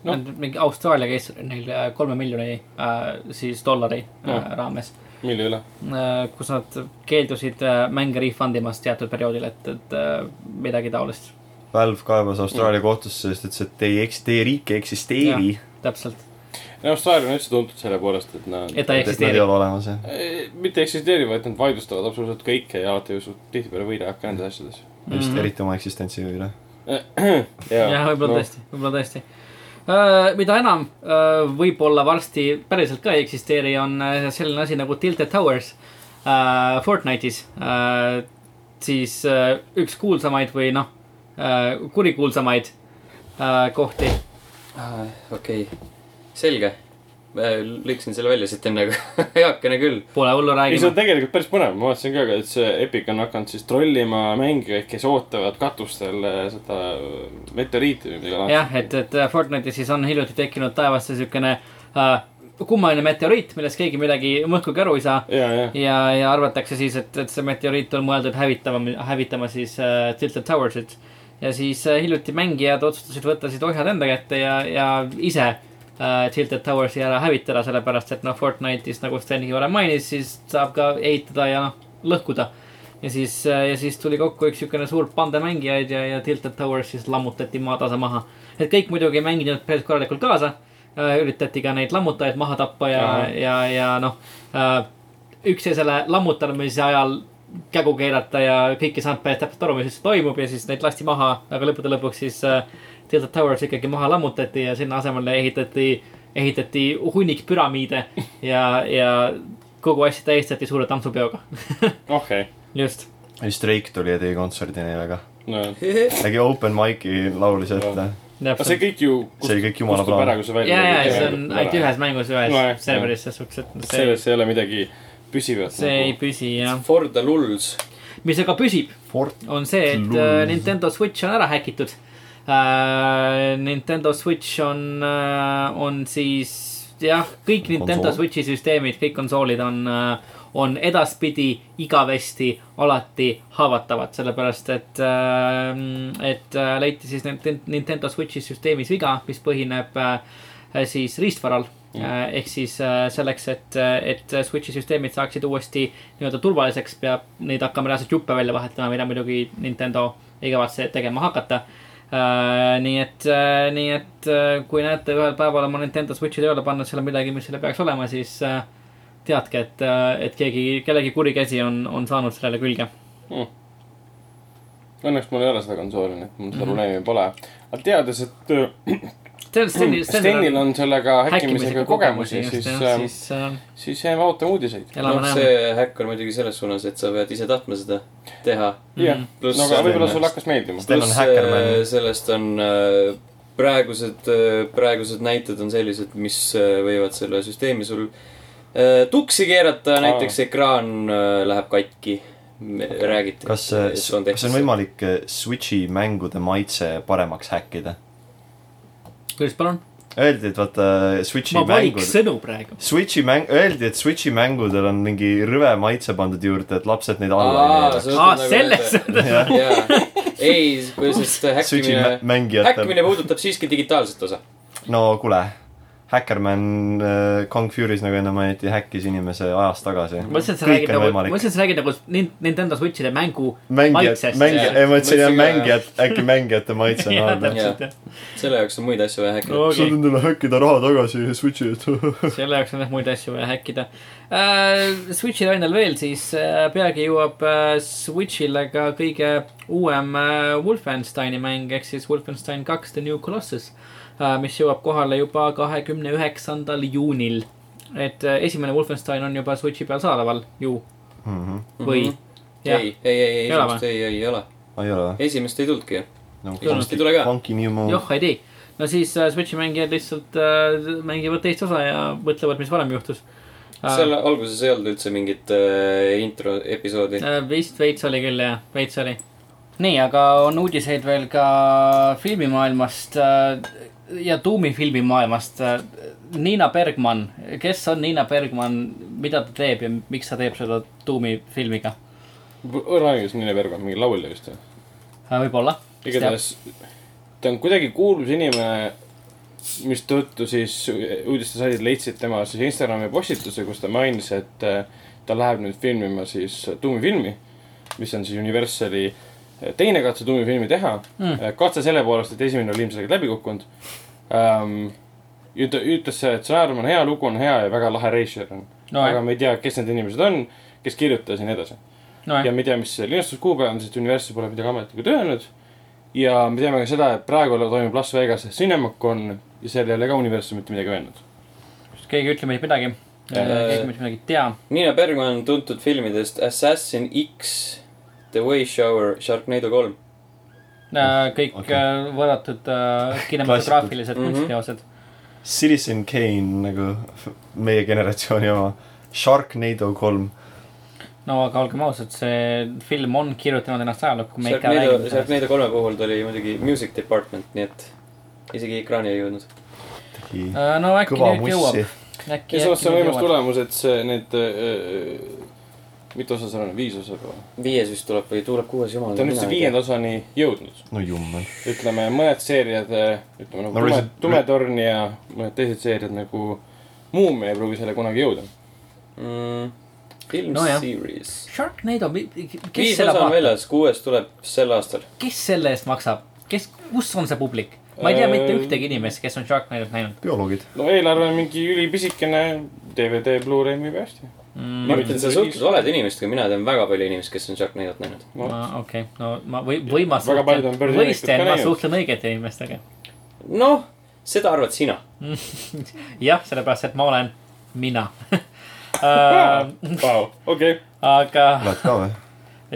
No.. mingi Austraalia case neil äh, kolme miljoni äh, siis dollari äh, Noh. raames mille üle? äh,, kus nad keeldusid äh, mänge refund imast teatud perioodil, et, et äh, midagi taolist, Valve kaebas Austraalia kohtusse, sest ütles, et teie eks-, teie riik ei eksisteeri. täpselt. Austraalia on üldse tuntud selle poolest, et nad et ta ei nad ei eksisteeri. ole olemas, jah. Eh, mitte eksisteerivad, et nad vaidlustavad absoluutselt kõike ja alati ju suht- tihtipeale võidavad ka nendes asjades. just Mhm. eriti oma eksistentsi üle. jah, võib-olla tõesti, võib-olla tõesti. Mida enam äh, võib-olla varsti päriselt ka ei eksisteeri, on äh, selline asi nagu Tilted Towers äh, Fortnite'is äh,. siis äh, üks kuulsamaid või noh äh,, kurikuulsamaid äh, kohti. okei, selge. Lõikasin selle välja siit enne, aga heakene küll. Pole hullu, ei, see on räägime. tegelikult päris põnev, ma vaatasin ka, et see Epic on hakanud siis trollima mängijaid, kes ootavad katustel eh, seda meteoriiti või midagi jah, et, et Fortnite'is siis on hiljuti tekkinud taevasse siukene äh, kummaline meteoriit, millest keegi midagi mõhkugi aru ei saa. ja, ja, ja, ja arvatakse siis, et, et see meteoriit on mõeldud hävitama, hävitama siis äh, Tilted Towersit. ja siis äh, hiljuti mängijad otsustasid võtta siis ohjad enda kätte ja, ja ise äh, Tilted Towersi ära hävitada, sellepärast et noh, Fortnite'is nagu Stengi varem mainis, siis saab ka ehitada ja noh, lõhkuda. ja siis, ja siis tuli kokku üks siukene suur pande mängijaid ja, ja Tilted Towers siis lammutati maatasa maha. et kõik muidugi mänginud päris korralikult kaasa. üritati ka neid lammutajaid maha tappa ja ja, ja noh äh, üksteisele lammutamise ajal kägu keerata ja kõik ei saanud päris täpselt aru, mis üldse toimub ja siis neid lasti maha, aga lõppude lõpuks siis äh, Tilted Towers ikkagi maha lammutati ja sinna asemele ehitati, ehitati hunnik püramiide ja, ja kogu asja tähistati suure tantsupeoga. okei, just, just Drake tuli ja tegi kontserdi neile ka. no tegi open mic'i laulis ette. aga see kõik ju See oli kõik jumala plaan. ja, ja see on ainult ühes mängus, ühes Nojah, serveris selles suhtes, et see, selles ei ole midagi püsivat. see ei püsi jah. For the lulls. mis aga püsib, on see, et äh, Nintendo Switch on ära häkitud. Nintendo Switch on äh,, on siis jah, kõik Nintendo Konsool. Switchi süsteemid, kõik konsoolid on, on edaspidi igavesti alati haavatavad, sellepärast et, et äh, leiti siis Nint- Nintendo Switchi süsteemis viga, mis põhineb äh, siis riistvaral mm.. ehk siis äh, selleks, et, et Switchi süsteemid saaksid uuesti nii-öelda turvaliseks, peab neid hakkama reaalselt juppe välja vahetama, mida muidugi Nintendo ei kavatse tegema hakata nii et uh,, nii et uh, kui näete ühel päeval oma Nintendo Switchi tööle pannud seal midagi, mis seal peaks olema, siis teadke, et et keegi, kellegi kuri käsi on, on saanud sellele külge. Õnneks mul ei ole seda konsooli, nii et mul seda Mhm. probleemi pole. aga teades, et äh, Stenil, Stenil on sellega häkkimisega kogemusi, siis, siis uh, siis jääme ootama uudiseid. noh, see häkk on muidugi selles suunas, et sa pead ise tahtma seda teha. jah, pluss no aga võib-olla sulle hakkas meeldima. Pluss äh, sellest on äh, praegused, praegused näited on sellised, mis äh, võivad selle süsteemi sul äh, tuksi keerata, näiteks ekraan äh, läheb katki. räägiti. kas, kas on võimalik Switchi mängude maitse paremaks häkkida? Kuidas palun? Öeldi, et vaata Switchi ma mängud, sõnu praegu. Switchi mäng, öeldi, et Switchi mängudel on mingi rõve maitse pandud juurde, et lapsed neid alla Aa, ei neelaks. aa, selles suhtes. jah, jaa, ei, sest Switchi mä- häkkimine, mängijatel häkkimine. puudutab siiski digitaalset osa. no kuule, Häkkerman äh, Kong Fury's nagu enne mainiti, häkkis inimese ajast tagasi. ma mõtlesin, et sa räägid on nagu, ma mõtlesin, et sa räägid nagu Nin- Nintendo Switch'ide mängu. mängijad, maitsest. mängijad, ei ma mõtlesin jah, mängijad, äkki mängijate maitse on halb. selle jaoks on muid asju vaja häkkida. okei, endale häkkida raha tagasi Switchi eest. selle jaoks on jah muid asju vaja häkkida uh,. Switchi lainel veel, siis uh, peagi jõuab uh, Switch'ile ka kõige uuem uh, Wolfensteini mäng ehk siis Wolfenstein kaks The New Colossus mis jõuab kohale juba kahekümne üheksandal juunil. et uh, esimene Wolfenstein on juba Switchi peal saadaval ju või Mhm. jah. ei, ei, ei, Ei ole esimest ei, ei ole. ei ole või esimest ei tulnudki. no,? esimest ei tule ka. Joh, ei tea. no siis uh, Switchi mängijad lihtsalt uh, mängivad teist osa ja mõtlevad, mis varem juhtus uh,. seal alguses ei olnud üldse mingit äh, intro episoodi. Äh, vist veits oli küll jah, veits oli. nii, aga on uudiseid veel ka filmimaailmast äh, ja tuumifilmimaailmast. Niina Bergman, kes on Niina Bergman, mida ta teeb ja miks ta teeb seda tuumifilmiga? õrnaõigus Niine Bergman, mingi laulja vist või? Äh, võib-olla. igatahes ta on kuidagi kuulus inimene, mistõttu siis uudistesaidid leidsid tema siis Instagrami postituse, kus ta mainis, et äh, ta läheb nüüd filmima siis tuumifilmi, mis on siis Universali äh, teine katse tuumifilmi teha Mm. mm.. katse selle poolest, et esimene oli ilmselgelt läbi kukkunud um,. üt-, ütles, et stsenaarium on hea, lugu on hea ja väga lahe režissöör on No no,. aga me ei tea, kes need inimesed on, kes kirjutas ja nii edasi ja nojah, me ei tea, mis see linastuskuupäev on, sest Universal pole midagi ametlikult öelnud. ja me teame ka seda, et praegu toimub Las Vegases Cinemacon ja seal ei ole ka Universal mitte midagi öelnud. keegi ei ütle meile midagi. keegi mitte midagi ei tea. Niina Bergman on tuntud filmidest Assassin X, The Way Shower, Sharknado kolm. kõik Okei. okay. võrratud äh, kinematograafilised Mhm. kunstiteosed. Citizen Kane nagu meie generatsiooni oma. Sharknado kolm. no aga olgem ausad, see film on kirjutanud ennast ajalukku. Sharknado, Sharknado kolme puhul ta oli muidugi music department, nii et isegi ekraani ei jõudnud. Äh, no äkki kõva nüüd jõuab mussi.. äkki, ja samas see on võimas jõuab. tulemus, et see, need äh,, mitu osa seal on, viis osa juba? viies vist tuleb või tuleb kuues, jumal. ta on nüüd see viienda osani jõudnud. no jummel. ütleme, mõned seeriad, ütleme nagu No Tume Tumetorn ja mõned teised seeriad nagu Muumia ei pruugi selle kunagi jõuda. mm,. film No series. Sharknado, kes viis selle osa on väljas, kuues tuleb sel aastal. kes selle eest maksab, kes, kus on see publik? ma ei tea mitte Äh, ühtegi inimest, kes on Sharknadot näinud bioloogid. no eelarve on mingi ülipisikene, DVD, Blu-ray müüb hästi. mm,. Martin, sa suhtled valede inimestega, mina tean väga palju inimesi, kes on Sharknadot näinud. okei no ma või, või ma suhtlen, ka ma suhtlen õigete inimestega. noh, seda arvad sina. jah, sellepärast, et ma olen mina uh. Vau, okei. aga oled ka või?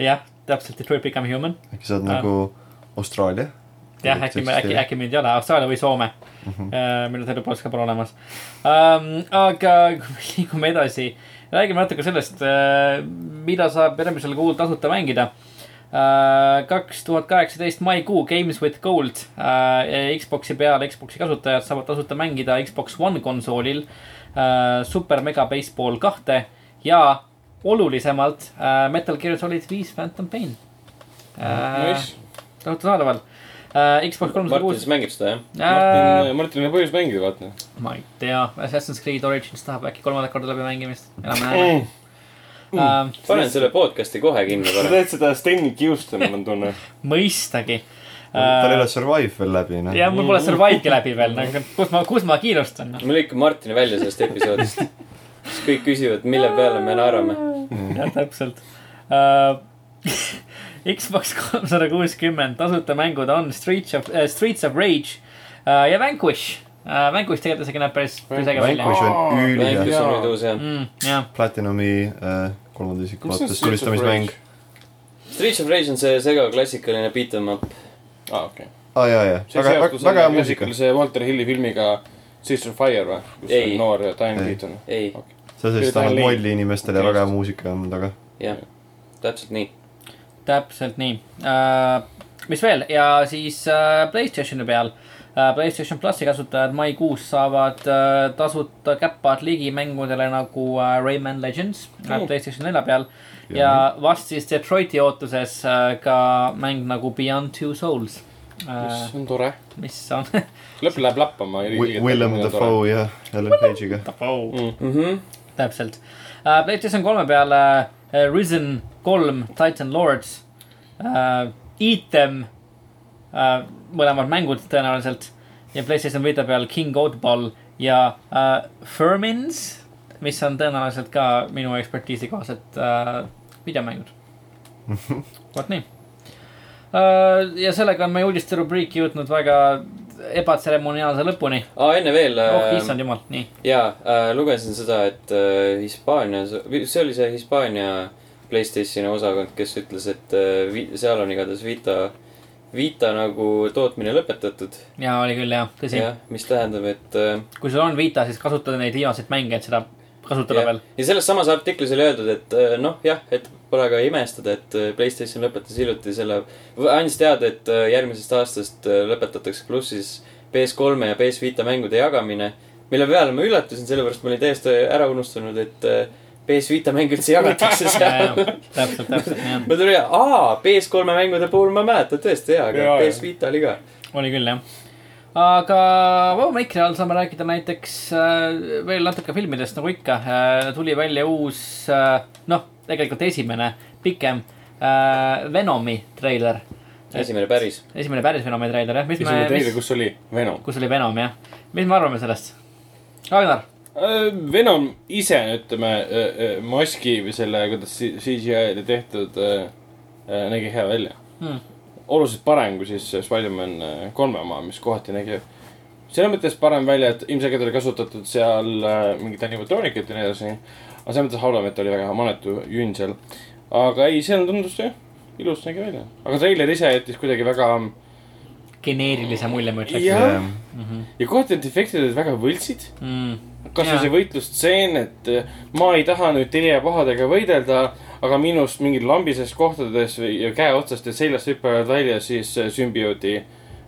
jah, täpselt, Detroit Become Human. äkki sa oled nagu Austraalia? jah, äkki, äkki, äkki mind ei ole, Austraalia või Soome mm, -hmm. mille telepoolest ka pole olemas um,. aga liigume edasi, räägime natuke sellest, mida saab järgmisel kuul tasuta mängida. Kaks tuhat kaheksateist maikuu Games with Gold. Uh,. Xbox'i peal Xbox'i kasutajad saavad tasuta mängida Xbox One konsoolil Super Mega Baseball kahte ja olulisemalt Metal Gear Solid viis Phantom Pain. Tasuta saadaval uh,. Xbox kolmsada Martin kuus siis mängib seda, jah? Martin, Martinil on põhjus mängida, vaata. ma ei tea, Assassin's Creed Origins tahab äkki kolmandat korda läbi mängimist, elame-näeme uh,. panen selle podcast'i kohe kinni sa teed seda Steni kiustamine, ma tunnen. mõistagi tal ei uh, ole. Survive veel läbi, noh. ja mul pole Survive'i läbi veel, nagu kus ma, kus ma kiirustan no.. ma lõikan Martini välja sellest episoodist. siis kõik küsivad, mille peale me naerame. jah, täpselt uh. Xbox kolmsada kuuskümmend tasuta mängud on Streets of uh,, Streets of Rage uh, ja Vanquish uh,. Vanquish tegelikult isegi näeb päris, päris äge välja Vanquish on ülihea mm,. Platinumi äh, kolmanda isiku vaates Streets of tulistamismäng Rage?. Streets of Rage on see segaklassikaline beat em up. aa, okei. aa jaa, jaa, see väga, seostus väga hea on muusika. klassikaalise Walter Hilli filmiga Sisters of Fire või? kus Ei. on noor Diane Ei. Keaton. ei, suhtes ta on Lane. molli inimestele ja väga hea muusika on taga. jah, täpselt nii. Täpselt nii uh,. mis veel ja siis uh, Playstationi peal uh,. Playstation plussi kasutajad maikuus saavad uh, tasuta käppad ligi mängudele nagu uh, Rayman Legends uh. Playstation nelja peal. ja vast siis Detroiti ootuses uh, ka mäng nagu Beyond Two Souls uh, mis. on tore. mis on lõpp läheb lappama. Willem Dafoe ja Ellen Page'iga. mm.. Mhm. täpselt uh,. PlayStation kolme peale uh, Risen kolm Titan Lords uh,. Eat them uh,, mõlemad mängud tõenäoliselt ja PlayStation Vita peal King Oatball ja uh, Fermins, mis on tõenäoliselt ka minu ekspertiisi kohaselt uh, videomängud. vot nii uh,. ja sellega on meie uudiste rubriik jõudnud väga ebatseremoniaalse lõpuni. aa, enne veel oh äh, issand jumal, nii. jaa äh,, lugesin seda, et äh, Hispaanias, see oli see Hispaania Playstationi osakond, kes ütles, et äh, seal on igatahes Vita, Vita nagu tootmine lõpetatud. ja oli küll jah, tõsi. jah, mis tähendab, et äh, kui sul on Vita, siis kasutada neid viimaseid mänge, et seda kasutada ja, veel. ja selles samas artiklis oli öeldud, et äh, noh, jah, et pole ka imestada, et äh, Playstation lõpetas hiljuti selle, andis teada, et äh, järgmisest aastast lõpetatakse plussis PS3 ja PS Vita mängude jagamine. mille peale ma üllatusin, sellepärast ma olin täiesti ära unustanud, et PS Vita mänge üldse jagatakse seal. täpselt, täpselt nii on. ma tulin, aa, PS3 mängude puhul ma mäletan tõesti jaa, aga Jaa, PS. Vita oli ka. oli küll jah. Aga Vaba Maikri all saame rääkida näiteks äh, veel natuke filmidest, nagu ikka äh,. tuli välja uus äh,, noh, tegelikult esimene pikem äh, Venomi treiler. esimene päris. esimene päris Venomi treiler jah, oli, teile, kus oli Venom? kus oli Venom jah, mis me arvame sellest? Ragnar, Äh, Venom ise, ütleme, maski või selle, kuidas C- CGI-li tehtud, nägi hea välja Hmm. Oluliselt parem kui siis Spider-man äh, kolme oma, mis kohati nägi selles mõttes parem välja, et ilmselgelt oli kasutatud seal äh, mingit animatroonikat ja nii edasi. aga selles mõttes Howlamet oli väga manetu junn seal. aga ei, seal tundus jah, ilus nägi välja. aga treiler ise jättis kuidagi väga geneerilise mulje ma ütleks. Jah. Mhm. ja kohati need efektid olid väga võltsid. Mm. kas või Jaa. see võitlustseen, et äh, ma ei taha nüüd teie pahadega võidelda, aga minust mingid lambisest kohtades või ja käe otsast ja seljast hüppavad välja siis äh, sümbioodi,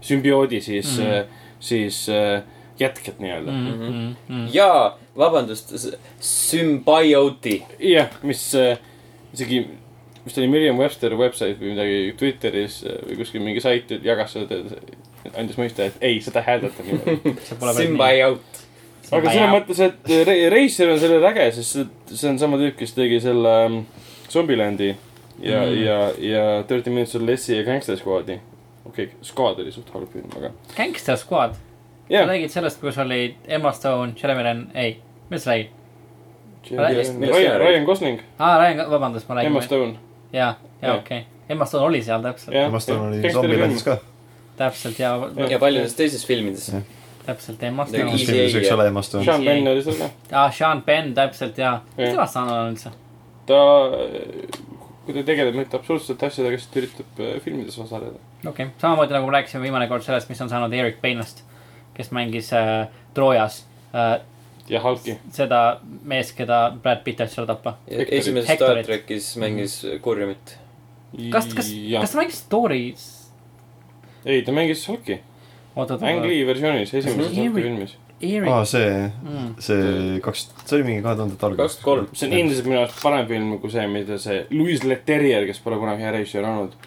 sümbioodi siis mm., siis äh, jätked nii-öelda mm.. Mm, mm, mm. jaa, vabandust, Symbioti. jah, mis isegi, vist oli Merriam-Webster website või midagi Twitteris või kuskil mingi sait jagas seda, andis mõista, et ei, seda hääldata niimoodi. see pole päris nii. Symbiot. aga selles mõttes, et Re- Racer on selle äge, sest see- see on sama tüüp, kes tegi selle um, Zombieland'i ja Mm. ja, ja Thirty Minutes or Less'i ja Gangster Squad'i. okei okay,, Squad oli suht halb film, aga. Gangster Squad, sa jah, räägid sellest, kus oli Emma Stone, Jeremy Renn, ei, mis sa räägid? Ryan? Ryan Gosling, aa, Ryan, vabandust, ma Emma räägin. Stone. ja, ja okei okay., Emma Stone oli seal täpselt, Emma Stone oli Zombielandis. ka. täpselt ja, ja., paljudes teistes filmides. täpselt Emma Stone Easy. filmis võiks olla Emma Stone. Sean Penn oli seal ka. aa, Sean Penn täpselt ja, mis temast saanud on üldse? ta, kui ta tegeleb mingite absurdsete asjadega, siis ta üritab äh, filmides osaleda. okei okay., samamoodi nagu me rääkisime viimane kord sellest, mis on saanud Eric Bainast, kes mängis äh, Troojas äh, ja Hulki. seda meest, keda Brad Pitt tahtis ära tappa. esimeses. Star trackis mängis Kurjumit. kas, kas, kas ta mängis Stories? ei, ta mängis Hulki. Ang. Lee versioonis, esimeses Hulki filmis. Eric aa, see, mm.. see kaks, see oli mingi kahe tuhandete algus. kaks kolm. see on endiselt minu arust parem film kui see, mida see Louis Leterrier, kes pole kunagi hea režissöör olnud,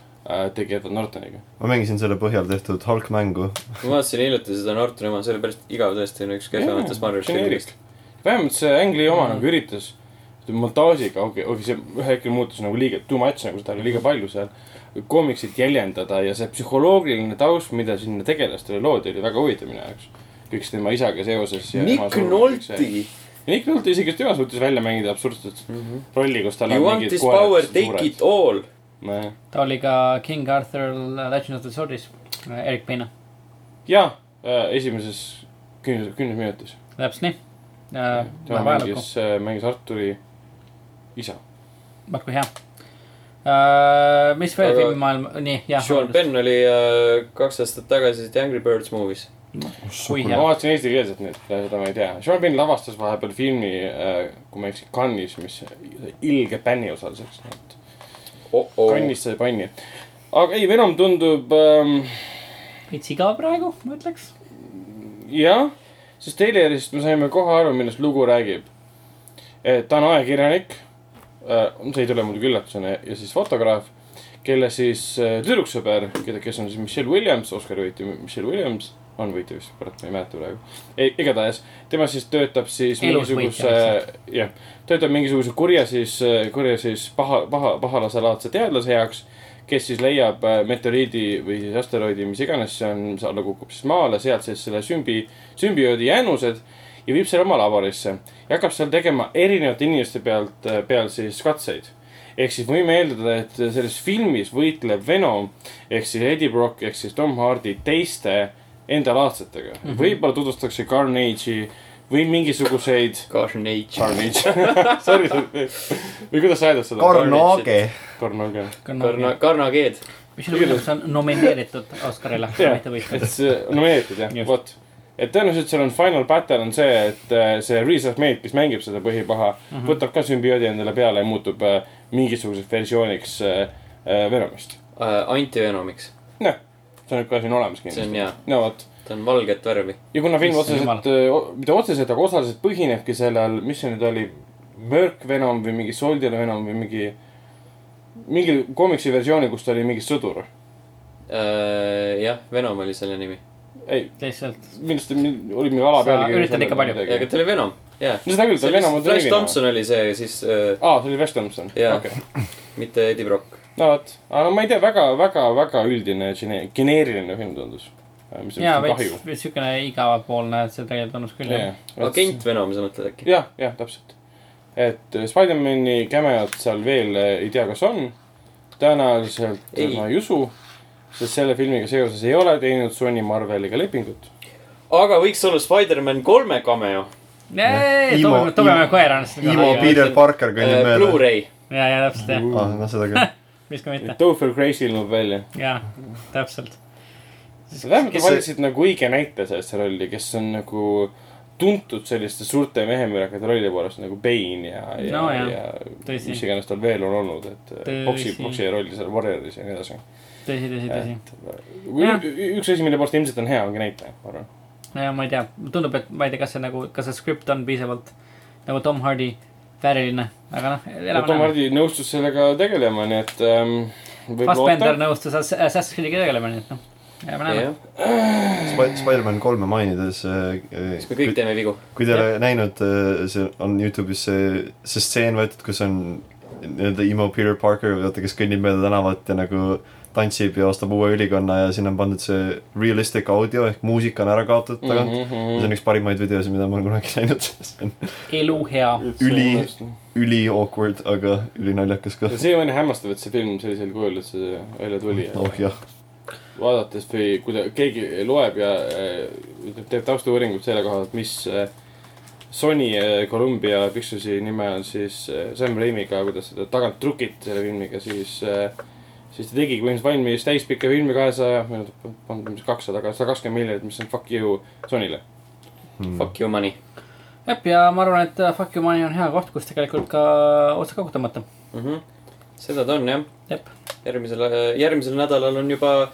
tegi Edward Nortoniga. ma mängisin selle põhjal tehtud Hulk mängu. ma vaatasin hiljuti seda Nortoni oma, see oli päris igav tõesti, üks kehvematest Marvel filmidest. vähemalt see Ang Lee oma nagu üritas montaažiga, okei, okei, see ühel hetkel muutus nagu liiga too much, nagu seda oli liiga palju seal. koomiksit jäljendada ja see psühholoogiline taust, mida sinna tegelastele loodi, oli väga huvitav minu jaoks. Kõik see tema isaga seoses. Nick Nolte. Nick Nolte isegi tema suutis välja mängida absurdset rolli, kus tal You want this power, take it. all. nojah, ta oli ka King Arthur Legend of the Sword'is, Erik Peina, jaa, esimeses kümnes, kümnes minutis. täpselt nii. tema väga ajalugu, mängis, mängis Arturi isa. väga hea. mis veel Aga- filmimaailm, nii, jah. Sean Penn oli äh, kaks aastat tagasi The Angry Birds movie's. Kui ma hea, vaatasin eestikeelset nüüd, seda ma ei tea. Sean Penn lavastas vahepeal filmi, kui ma ei eksi, Cannes'is, mis ilge bänni osaliseks. oh-oh. Cannes'is sai panni. aga ei, Venom tundub ähm, veits igav praegu, ma ütleks. jah, sest treilerist me saime kohe aru, millest lugu räägib. ta on ajakirjanik, see ei tule muidugi üllatusena ja siis fotograaf, kelle siis äh, tüdruksõber, keda, kes on siis Michelle Williams, Oscari võitja Michelle Williams, on võitja vist, kurat, ma ei mäleta praegu. Igatahes tema siis töötab siis Elus mingisuguse jah, töötab mingisuguse kurja siis, kurja siis paha, paha, pahalaselaadse teadlase heaks kes siis leiab äh, meteoriidi või siis asteroidi, mis iganes see on, mis alla kukub siis maale, sealt siis selle sümbi, sümbioodi jäänused ja viib selle oma laborisse. Ja hakkab seal tegema erinevate inimeste pealt, peal siis katseid. ehk siis võime eeldada, et selles filmis võitleb Venom ehk siis Eddie Brock ehk siis Tom Hardy teiste endalaadsetega mm. -hmm. võib-olla tutvustatakse Carnage'i või mingisuguseid. Carnage. Carnage, sorry, sorry, või kuidas sa hääldad seda? Carnage. Carnage. Karna, Karnageed. mis see on nomineeritud Oscarile, mitte võitnud. et see nomineeritud jah, vot. et tõenäoliselt seal on final battle on see, et äh, see Reese Ahmed, kes mängib seda põhipaha mm, -hmm. võtab ka sümbioodi endale peale ja muutub äh, mingisuguseks versiooniks äh, äh, Venomist. antivenomiks. noh, see on nüüd ka siin olemas see on kindlasti. no vot, ta on valget värvi. ja kuna film otseselt, mitte otseselt, aga osaliselt põhinebki sellel, mis see nüüd oli, Mörk Venom või mingi Soldier Venom või mingi, mingi komiksi versiooni, kus ta oli mingi sõdur. Äh, jah, Venom oli selle nimi. ei, millest, oli mingi ala pealkiri. üritad ikka palju. aga ta oli Venom, jah. no seda küll, ta Venom on Flash Thompson oli see siis äh,, aa, see oli West Thompson, okay.. mitte Eddie Brock. No vot, aga ma ei tea, väga, väga, väga üldine gene- geneeriline film tundus. mis on jaa, veits veits siukene igavapoolne, et see tegelikult tundus küll jah. agent Venom, sa mõtled äkki? jah, jah, täpselt. et äh, Spider-man'i cameot seal veel äh, ei tea, kas on. tõenäoliselt Ei. ma ei usu, sest selle filmiga seoses ei ole teinud Sony Marveliga lepingut. aga võiks olla Spider-man kolme cameo. Tugevama Imo- koerana seda Imo. Peter Parker kõnnib Äh, mööda. Blu-ray. ja, ja täpselt jah, ah, noh, seda küll. miks ka mitte, Topher Grace ilmub välja. jaa, täpselt. vähemalt nad see- valisid nagu õige näite sellesse rolli, kes on nagu tuntud selliste suurte mehemürakade rolli poolest nagu Bane ja, ja No ja tõsi. mis iganes tal veel on olnud, et boksi, boksi rolli seal Warrioris ja nii edasi. tõsi, tõsi, tõsi. üks asi, mille poolest ilmselt on hea, ongi näitleja, ma arvan. ja ma ei tea, tundub, et ma ei tea, kas see nagu, kas see skript on piisavalt nagu Tom Hardy vääriline, aga noh, no elame Tom näeme. Hardy nõustus sellega tegelema, nii et ähm, Fassbender nõustus Ass- Assassin's Creed'iga tegelema, nii et noh, elame näeme. jah, Spider-man kolme mainides, siis me kõik teeme vigu. kui te ei ole näinud, see on Youtube'is see, see stseen võetud, kus on nii-öelda emo Peter Parker, vaata, kes kõnnib mööda tänavat ja nagu tantsib ja ostab uue ülikonna ja sinna on pandud see realistic audio ehk muusika on ära kaotatud tagant mm. -hmm. see on üks parimaid videosid, mida ma olen kunagi näinud. see on elu hea. Üli- üli awkward, aga ülinaljakas ka. siiamaani hämmastav, et see film sellisel kujul üldse välja tuli. oh jah, vaadates või kui ta, keegi loeb ja äh, teeb taustauuringut selle koha pealt, mis äh, Sony äh, Columbia Pictures'i nime on siis Sam Raimiga, kuidas seda tagant trukiti selle filmiga, siis äh, siis ta tegigi põhimõtteliselt valmis täispikka filmi kahesaja, mis kakssada, sada kakskümmend miljonit, mis on fuck you Sonyle. Fuck you money jah, ja ma arvan, et äh, Fuck you money on hea koht, kus tegelikult ka otsa kogutamata. mm. -hmm. seda ta on jah. järgmisel, järgmisel nädalal on juba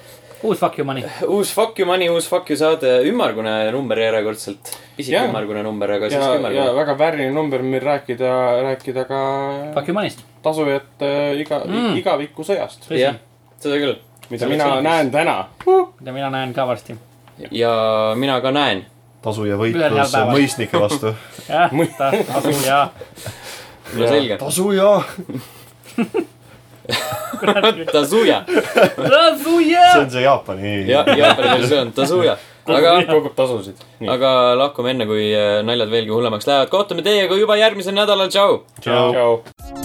uus Fuck you money. uus Fuck you money, uus Fuck you saade, ümmargune number järjekordselt. pisik Jah. ümmargune number, aga ja siiski, ja ümmargune. väga vääriline number on meil rääkida, rääkida ka Fuck you money'st. tasujate iga Mm. igavikusõjast, tõsi jah, seda küll. mida mina õigus. näen täna. mida mina näen ka varsti. ja mina ka näen. tasu ja Ühel heal võitlus mõisnike vastu. jah, ta asu ja. no selge. tasu ja. Tazuya. asu see on see Jaapani. ja, Jaapani versioon, Tazuya. aga, kogub tasusid. aga lahkume enne, kui äh, naljad veelgi hullemaks lähevad. kohtume teiega juba järgmisel nädalal, tšau. tšau. tšau.